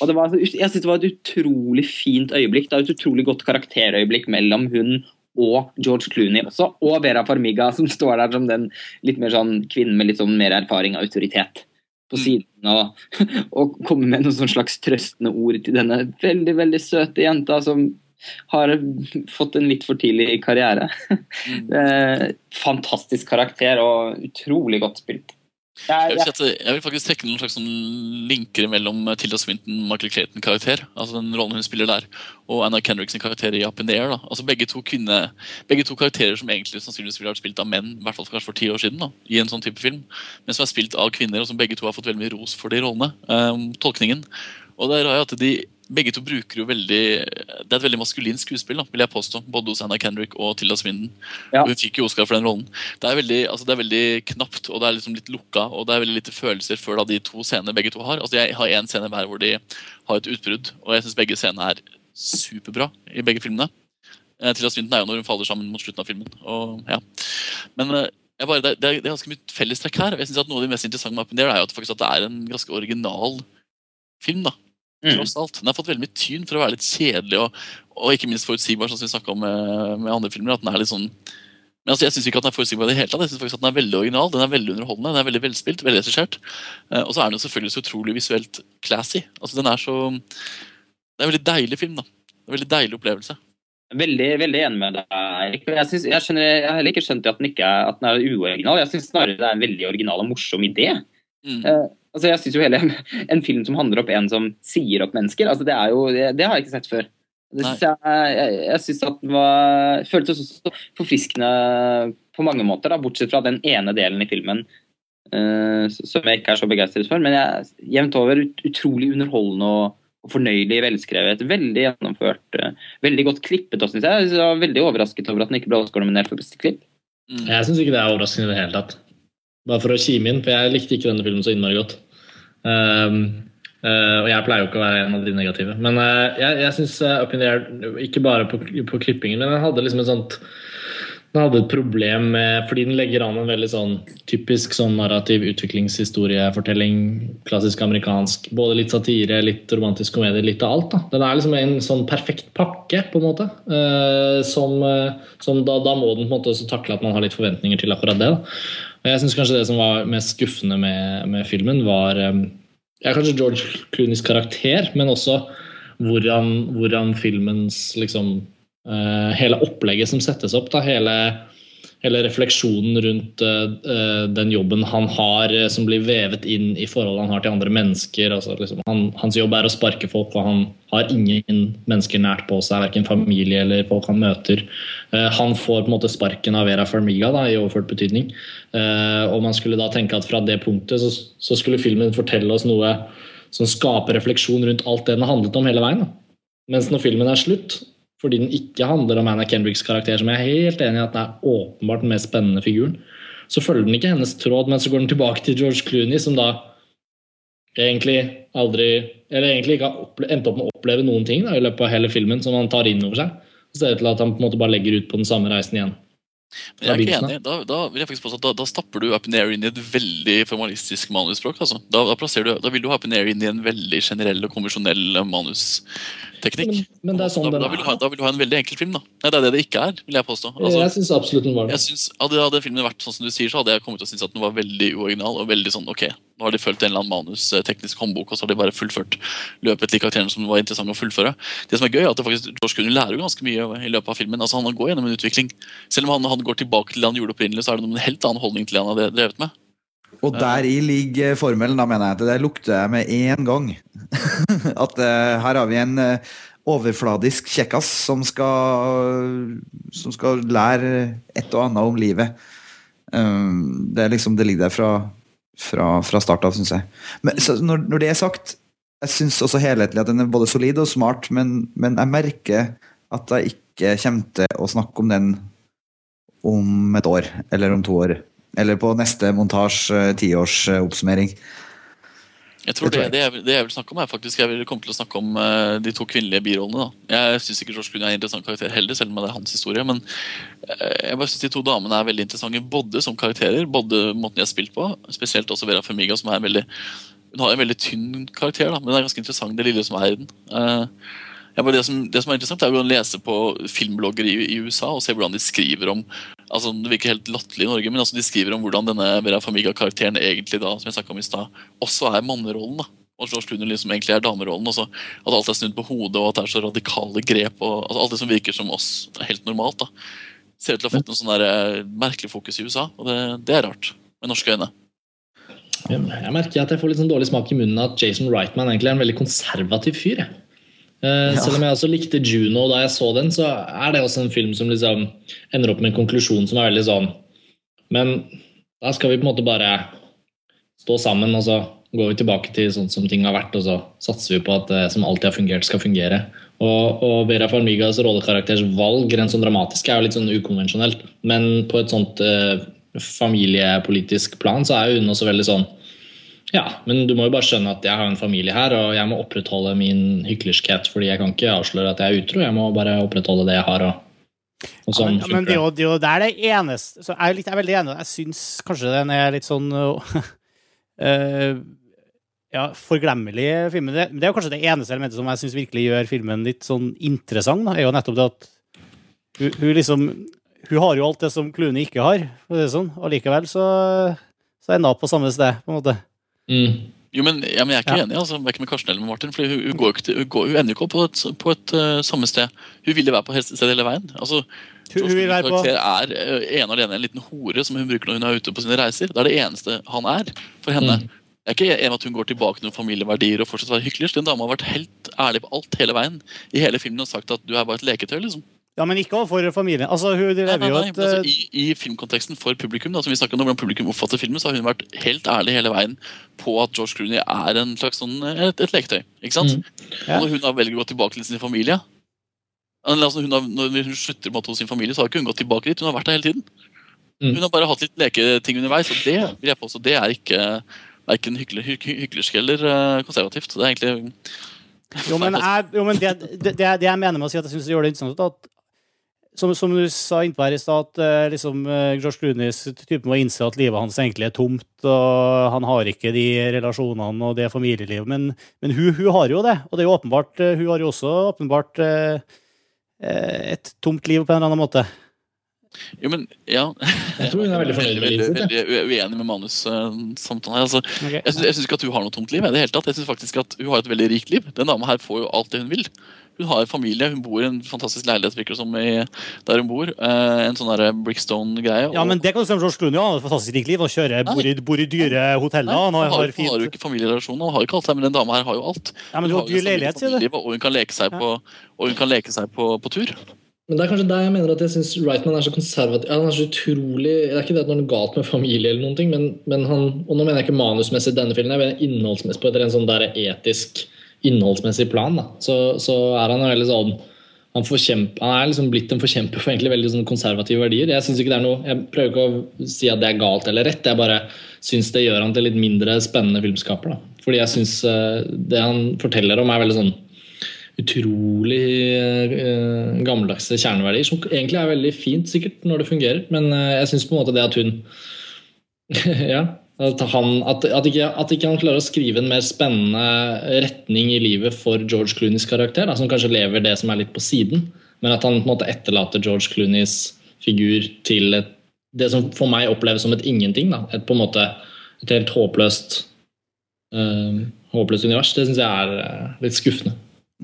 Og det var, Jeg synes det var et utrolig fint øyeblikk. Det var et utrolig godt karakterøyeblikk mellom hun og George Clooney også, og Vera Farmiga, som står der som den litt mer sånn kvinnen med litt sånn mer erfaring og autoritet på Mm. siden, og, og kommer med noen sånn slags trøstende ord til denne veldig, veldig søte jenta som har fått en litt for tidlig karriere. Mm. Eh, fantastisk karakter og utrolig godt spilt. Jeg Jeg, vil, si at jeg vil faktisk trekke noen slags sånn linker mellom Tilda Swinton Michael Clayton-karakter, altså den rollen hun spiller der, og Anna Kendricks karakter i Up in the Air. Da. Altså begge to, kvinne, begge to karakterer som egentlig sannsynligvis ville vært spilt av menn, i hvert fall for, kanskje for ti år siden, da, i en sånn type film, men som er spilt av kvinner, og som begge to har fått veldig mye ros for de rollene. Um, tolkningen. Og der har jeg at de begge to bruker jo veldig Det er et veldig maskulint skuespill, da, vil jeg påstå. Både hos Anna Kendrick og Tilda Swinton. Ja. Hun fikk jo Oscar for den rollen. Det er veldig, altså det er veldig knapt og det er liksom litt lukka, og det er veldig lite følelser før da de to scenene begge to har. Altså Jeg har én scene hver hvor de har et utbrudd, og jeg syns begge scenene er superbra i begge filmene. Eh, Tilda Swinton er jo når hun faller sammen mot slutten av filmen. Og, ja. Men eh, bare, det, er det er ganske mye fellestrekk her. og jeg synes at Noe av det mest interessante med Up in the Air er jo at, faktisk at det er en ganske original film. da. Tross alt. Den har fått veldig mye tyn for å være litt kjedelig og, og ikke minst forutsigbar, sånn som vi snakka om med, med andre filmer. at den er litt sånn men altså, Jeg syns ikke at den er forutsigbar i det hele tatt. Jeg synes faktisk at Den er veldig original, den er veldig underholdende, den er veldig velspilt, veldig regissert. Eh, og så er den jo selvfølgelig så utrolig visuelt classy. Altså den er så Det er en veldig deilig film. da En veldig deilig opplevelse. veldig veldig enig med deg, Erik. Jeg, synes, jeg, skjønner, jeg har heller ikke skjønt at den ikke er, at den er uoriginal. Jeg syns snarere det er en veldig original og morsom idé. Mm. Eh, altså jeg synes jo hele En film som handler opp en som sier opp mennesker, altså det, er jo, det, det har jeg ikke sett før. Det synes jeg, jeg, jeg synes at den var føltes også forfriskende på mange måter, da, bortsett fra den ene delen i filmen uh, som jeg ikke er så begeistret for. Men jeg, jevnt over ut, utrolig underholdende og, og fornøyelig velskrevet. Veldig gjennomført. Uh, veldig godt klippet også, syns jeg. Jeg var veldig overrasket over at den ikke ble Oscar-nominert for beste klipp. Mm. Jeg syns ikke det er overraskende i det hele tatt. Bare for å kime inn, for jeg likte ikke denne filmen så innmari godt. Um, uh, og jeg pleier jo ikke å være en av de negative. Men uh, jeg, jeg syns uh, Up in the Air, ikke bare på, på klippingen, men den hadde liksom et sånt den hadde et problem med Fordi den legger an en veldig sånn typisk sånn narrativ utviklingshistoriefortelling. Klassisk amerikansk. Både litt satire, litt romantisk komedie, litt av alt. da. Den er liksom en sånn perfekt pakke, på en måte. eh, som, eh, som da, da må den på en måte også takle at man har litt forventninger til akkurat det. da. Og jeg synes kanskje det som var mest skuffende med, med filmen, var eh, ja, kanskje George Clooneys karakter, men også hvordan, hvordan filmens liksom uh, Hele opplegget som settes opp, da, hele, hele refleksjonen rundt eh, den jobben han har, uh, som blir vevet inn i forholdet han har til andre mennesker. Altså, liksom, han, hans jobb er å sparke folk, og han har ingen mennesker nært på seg, verken familie eller folk han møter. Uh, han får på en måte sparken av Vera Farmiga da, i overført betydning. Og man skulle da tenke at fra det punktet så, så skulle filmen fortelle oss noe som skaper refleksjon rundt alt det den har handlet om hele veien. Da. Mens når filmen er slutt, fordi den ikke handler om Anna Kendricks karakter, som jeg er helt enig i at den er åpenbart den mest spennende figuren, så følger den ikke hennes tråd, men så går den tilbake til George Clooney, som da egentlig aldri Eller egentlig ikke har endt opp med å oppleve noen ting da, i løpet av hele filmen som han tar inn over seg. Så ser det til at han på en måte bare legger ut på den samme reisen igjen. Men jeg er ikke enig. Da, da vil jeg faktisk påstå at da, da stapper du in inn i et veldig formalistisk manusspråk. Altså. Da, da, du, da vil du ha Up in the Air inn i en veldig generell og konvensjonell manusteknikk. Men, men det er sånn da, den da, vil ha, da vil du ha en veldig enkel film. da. Nei, Det er det det ikke er, vil jeg påstå. Altså, Jeg synes absolutt den var det. synes, hadde, hadde filmen vært sånn som du sier, så hadde jeg kommet til å synes at den var veldig uoriginal. og veldig sånn, ok, Nå har de fulgt en eller annen manus-teknisk håndbok, og så har de bare fullført løpet til karakterene som var interessant å fullføre. Det som er gøy, er at faktisk, George Clooney lærer jo ganske mye i løpet av filmen. altså Han går gjennom en utvikling. Selv om han, han går tilbake til det han gjorde opprinnelig, så er det en helt annen holdning til det han har drevet med. Og deri ligger formelen, da mener jeg at det lukter jeg med én gang. At eh, her har vi en eh, overfladisk kjekkas som skal, som skal lære et og annet om livet. Um, det, er liksom, det ligger der fra, fra, fra start av, syns jeg. Men når, når det er sagt, jeg syns også helhetlig at den er både solid og smart, men, men jeg merker at jeg ikke kommer til å snakke om den om et år, eller om to år. Eller på neste montasje, tiårsoppsummering. Jeg tror Det det, jeg. det, jeg, vil- snakke om er faktisk Jeg vil komme til å snakke om uh, de to kvinnelige birollene. da Jeg syns ikke George Clooney er en interessant karakter heller, selv om det er hans historie. Men uh, jeg bare synes de to damene er veldig interessante både som karakterer, både måten de har spilt på, spesielt også Vera Farmiga, som er en veldig Hun har en veldig tynn karakter, da men det er ganske interessant, det lille som er i den. Uh, ja, det, som, det som er interessant, er å lese på filmblogger i, i USA og se hvordan de skriver om altså Det virker helt latterlig i Norge, men altså de skriver om hvordan denne Vera Famiga-karakteren egentlig da, som jeg om i sted, også er mannerollen. da og George Clooney liksom egentlig er damerollen. Også, at alt er snudd på hodet, og at det er så radikale grep. og altså Alt det som virker som oss er helt normalt. da Ser ut til å ha fått en sånn der, eh, merkelig fokus i USA, og det, det er rart. Med norske øyne. Jeg merker at jeg får litt sånn dårlig smak i munnen at Jason Wrightman egentlig er en veldig konservativ fyr. jeg. Ja. Selv om jeg også likte Juno da jeg så den, så er det også en film som liksom ender opp med en konklusjon som er veldig sånn Men da skal vi på en måte bare stå sammen, og så går vi tilbake til sånn som ting har vært, og så satser vi på at det som alltid har fungert, skal fungere. Og, og Vera Farmigas rollekarakters valg rent sånn dramatisk er jo litt sånn ukonvensjonelt, men på et sånt uh, familiepolitisk plan så er hun også veldig sånn ja, men du må jo bare skjønne at jeg har en familie her, og jeg må opprettholde min hyklerskhet, fordi jeg kan ikke avsløre at jeg er utro. Jeg må bare opprettholde det jeg har. Og, og Ja, sånn men, men det jo det er det eneste så jeg, er litt, jeg er veldig enig. Jeg syns kanskje den er litt sånn uh, Ja, forglemmelig, filmen. Det, det er jo kanskje det eneste elementet som jeg syns virkelig gjør filmen litt sånn interessant. Da, er jo nettopp det at hun, hun liksom Hun har jo alt det som Clooney ikke har, det sånn, og likevel så, så ender hun på samme sted, på en måte. Mm. Jo, men, ja, men Jeg er ikke Ja. enig altså, verken med Karsten eller med Martin. Fordi hun, hun, går ikke til, hun, går, hun ender ikke opp på et, på et uh, samme sted. Hun ville være på et sted hele veien. Altså, Hun, vil være på er en ene alene en liten hore som hun bruker når hun er ute på sine reiser. Det er det eneste han er for henne. Mm. Jeg er ikke enig at hun går tilbake til noen familieverdier og fortsatt være hyggelig. Den dama har vært helt ærlig på alt hele veien i hele filmen og sagt at du er bare et leketøy. liksom. Ja, men ikke overfor familien. Altså, hun Nei, nei, nei, jo et altså, øh, i, I filmkonteksten for publikum, da, som vi om, hvordan publikum oppfatter filmen, så har hun vært helt ærlig hele veien på at George Clooney er en slags sånn, et, et leketøy. ikke sant? Mm. Ja. Og når hun da velger å gå tilbake til sin familie altså, hun har, Når hun slutter med hos sin familie, så har ikke hun gått tilbake dit. Hun har vært der hele tiden. Mm. Hun har bare hatt litt leketing underveis, og det vil jeg påstå, det er ikke verken hyklersk eller uh, konservativt. Det er egentlig Jo, men, jeg, jo, men det, det, det, jeg mener med å si at jeg syns det gjør det interessant, at som, som, du sa innpå her i stad, at uh, liksom, uh, George Clooney's type må innse at livet hans egentlig er tomt, og han har ikke de relasjonene og det familielivet. Men, men hun, hun, har jo det, og det er jo åpenbart, uh, hun har jo også åpenbart et tomt liv på en eller annen måte. Jo, men ja Jeg tror hun er veldig fornøyd med livet sitt. Veldig uenig med manussamtalen her. Altså, okay. Jeg syns ikke at hun har noe tomt liv. I det hele tatt. Jeg synes faktisk at Hun har et veldig rikt liv. Den dama her får jo alt det hun vil. Hun har familie, hun bor i en fantastisk leilighet virker som i, der hun bor. Eh, en sånn Brickstone-greie. Ja, men det kan du si om George Clooney. Han har et fantastisk rikt liv og kjører, bor i, bor i dyre hoteller. Nei, han har, har, han har jo ikke familierelasjon, han har ikke alt, men den dama her har jo alt. Ja, men du har dyr leilighet, sier du. Og hun kan leke seg, på, og hun kan leke seg på, på tur. Men det er kanskje der jeg mener at jeg syns Wrightman er så konservativ. Han er så utrolig, Det er ikke det at noe galt med familie, eller noen ting, men, men han, og nå mener jeg ikke manusmessig denne filmen, jeg mener innholdsmessig på et en sånn der etisk, innholdsmessig plan. Så, så er han veldig sånn han, han er liksom blitt en forkjemper for egentlig veldig sånn konservative verdier. Jeg synes ikke det er noe, jeg prøver ikke å si at det er galt eller rett, jeg bare syns det gjør han til litt mindre spennende filmskaper. Da. Fordi jeg syns eh, det han forteller om, er veldig sånn utrolig uh, gammeldagse kjerneverdier, som egentlig er veldig fint sikkert når det fungerer, men uh, jeg syns på en måte det at hun Ja. At, han, at, at, ikke, at, ikke, han klarer å skrive en mer spennende retning i livet for George Clooneys karakter, da, som kanskje lever det som er litt på siden, men at han på en måte etterlater George Clooneys figur til et, det som for meg oppleves som et ingenting. Da. Et, på en måte, et helt håpløst, øh, håpløst univers. Det syns jeg er litt skuffende.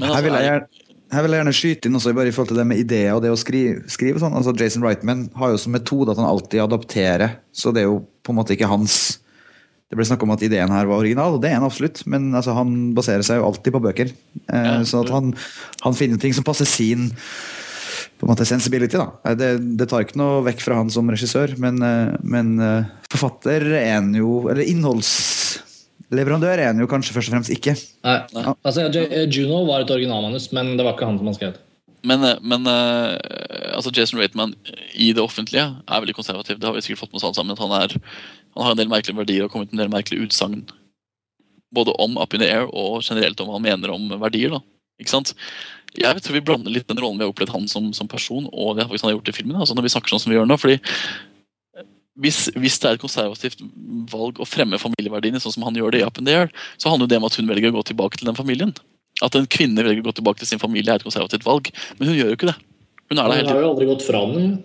Altså, her, vil jeg gjerne, her vil jeg gjerne skyte inn også bare i forhold til det med ideer og det å skrive. skrive sånn. Altså, Jason Reitman har jo som metode at han alltid adopterer, så det er jo på en måte ikke hans det ble snakk om at ideen her var original, og det er han absolutt, men altså, han baserer seg jo alltid på bøker. Eh, ja. Så at han, han, finner ting som passer sin på en måte sensibility. da. Det, det, tar ikke noe vekk fra han som regissør, men, eh, men eh, forfatter er han jo Eller innholds Leverandør er han jo kanskje først og fremst ikke. Nei, nei. Altså, Juno var et originalmanus, men det var ikke han som har skrevet. Men, eh, men uh, altså Jason Reitman i det offentlige er veldig konservativ. Det har vi sikkert fått med oss alle sammen. Han, er, han, har en del merkelige verdier og kommet med en del merkelige utsagn. Både om Up in the Air og generelt om hva han mener om verdier. da. Ikke sant? Jeg tror vi blander litt den rollen vi har opplevd han som, som person, og det han har gjort i filmen. Altså når vi snakker sånn som vi gjør nå, fordi hvis, hvis, det er et konservativt valg å fremme familieverdiene, sånn som han gjør det i Up in the Air, så handler det om at hun velger å gå tilbake til den familien. At en kvinne velger å gå tilbake til sin familie, er et konservativt valg. Men hun gjør jo ikke det. Hun er der hele tiden. har jo aldri gått fra den.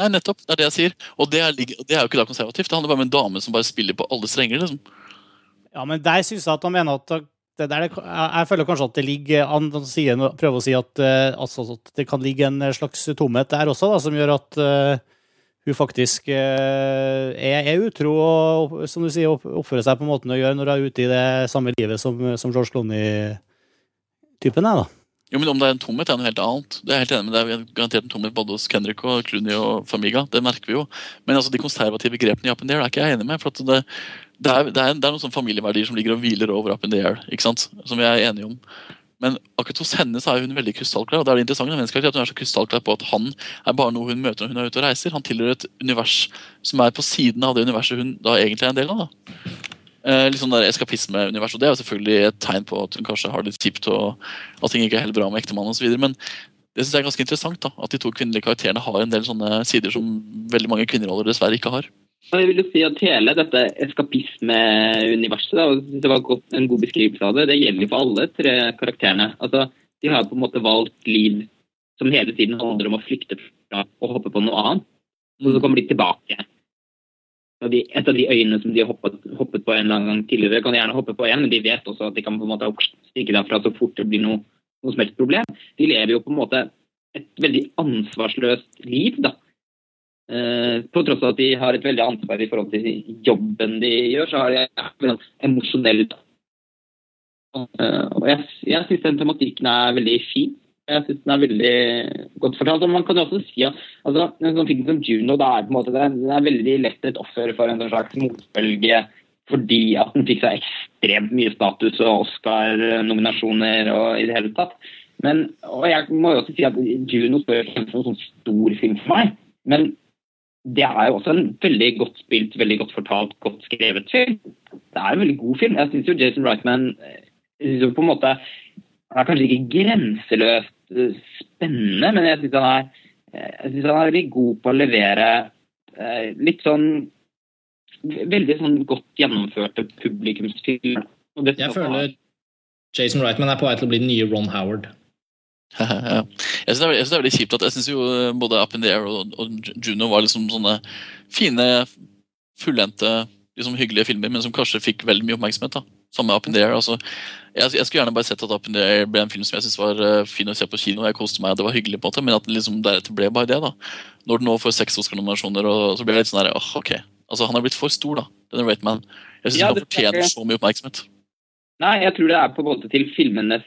Nei, nettopp. Det er det jeg sier. Og det er, det er jo ikke da konservativt. Det handler bare om en dame som bare spiller på alle strenger. liksom. Ja, men der syns jeg at han mener at det der, jeg føler kanskje at det ligger Han prøver å si at, eh, altså, at, det kan ligge en slags tomhet der også, da, som gjør at uh, hun faktisk eh, er, er, utro og som du sier, oppfører seg på måten hun gjør når hun er ute i det samme livet som, som George Clooney-typen er. da. Jo, men Om det er en tomhet, er noe helt annet. Det er helt enig med Det er garantert en tomhet både hos Kendrick og Clooney og Famiga. Det merker vi jo. Men altså, de konservative grepene i Up in the Air er ikke jeg enig med. for det, det, er, det, er, det er noen sånne familieverdier som ligger og hviler over Up in the Air. ikke sant? Som vi er enige om. Men akkurat hos henne så er hun veldig krystallklar. og det er det interessante med at Hun er så krystallklar på at han er bare noe hun møter når hun er ute og reiser. Han tilhører et univers som er på siden av det universet hun da egentlig er en del av. da. Eh, litt sånn der eskapisme-univers. og Det er jo selvfølgelig et tegn på at hun kanskje har det kjipt og at ting ikke er helt bra med ektemannen osv. Men det synes jeg er ganske interessant da, at de to kvinnelige karakterene har en del sånne sider som veldig mange kvinneroller dessverre ikke har. Jeg vil jo si at Hele dette eskapisme-universet det var en god beskrivelse av det. Det gjelder for alle tre karakterene. Altså, de har på en måte valgt liv som hele tiden handler om å flykte fra og hoppe på noe annet. Og så kommer de tilbake. De, et av de øyene som de har hoppet, hoppet, på en eller annen gang tidligere, kan de gjerne hoppe på igjen, men de vet også at de kan på en måte stikke derfra så fort det blir noe, noe som helst problem. De lever jo på en måte et veldig ansvarsløst liv. da Eh, på tross av at de har et veldig ansvar i forhold til jobben de gjør, så har de ja, emosjonell eh, Og jeg, jeg syns den tematikken er veldig fin. Jeg syns den er veldig godt fortalt. og Man kan jo også si at altså, en sånn film som Juno det er, på en måte, den er veldig lett et offer for en slags motbølge fordi at den fikk seg ekstremt mye status og Oscar-nominasjoner og i det hele tatt. Men, og jeg må jo også si at Juno spør ikke som en sånn stor film for meg. Men det er jo også en veldig godt spilt, veldig godt fortalt, godt skrevet film. Det er en veldig god film. Jeg syns jo Jason Reitman eh, på en måte han er kanskje ikke grenseløst eh, spennende, men jeg syns han, han, er veldig god på å levere eh, litt sånn Veldig sånn godt gjennomførte publikumsfilmer. Jeg føler Jason Reitman er på vei til å bli den nye Ron Howard. Jeg syns det, det, er veldig kjipt at jeg synes jo eh, både Up in the Air og, og Juno var liksom sånne fine, fullendte, liksom hyggelige filmer, men som kanskje fikk veldig mye oppmerksomhet. da. Samme Up in the Air. altså jeg, jeg, skulle gjerne bare sett at Up in the Air ble en film som jeg synes var uh, fin å se på kino. Jeg koste meg, det var hyggelig, på en måte, men at den liksom deretter ble bare det. da. Når den nå får seks Oscar-nominasjoner, så blir det litt sånn der, oh, ok. Altså, Han har blitt for stor, da. Denne Rateman. Jeg syns ja, han fortjener så mye oppmerksomhet. Nei, jeg tror det er på en måte til filmenes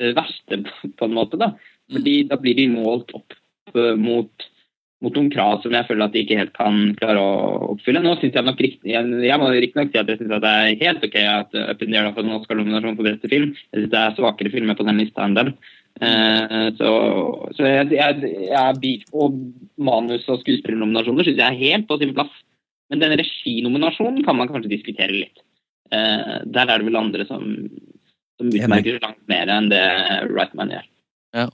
eh, verste, på en måte. da. Fordi da blir de målt opp uh, mot, mot, noen krav som jeg føler at de ikke helt kan klare å oppfylle. Nå synes Jeg nok, jeg, jeg må riktignok si at jeg syns det er helt ok at Up in the Air har fått en Oscar-nominasjon for beste film. Jeg synes det er svakere filmer på den lista enn den. Uh, så, så jeg, jeg, jeg, og manus- og skuespillernominasjoner syns jeg er helt på sin plass. Men den reginominasjonen kan man kanskje diskutere litt. Uh, der er det vel andre som, som utmerker langt mer enn det Wrightman gjør. Ja.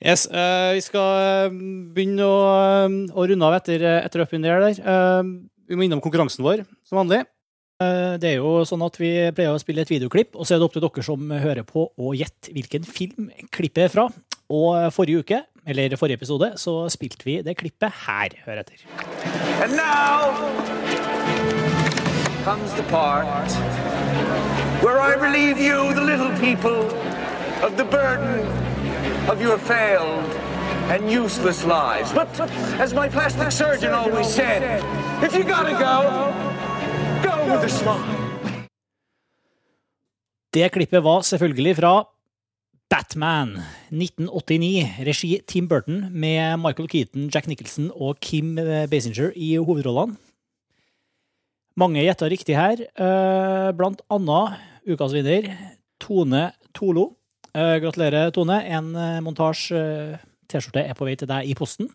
Yes, uh, Vi skal begynne å, å runde av etter, etter Up in der. Uh, vi må innom konkurransen vår, som vanlig. Uh, det er jo sånn at Vi pleier å spille et videoklipp, og så er det opp til dere som hører på, å gjette hvilken film klippet er fra. Og forrige uke, eller forrige episode, så spilte vi det klippet her. Hør etter. And now comes the part where I relieve you, the little people, of the burden of your failed and useless lives. But as my plastic surgeon always said, if you gotta go, go with a smile. Det klippet var selvfølgelig fra Batman 1989, regi Tim Burton, med Michael Keaton, Jack Nicholson og Kim Basinger i hovedrollene. Mange gjetta riktig her, eh, blant annet ukas vinner, Tone Tolo. Eh, gratulerer, Tone. En uh, montasje-T-skjorte er på vei til deg i posten.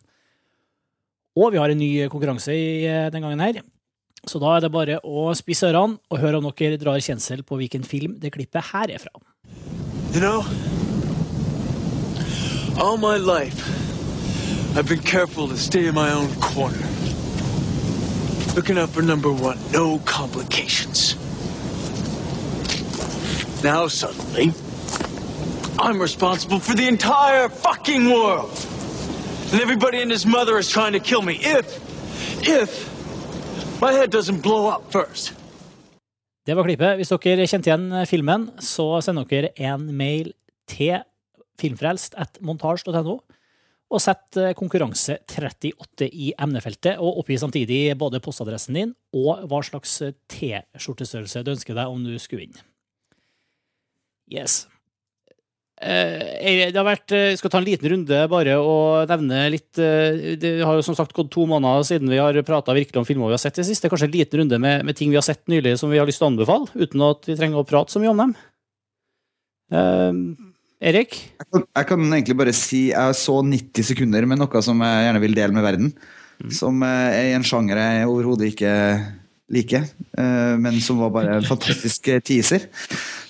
Og vi har en ny konkurranse i den gangen her. Så da er det bare å spisse ørene og høre om dere drar kjensel på hvilken film det klippet her er fra. You know, I'm responsible for the entire fucking world. And everybody and his mother is trying to kill me if, if my head doesn't blow up first. Det var klippet. Hvis dere kjente igjen filmen, så sender dere en mail til filmfrelst.montasj.no og sett eh, konkurranse 38 i emnefeltet, og oppgi samtidig både postadressen din og hva slags eh, T-skjortestørrelse du ønsker deg om du skulle vinne. Yes. Eh, det har vært, Jeg skal ta en liten runde bare og nevne litt Det har jo som sagt gått to måneder siden vi har prata virkelig om filmer vi har sett i det siste. Kanskje en liten runde med, med, ting vi har sett nylig som vi har lyst til å anbefale, uten at vi trenger å prate så mye om dem. Erik? Jeg kan, jeg kan, egentlig bare si jeg så 90 sekunder med noe som jeg gjerne vil dele med verden. Mm. Som eh, er i en sjanger jeg overhodet ikke liker, eh, men som var bare en fantastisk teaser.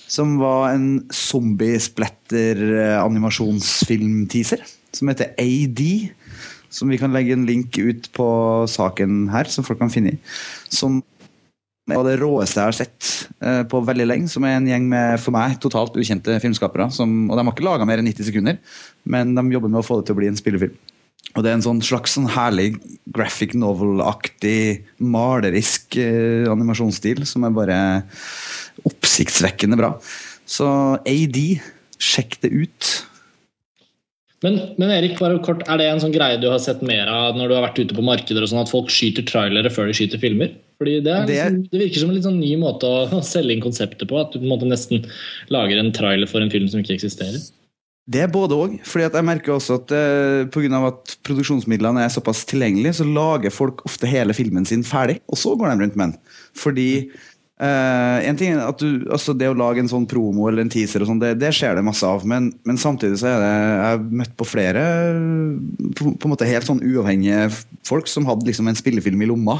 Som var en zombie-splatter-animasjonsfilm-teaser som heter AD. Som vi kan legge en link ut på saken her, som folk kan finne i. Som er det råeste jeg har sett uh, på veldig lenge, som er en gjeng med for meg totalt ukjente filmskapere. Som, og De har ikke laga mer enn 90 sekunder, men de jobber med å få det til å bli en spillefilm. Og Det er en sånn slags sånn herlig graphic novel-aktig, malerisk eh, animasjonsstil som er bare oppsiktsvekkende bra. Så AD, sjekk det ut. Men, men, Erik, bare kort, er det en sånn greie du har sett mer av når du har vært ute på markeder, og sånn at folk skyter trailere før de skyter filmer? Fordi det, liksom, det, virker som en litt sånn ny måte å selge inn konseptet på. At du på en måte nesten lager en trailer for en film som ikke eksisterer. Det er både òg. Jeg merker også at eh, Pga. at produksjonsmidlene er såpass tilgjengelige, så lager folk ofte hele filmen sin ferdig, og så går de rundt med den. Fordi eh, en ting er at du, altså Det å lage en sånn promo eller en teaser, og sånt, det, det skjer det masse av. Men, men, samtidig så er det jeg har møtt på flere på, på en måte helt sånn uavhengige folk som hadde liksom en spillefilm i lomma.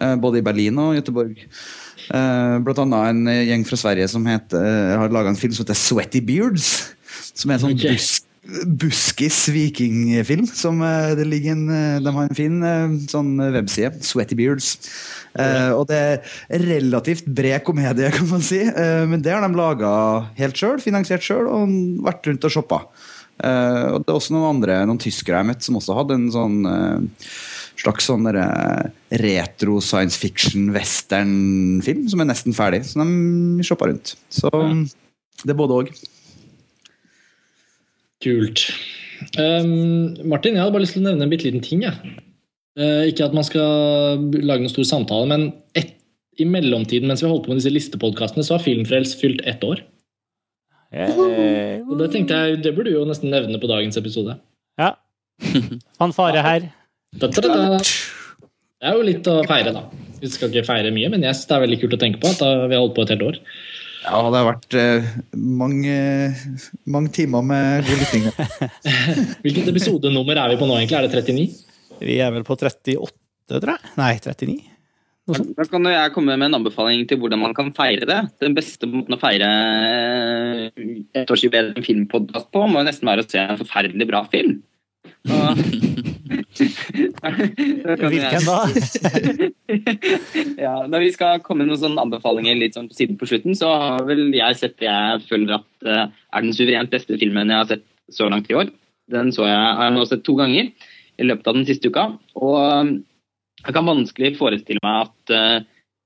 Uh, både i Berlin og Göteborg. Uh, blant annet en gjeng fra Sverige som heter, har laga en film som heter Sweaty Beards. Som er en sånn okay. bus buskis vikingfilm. Som det ligger en, De har en fin sånn webside. Sweaty Beards. Uh, og det er relativt bred komedie, kan man si. Men det har de laga helt sjøl, finansiert sjøl, og vært rundt og shoppa. Og det er også noen andre, noen tyskere jeg møtte som også hadde en sånn slags sånn retro science fiction western-film som er nesten ferdig. Så de shoppa rundt. Så det er både òg. Kult. Um, Martin, jeg hadde bare lyst til å nevne en bitte liten ting. Ja. Uh, ikke at man skal lage noen stor samtale, men et, i mellomtiden mens vi holdt på med disse listepodkastene, så har Filmfrels fylt ett år. Hey. Og det tenkte jeg, det burde du jo nesten nevne på dagens episode. Ja. Fanfare her. Da, da, da, det er jo litt å feire, da. Vi skal ikke feire mye, men yes, det er veldig kult å tenke på at vi har holdt på et helt år. Ja, det har vært eh, mange, mange, timer med god lytting. Hvilket episodenummer er vi på nå, egentlig? Er det 39? Vi er vel på 38, tror jeg. Nei, 39. Da kan jeg komme med en anbefaling til hvordan man kan feire det. Den beste måten å feire eh, ettårsjubileet en filmpodkast på, må nesten være å se en forferdelig bra film. Hvilken da? ja, når vi skal komme med noen sånne anbefalinger litt sånn på siden på slutten, så har vel jeg sett det jeg føler at uh, er den suverent beste filmen jeg har sett så langt i år. Den så jeg, har jeg nå sett to ganger i løpet av den siste uka. Og um, jeg kan vanskelig forestille meg at uh,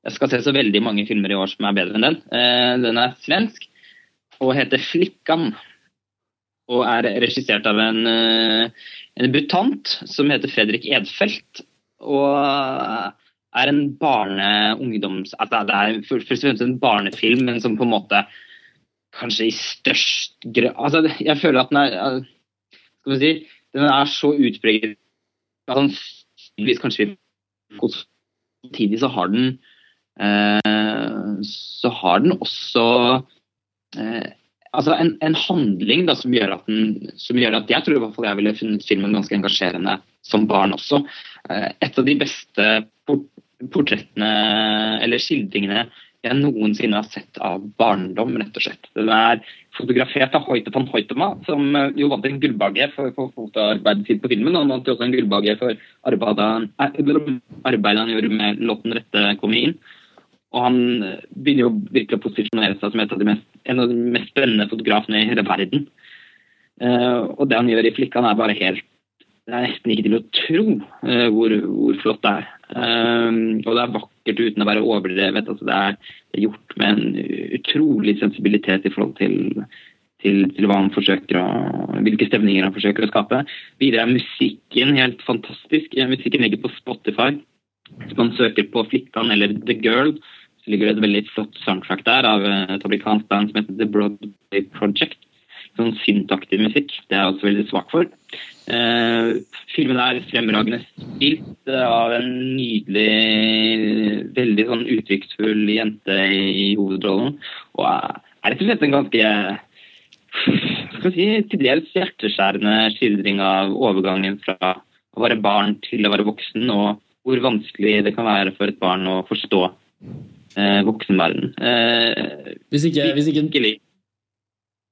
jeg skal se så veldig mange filmer i år som er bedre enn den. Uh, den er svensk og heter 'Flikkan'. Og er regissert av en, uh, en butant som heter Fredrik Edfeldt. Og er en barne-ungdoms... Altså det er først og fremst en barnefilm, men som på en måte kanskje i størst grad altså Jeg føler at den er Skal vi si den er så utpreget Sannsynligvis kanskje Samtidig så har den eh, så har den også eh, altså en, en, handling da, som, gjør den, som gjør at jeg tror i hvert fall jeg ville funnet filmen ganske engasjerende som barn også. Eh, et av de beste portrettene eller skildringene jeg noensinne har sett av barndom, rett og slett. Den er fotografert av Hoite van Hoitema, som eh, jo vant en gullbagge for, for fotoarbeidet sitt på filmen. Han vant også en gullbagge for arbeidet, arbeidet han gjorde med låten 'Rette komme inn'. Og han eh, begynner jo virkelig å posisjonere seg som et av de mest, en av de mest spennende fotografene i hele verden. Uh, og det han gjør i 'Flikkan', er bare helt Det er nesten ikke til å tro uh, hvor, hvor, flott det er. Uh, og det er vakkert uten å være overdrevet. Altså, det, er, gjort med en utrolig sensibilitet i forhold til, til, til hva han forsøker å, hvilke stemninger han forsøker å skape. Videre er musikken helt fantastisk. Musikken ligger på Spotify. Hvis man søker på 'Flikkan' eller 'The Girl', så ligger det et veldig flott soundtrack der av et amerikansk band som heter The Broadway Project. Sånn syntaktig musikk. Det er jeg også veldig svak for. Eh, filmen er fremragende spilt av en nydelig, veldig sånn uttrykksfull jente i hovedrollen. Og er rett og slett en ganske skal si, til dels hjerteskjærende skildring av overgangen fra å være barn til å være voksen, og hvor vanskelig det kan være for et barn å forstå eh, voksenverden. Eh, hvis ikke, hvis ikke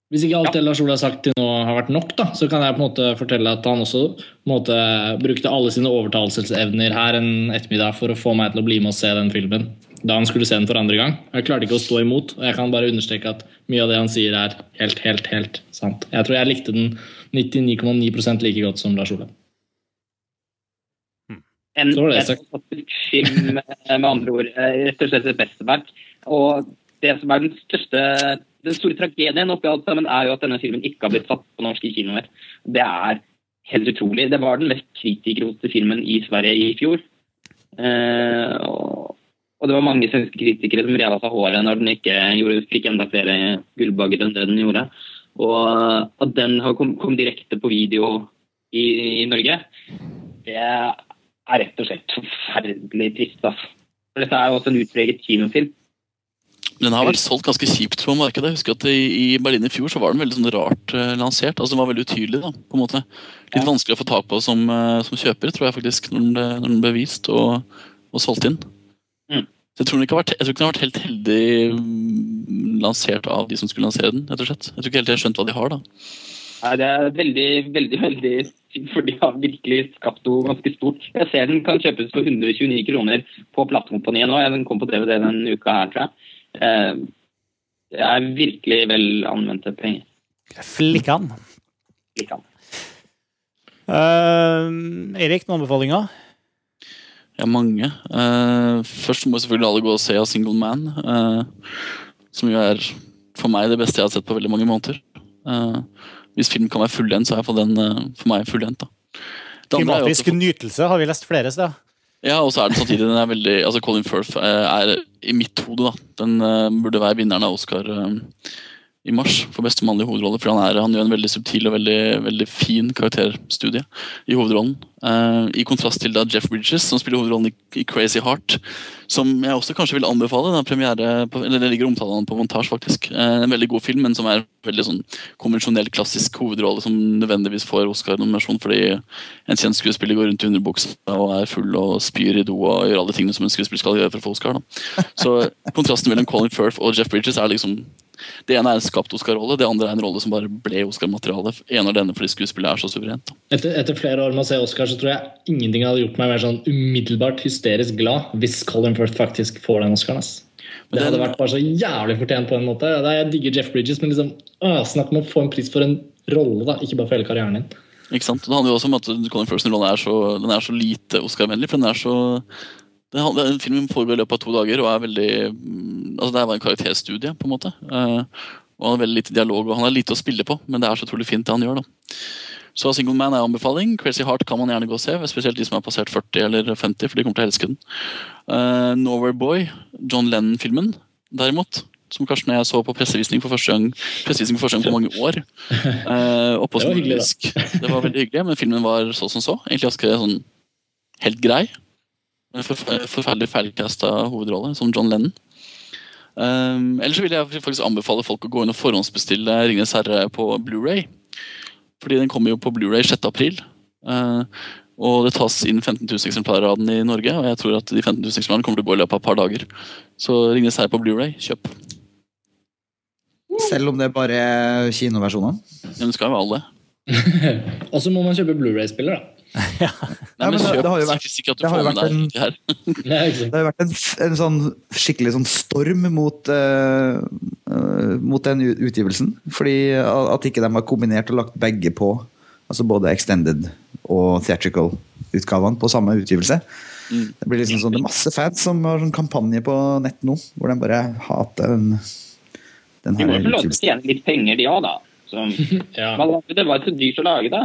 hvis ikke alt det Lars Ole har sagt til nå har vært nok, da, så kan jeg på en måte fortelle at han også måte, brukte alle sine overtalelsesevner her en ettermiddag for å få meg til å bli med og se den filmen da han skulle se den for andre gang. Jeg klarte ikke å stå imot, og jeg kan bare understreke at mye av det han sier, er helt, helt, helt sant. Jeg tror jeg likte den 99,9% like godt som Lars Ole. En, film, med andre ord. Eh, rett og slett et mesterverk. Og det som er den største den store tragedien oppi alt sammen er jo at denne filmen ikke har blitt satt på norske kinoer. Det er helt utrolig. Det var den mest kritikerroste filmen i Sverige i fjor. Eh, og, og, det var mange svenske kritikere som rev av seg håret når den ikke gjorde, fikk enda flere gullbagger enn det den gjorde. Og at den kom, kom direkte på video i, i, Norge, det er rett og slett forferdelig trist. Altså. Dette er jo også en utpreget kinofilm. Den har vært solgt ganske kjipt på markedet. Jeg husker at I Berlin i fjor så var den veldig sånn rart uh, lansert. altså Den var veldig utydelig. da, på en måte. Litt ja. vanskelig å få tak på som, uh, som, kjøper, tror jeg faktisk, når den når den ble vist og, og, solgt inn. Mm. Jeg, tror vært, jeg, tror ikke den har vært helt heldig um, lansert av de som skulle lansere den. rett og slett. Jeg tror ikke helt jeg har skjønt hva de har. da. Nei, Det er veldig, veldig veldig for de har virkelig skapt noe ganske stort. Jeg ser den kan kjøpes for 129 kroner på platekompaniet nå. Den kom på DVD denne uka her, tror jeg. Eh, det er virkelig vel anvendte penger. Flikkan. Flikkan. Uh, Erik, noen anbefalinger? Ja, mange. Uh, først må selvfølgelig alle gå og se av Single Man. Uh, som jo er for meg det beste jeg har sett på veldig mange måneder. Uh, hvis film kan være fullendt, så er den for meg fullendt. Klimatisk nytelse har vi lest flere steder. Ja, og så er den samtidig den er veldig, altså Colin Firth er i mitt hode da, den burde være vinneren av Oscar i mars for beste mannlige hovedrolle. For han, er, han gjør en veldig subtil og veldig, veldig fin karakterstudie i hovedrollen. Uh, I kontrast til da Jeff Bridges, som spiller hovedrollen i, i, Crazy Heart. Som jeg også kanskje vil anbefale. Den premiere på, eller Det ligger omtalen på montasje, faktisk. Uh, en veldig god film, men som er veldig sånn konvensjonell, klassisk hovedrolle som nødvendigvis får Oscar-nominasjon fordi en kjent skuespiller går rundt i underbuksa og er full og spyr i do og gjør alle tingene som en skuespiller skal gjøre for å få Oscar. Da. Så kontrasten mellom Colin Firth og Jeff Bridges er liksom det ene er en skapt Oscar-rolle, det andre er en rolle som bare ble Oscar-materiale. En av denne fordi skuespillet er så suverent. Etter, etter, flere år med å se Oscar så tror jeg ingenting hadde gjort meg mer sånn umiddelbart hysterisk glad hvis Colin Firth faktisk får den Oscaren. ass. Det hadde vært bare så jævlig fortjent på en måte. Jeg digger Jeff Bridges, men liksom, å, snakk om å få en pris for en rolle, da, ikke bare for hele karrieren din. Ikke sant? Det handler jo også om at Colin Firths rolle er så, den er så lite Oscar-vennlig. for den er så det, det, Filmen foregår i løpet av to dager og er veldig mm, altså Det bare en karakterstudie. på en måte uh, og Han har veldig lite dialog og han har lite å spille på, men det er så utrolig fint, det han gjør. da Så Single Man er anbefaling. Crazy Heart kan man gjerne gå og se, spesielt de som har passert 40 eller 50, for de kommer til å elske den. Uh, Nowhere Boy, John Lennon-filmen, derimot, som Karsten og jeg så på pressevisning for første gang, pressevisning for første gang på mange år. Uh, det var hyggelig, da. det var veldig hyggelig, men filmen var så som så. Egentlig ganske sånn helt grei. Forferdelig feilkasta hovedrolle, som John Lennon. Um, ellers vil jeg faktisk anbefale folk å gå inn og forhåndsbestille 'Ringenes herre' på Blu-ray Fordi den kommer jo på Blu-ray 6.4. Uh, og det tas inn 15 000 eksemplarer av den i Norge, og jeg tror at de 15 000 eksemplarene kommer til å gå i løpet av et par dager. Så 'Ringenes herre' på Blu-ray kjøp. Selv om det er bare kinoversjonene? Ja, det skal jo være alle. og så må man kjøpe Blu-ray-spiller, da. ja. Nei, men det, det, har jo vært, det har jo vært en, det har vært en, en sånn skikkelig sånn storm mot, uh, uh, mot den utgivelsen. Fordi at ikke de har kombinert og lagt begge på. Altså både extended og theatrical-utgavene på samme utgivelse. Mm. Det blir liksom sånn, det er masse fans som har sånn kampanje på nett nå, hvor de bare hater den, den her. De må få lov til å tjene litt penger, de òg, da. Så, ja. Det var så dyrt å lage det.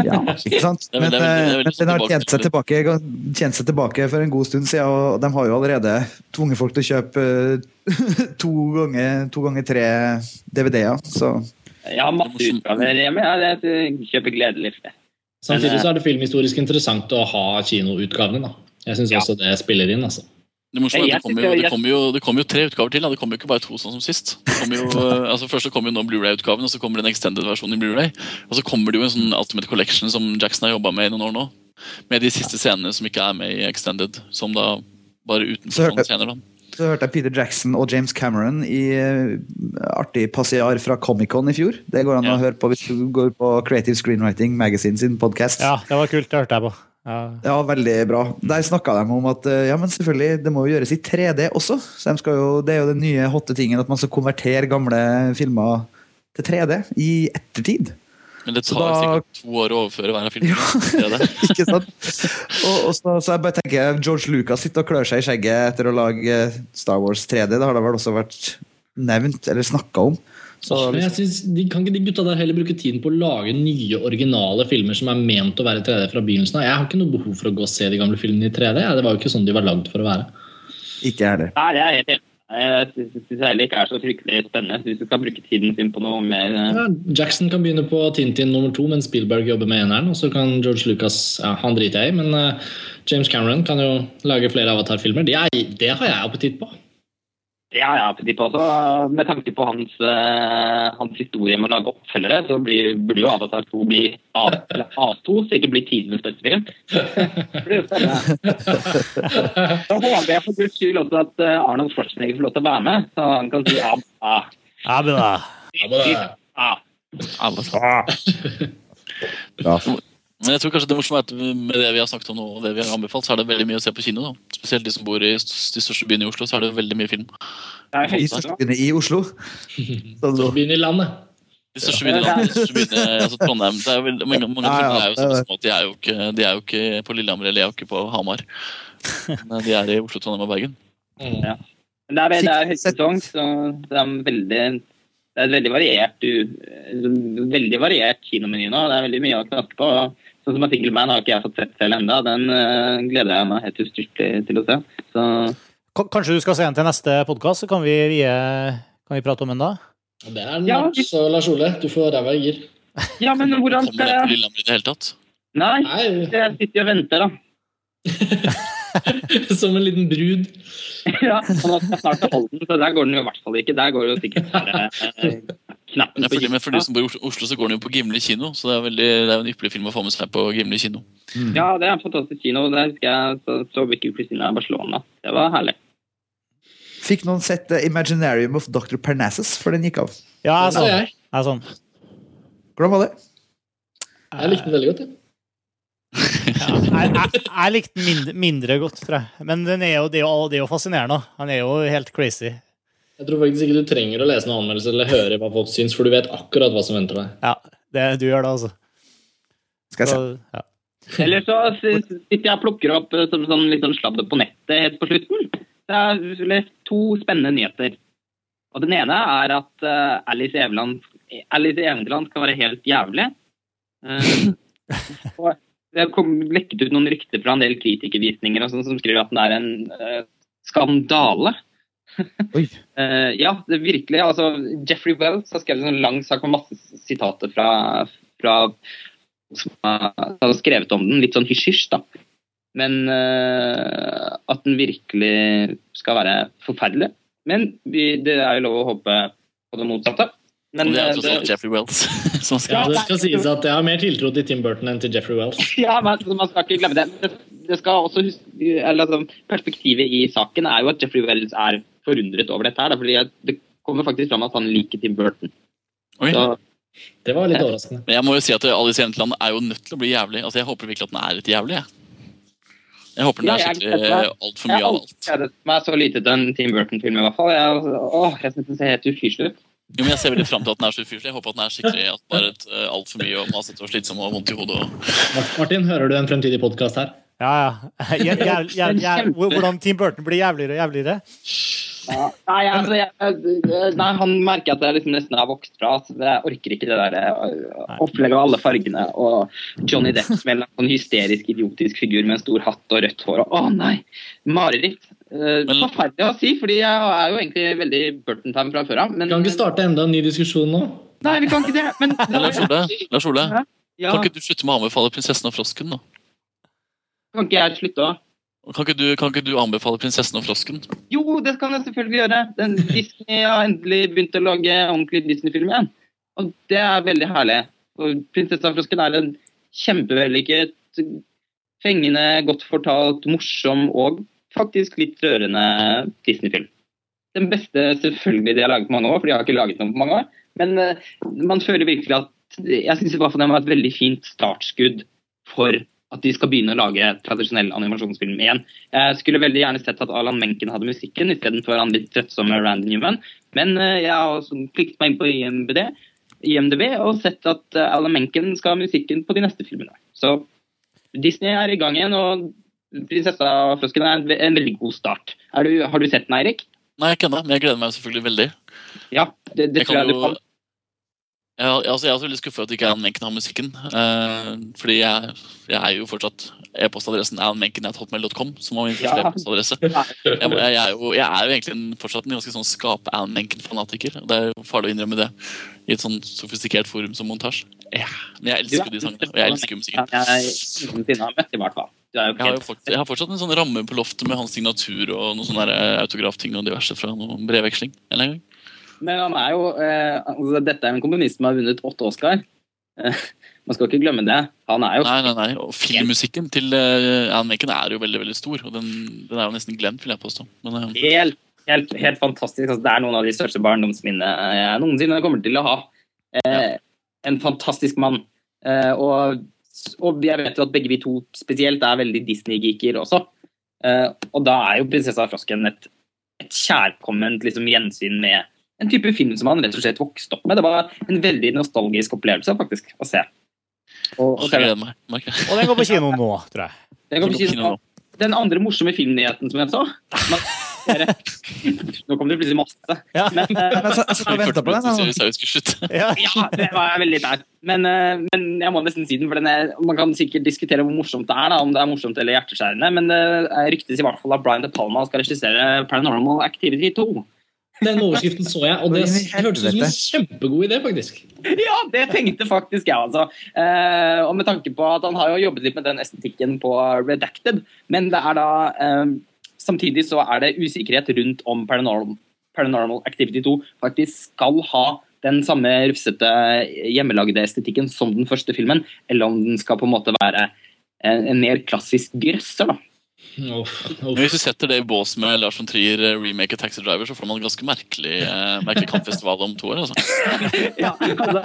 Ja, ikke sant? Men, men eh, den har tjent seg, tilbake, tjent seg tilbake for en god stund siden, og de har jo allerede tvunget folk til å kjøpe eh, to ganger, to ganger tre DVD-er. så Jeg har masse utgaver hjemme. Jeg kjøper gledelig. Samtidig så er det filmhistorisk interessant å ha kinoutgavene. Jeg syns også det spiller inn. altså. Det, morsomme, det, kommer jo, det, kommer jo, det kommer jo tre utgaver til. Da. Det kommer jo ikke bare to sånn som sist. Jo, altså Først så kommer jo nå Blu-ray-utgaven, og så kommer det en extended versjon i Blu-ray. Og så kommer det jo en sånn Ultimate Collection som Jackson har jobba med i noen år nå. Med de siste scenene som ikke er med i extended. Som da bare utenfor sånne scener. da. Så hørte jeg Peter Jackson og James Cameron i uh, artig passiar fra Comic-Con i fjor. Det går an ja. å høre på hvis du går på Creative Screenwriting Magazine sin podkast. Ja, det var kult. Det hørte jeg på. Ja. ja, veldig bra. Der snakka de om at eh, ja, men selvfølgelig, det må jo gjøres i 3D også. Så de jo, Det er jo den nye hotte tingen at man skal konvertere gamle filmer til 3D i ettertid. Men det tar da, sikkert to år å overføre hver film. Ja, ikke sant? Og, og så, så, jeg bare tenker George Lucas sitter og klør seg i skjegget etter å lage Star Wars 3D. Det har det vel også vært nevnt eller snakka om. Så, liksom. jeg synes, de, Kan ikke de gutta der heller bruke tiden på å lage nye, originale filmer som er ment å være 3D fra begynnelsen av? Jeg har ikke noe behov for å gå og se de gamle filmene i 3D. Det var jo ikke sånn de var lagd for å være. Ikke er det. Nei, det er helt enig. Jeg syns heller ikke er så fryktelig spennende. Hvis du kan bruke tiden sin på noe mer eh. ja, Jackson kan begynne på Tintin nummer to, mens Spielberg jobber med eneren. Og så kan George Lucas ja, Han driter jeg i, men uh, James Cameron kan jo lage flere Avatar-filmer. Det, det, har jeg appetitt på. Ja, ja, jeg tipper også med tanke på hans, eh, hans historie med å lage oppfølgere, så blir, burde jo Avatar 2 bli A, eller A2, så ikke bli tidenes beste film. Det blir jo spennende. Så håper jeg for guds skyld også at eh, Arnold Schwarzenegger får lov til å være med, så han kan si A. A. Abba. Abba. Abba. Abba. Abba. Abba. Men jeg tror kanskje det morsomme er at med det vi har snakket om nå, og det vi har anbefalt, så er det veldig mye å se på kino. da. Spesielt de som bor i de største byene i Oslo, så er det veldig mye film. De største største i Oslo. Største Så begynner i landet. De største byene, i landet, de største byene altså Trondheim det er jo Mange, mange Ja, ja, er jo sånn små at de er jo ikke, de er jo ikke på Lillehammer eller jeg er jo ikke på Hamar. Men de er i Oslo, Trondheim og Bergen. Mm. Ja. Men det er, det er høysesong, så det er veldig det er et veldig variert, veldig variert kinomeny nå. Det er veldig mye å knakke på. Sånn som Article Man har ikke jeg fått sett selv ennå. Den uh, gleder jeg meg helt ustyrtelig til å se. Så Kanskje du skal se den til neste podkast, så kan vi, vi, kan vi prate om den da? Det er Ja, så Lars Ole. Du får ræva i gir. Ja, men hvordan skal jeg Kommer du til Lillehammer i det hele tatt? Nei, jeg sitter og venter, da. som en liten brud. Ja, han har skal snart til Holden, så der går den jo i hvert fall ikke. Der går jo sikkert bare knappen på for, men for de som bor i Oslo, så går den jo på Gimle kino, så det er, veldig, det er en ypperlig film å få med seg på Gimle kino. Ja, det er en fantastisk kino. Der husker jeg så, så Vicky Christina i Barcelona. Det var herlig. Fikk noen sett Imaginarium of Dr. Parnassus før den gikk av? Ja, jeg Det så den. jeg. Jeg så den. Hvordan var det? Jeg likte den veldig godt. jeg. Ja, jeg, jeg, jeg likte den mindre, mindre godt, tror jeg. Men den er jo, det, er jo, det er jo fascinerende. Han er jo helt crazy. Jeg tror faktisk ikke du trenger å lese noen anmeldelse eller høre hva folk syns, for du vet akkurat hva som venter deg. Ja, det, du gjør det, altså. Skal jeg se. Så, ja. Eller så sitter jeg og plukker opp eh, som sånn litt sånn sladder på nettet helt på slutten. Det er lest to spennende nyheter. Og Den ene er at eh, Alice, Eveland, Alice i Eventyrland skal være helt jævlig. Uh, og det kom lekket ut noen rykter fra en del kritikervisninger sånn, som skriver at den er en uh, skandale. Oi. uh, ja, det virkelig. Altså, Jeffrey Wells har skrevet en lang sak med masse sitater fra, fra som har har skrevet om den, litt sånn hysj-hysj, da. Men uh, at den virkelig skal være forferdelig. Men vi, det er jo lov å håpe på det motsatte. Men Og det er eh, tross alt Jeffrey Wells som Ja, skal det skal sies at jeg har mer tiltro til Tim Burton enn til Jeffrey Wells. Ja, men altså, man skal ikke glemme det. Det, det skal også eller, altså, Perspektivet i saken er jo at Jeffrey Wells er forundret over dette. her, da, fordi det kommer faktisk fram at han liker Tim Burton. Oi. Så, Det var litt overraskende. Men jeg må jo si at Alice i Eventland er jo nødt til å bli jævlig. Altså, Jeg håper virkelig at den er litt jævlig. Jeg, jeg håper den Ja, er jeg skikkelig altfor jeg mye har av aldri alt. gledet meg så lite til en Tim Burton-film, i hvert fall. Jeg, åh, jeg synes den ser helt ufyselig ut. Jo, men Jeg ser veldig fram til at den er så ufyselig. Jeg håper at den er skikkelig at bare et uh, altfor mye og masete og slitsom og vondt i hodet. Og... Martin, hører du en fremtidig podkast her? Ja, ja. Jeg, jeg, jeg, Hvordan Team Burton blir jævligere og jævligere. Ja. Nei, altså, jeg, nei, han merker at jeg liksom nesten har vokst fra. Altså, jeg orker ikke det der øh, opplegget av alle fargene. Og Johnny Depp som en sånn hysterisk, idiotisk figur med en stor hatt og rødt hår. Og, å nei! Mareritt. Uh, Men- Forferdelig å si, fordi jeg er jo egentlig veldig Burton-time fra før av. Men kan ikke starte enda en ny diskusjon nå. Nei, vi kan ikke det. Men Men Lars Ole, Lars Ole ja, kan ikke du slutte med å anbefale 'Prinsessen og frosken'? da? kan ikke jeg slutte òg? Kan ikke, du, kan ikke du anbefale 'Prinsessen og frosken'? Jo, det kan jeg selvfølgelig gjøre. Den Disney har endelig begynt å lage ordentlig Disney-film igjen. Og det er veldig herlig. Og 'Prinsessa og frosken' er en kjempevellykket, fengende, godt fortalt, morsom og faktisk litt rørende Disney-film. Den beste selvfølgelig de har laget på mange år, for de har ikke laget noen på mange år. Men uh, man føler virkelig at Jeg syns den var et veldig fint startskudd for at de skal begynne å lage tradisjonell animasjonsfilm igjen. Jeg skulle veldig gjerne sett at Alan Menken hadde musikken istedenfor han litt trøttsomme Randy Newman. Men eh, jeg har også meg inn på IMDb, IMDb og sett at eh, Alan Menken skal ha musikken på de neste filmene. Så Disney er i gang igjen, og 'Prinsessa og frosken' er en, en veldig god start. Du, har du sett den, Eirik? Nei, ikke ennå, men jeg gleder meg selvfølgelig veldig. Ja, det, det Jeg tror jeg du jo, kan. Ja, altså jeg er også veldig skuffa at ikke Ann Menken har musikken. Eh, fordi jeg, jeg er jo fortsatt e-postadressen alanmenken.hotmail.com, som var min første Ja. e-postadresse. Jeg, jeg, er jo, jeg er jo egentlig en, fortsatt en ganske sånn skape-Ann Menken-fanatiker. Det er jo farlig å innrømme det i et sånn sofistikert forum som montasje. Ja, men jeg elsker jo de sangene, og jeg elsker musikken. Jeg jeg, har møtt, i hvert fall. Jeg har, helt jeg har fortsatt en sånn ramme på loftet med hans signatur og noen sånne eh, autografting og diverse fra noen brevveksling. eller. Men han er jo eh, altså, Dette er en komponist som har vunnet åtte Oscar. Eh, man skal ikke glemme det. Han er jo Nei, nei, nei. Og filmmusikken til uh, Anne Macon er jo veldig veldig stor. Og den, den er jo nesten glemt, vil jeg påstå. Men eh, helt, helt, helt fantastisk. Altså, det er noen av de største barndomsminnene jeg noensinne kommer til å ha. Eh, en fantastisk mann. Eh, og, og jeg vet jo at begge vi to spesielt er veldig Disney-geeker også. Eh, og da er jo 'Prinsessa av Frosken' et, et kjærkomment liksom, gjensyn med en type film som han rett og slett vokste opp med. Det var en veldig nostalgisk opplevelse faktisk å se. Og, og meg. Og den går på kino nå, tror jeg. Den, På kino nå. den andre morsomme filmnyheten som jeg så Nå kom det plutselig masse. Ja. Men, eh, Men jeg så og venta på den. Så. Ja. ja, det var veldig der. Men, eh, men jeg må nesten si den, for den er, man kan sikkert diskutere hvor morsomt det er. Da, om det er morsomt eller hjerteskjærende, men det ryktes i hvert fall at Brian De Palma skal regissere Paranormal Activity 2. Den overskriften så jeg, og det, hørtes ut som en kjempegod idé, faktisk. Ja, det tenkte faktisk jeg, altså. Eh, og med tanke på at han har jo jobbet litt med den estetikken på Redacted, men det er da eh, Samtidig så er det usikkerhet rundt om Paranormal, Activity 2 faktisk skal ha den samme rufsete hjemmelagde estetikken som den første filmen, eller om den skal på en måte være en, en mer klassisk grøsser, da. Uff, Men uff. hvis du setter det i bås med Lars von Trier eh, remake av Taxi Driver, så får man en ganske merkelig, eh, merkelig kampfestival om to år. altså. ja, altså,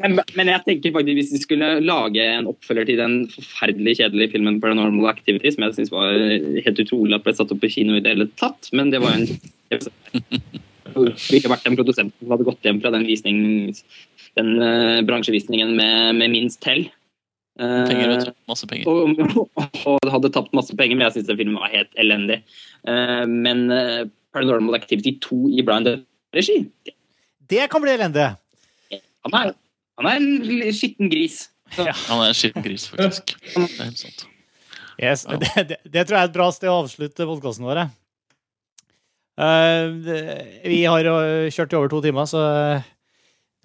men, men jeg tenker faktisk hvis vi skulle lage en oppfølger til den forferdelig kjedelige filmen Paranormal Activity, som jeg syns var helt utrolig at ble satt opp på kino i det hele tatt, men det var en Det ville vært en produsent som hadde gått hjem fra den visning, den uh, bransjevisningen med, med minst hell. Eh, Penger, vet du. Masse penger. og, og hadde tapt masse penger, men jeg syns den filmen var helt elendig. Eh, men eh, Paranormal Activity 2 i Brian Dunn-regi Det kan bli elendig. han er, han er en skitten gris. Ja. Han er en skitten gris, faktisk. Det er helt sant. Yes. Ja. Det, det, det tror jeg er et bra sted å avslutte podkasten vår. Eh, vi har jo kjørt i over to timer, så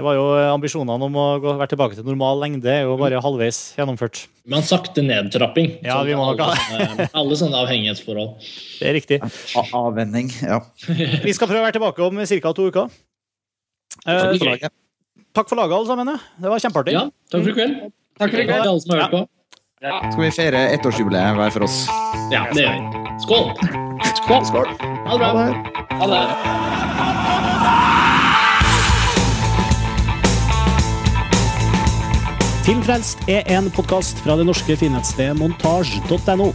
det var jo ambisjonene om å gå, være tilbake til normal lengde er jo bare halvveis gjennomført. Men sakte nedtrapping. Ja, vi må alle, ha- sånne, alle sånne avhengighetsforhold. Det er riktig. A- Avvenning. Ja. Vi skal prøve å være tilbake om ca. to uker. Eh, Takk for laget. takk for laget, alle sammen. ja. Det var kjempeartig. Ja, takk for i kveld. takk for i kveld. alle som har hørt på. Skal vi feire ettårsjubileet hver for oss? Ja, det gjør vi. Skål! Skål! Skål. Ha det bra. Ha det. Filmfrelst er en podkast fra det norske finnettstedet montasj.no.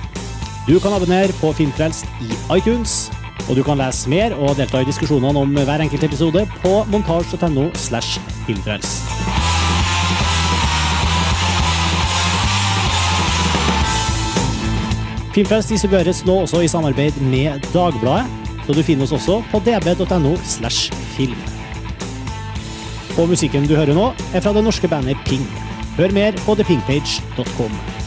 Du kan abonnere på Filmfrelst i iTunes, og du kan lese mer og delta i diskusjonene om hver enkelt episode på montasj.no slash filmfrelst. Filmfrelst distribueres nå også i samarbeid med Dagbladet, så du finner oss også på db.no slash film. Og musikken du hører nå, er fra det norske bandet Ping. Hør mer på thepinkpage.com.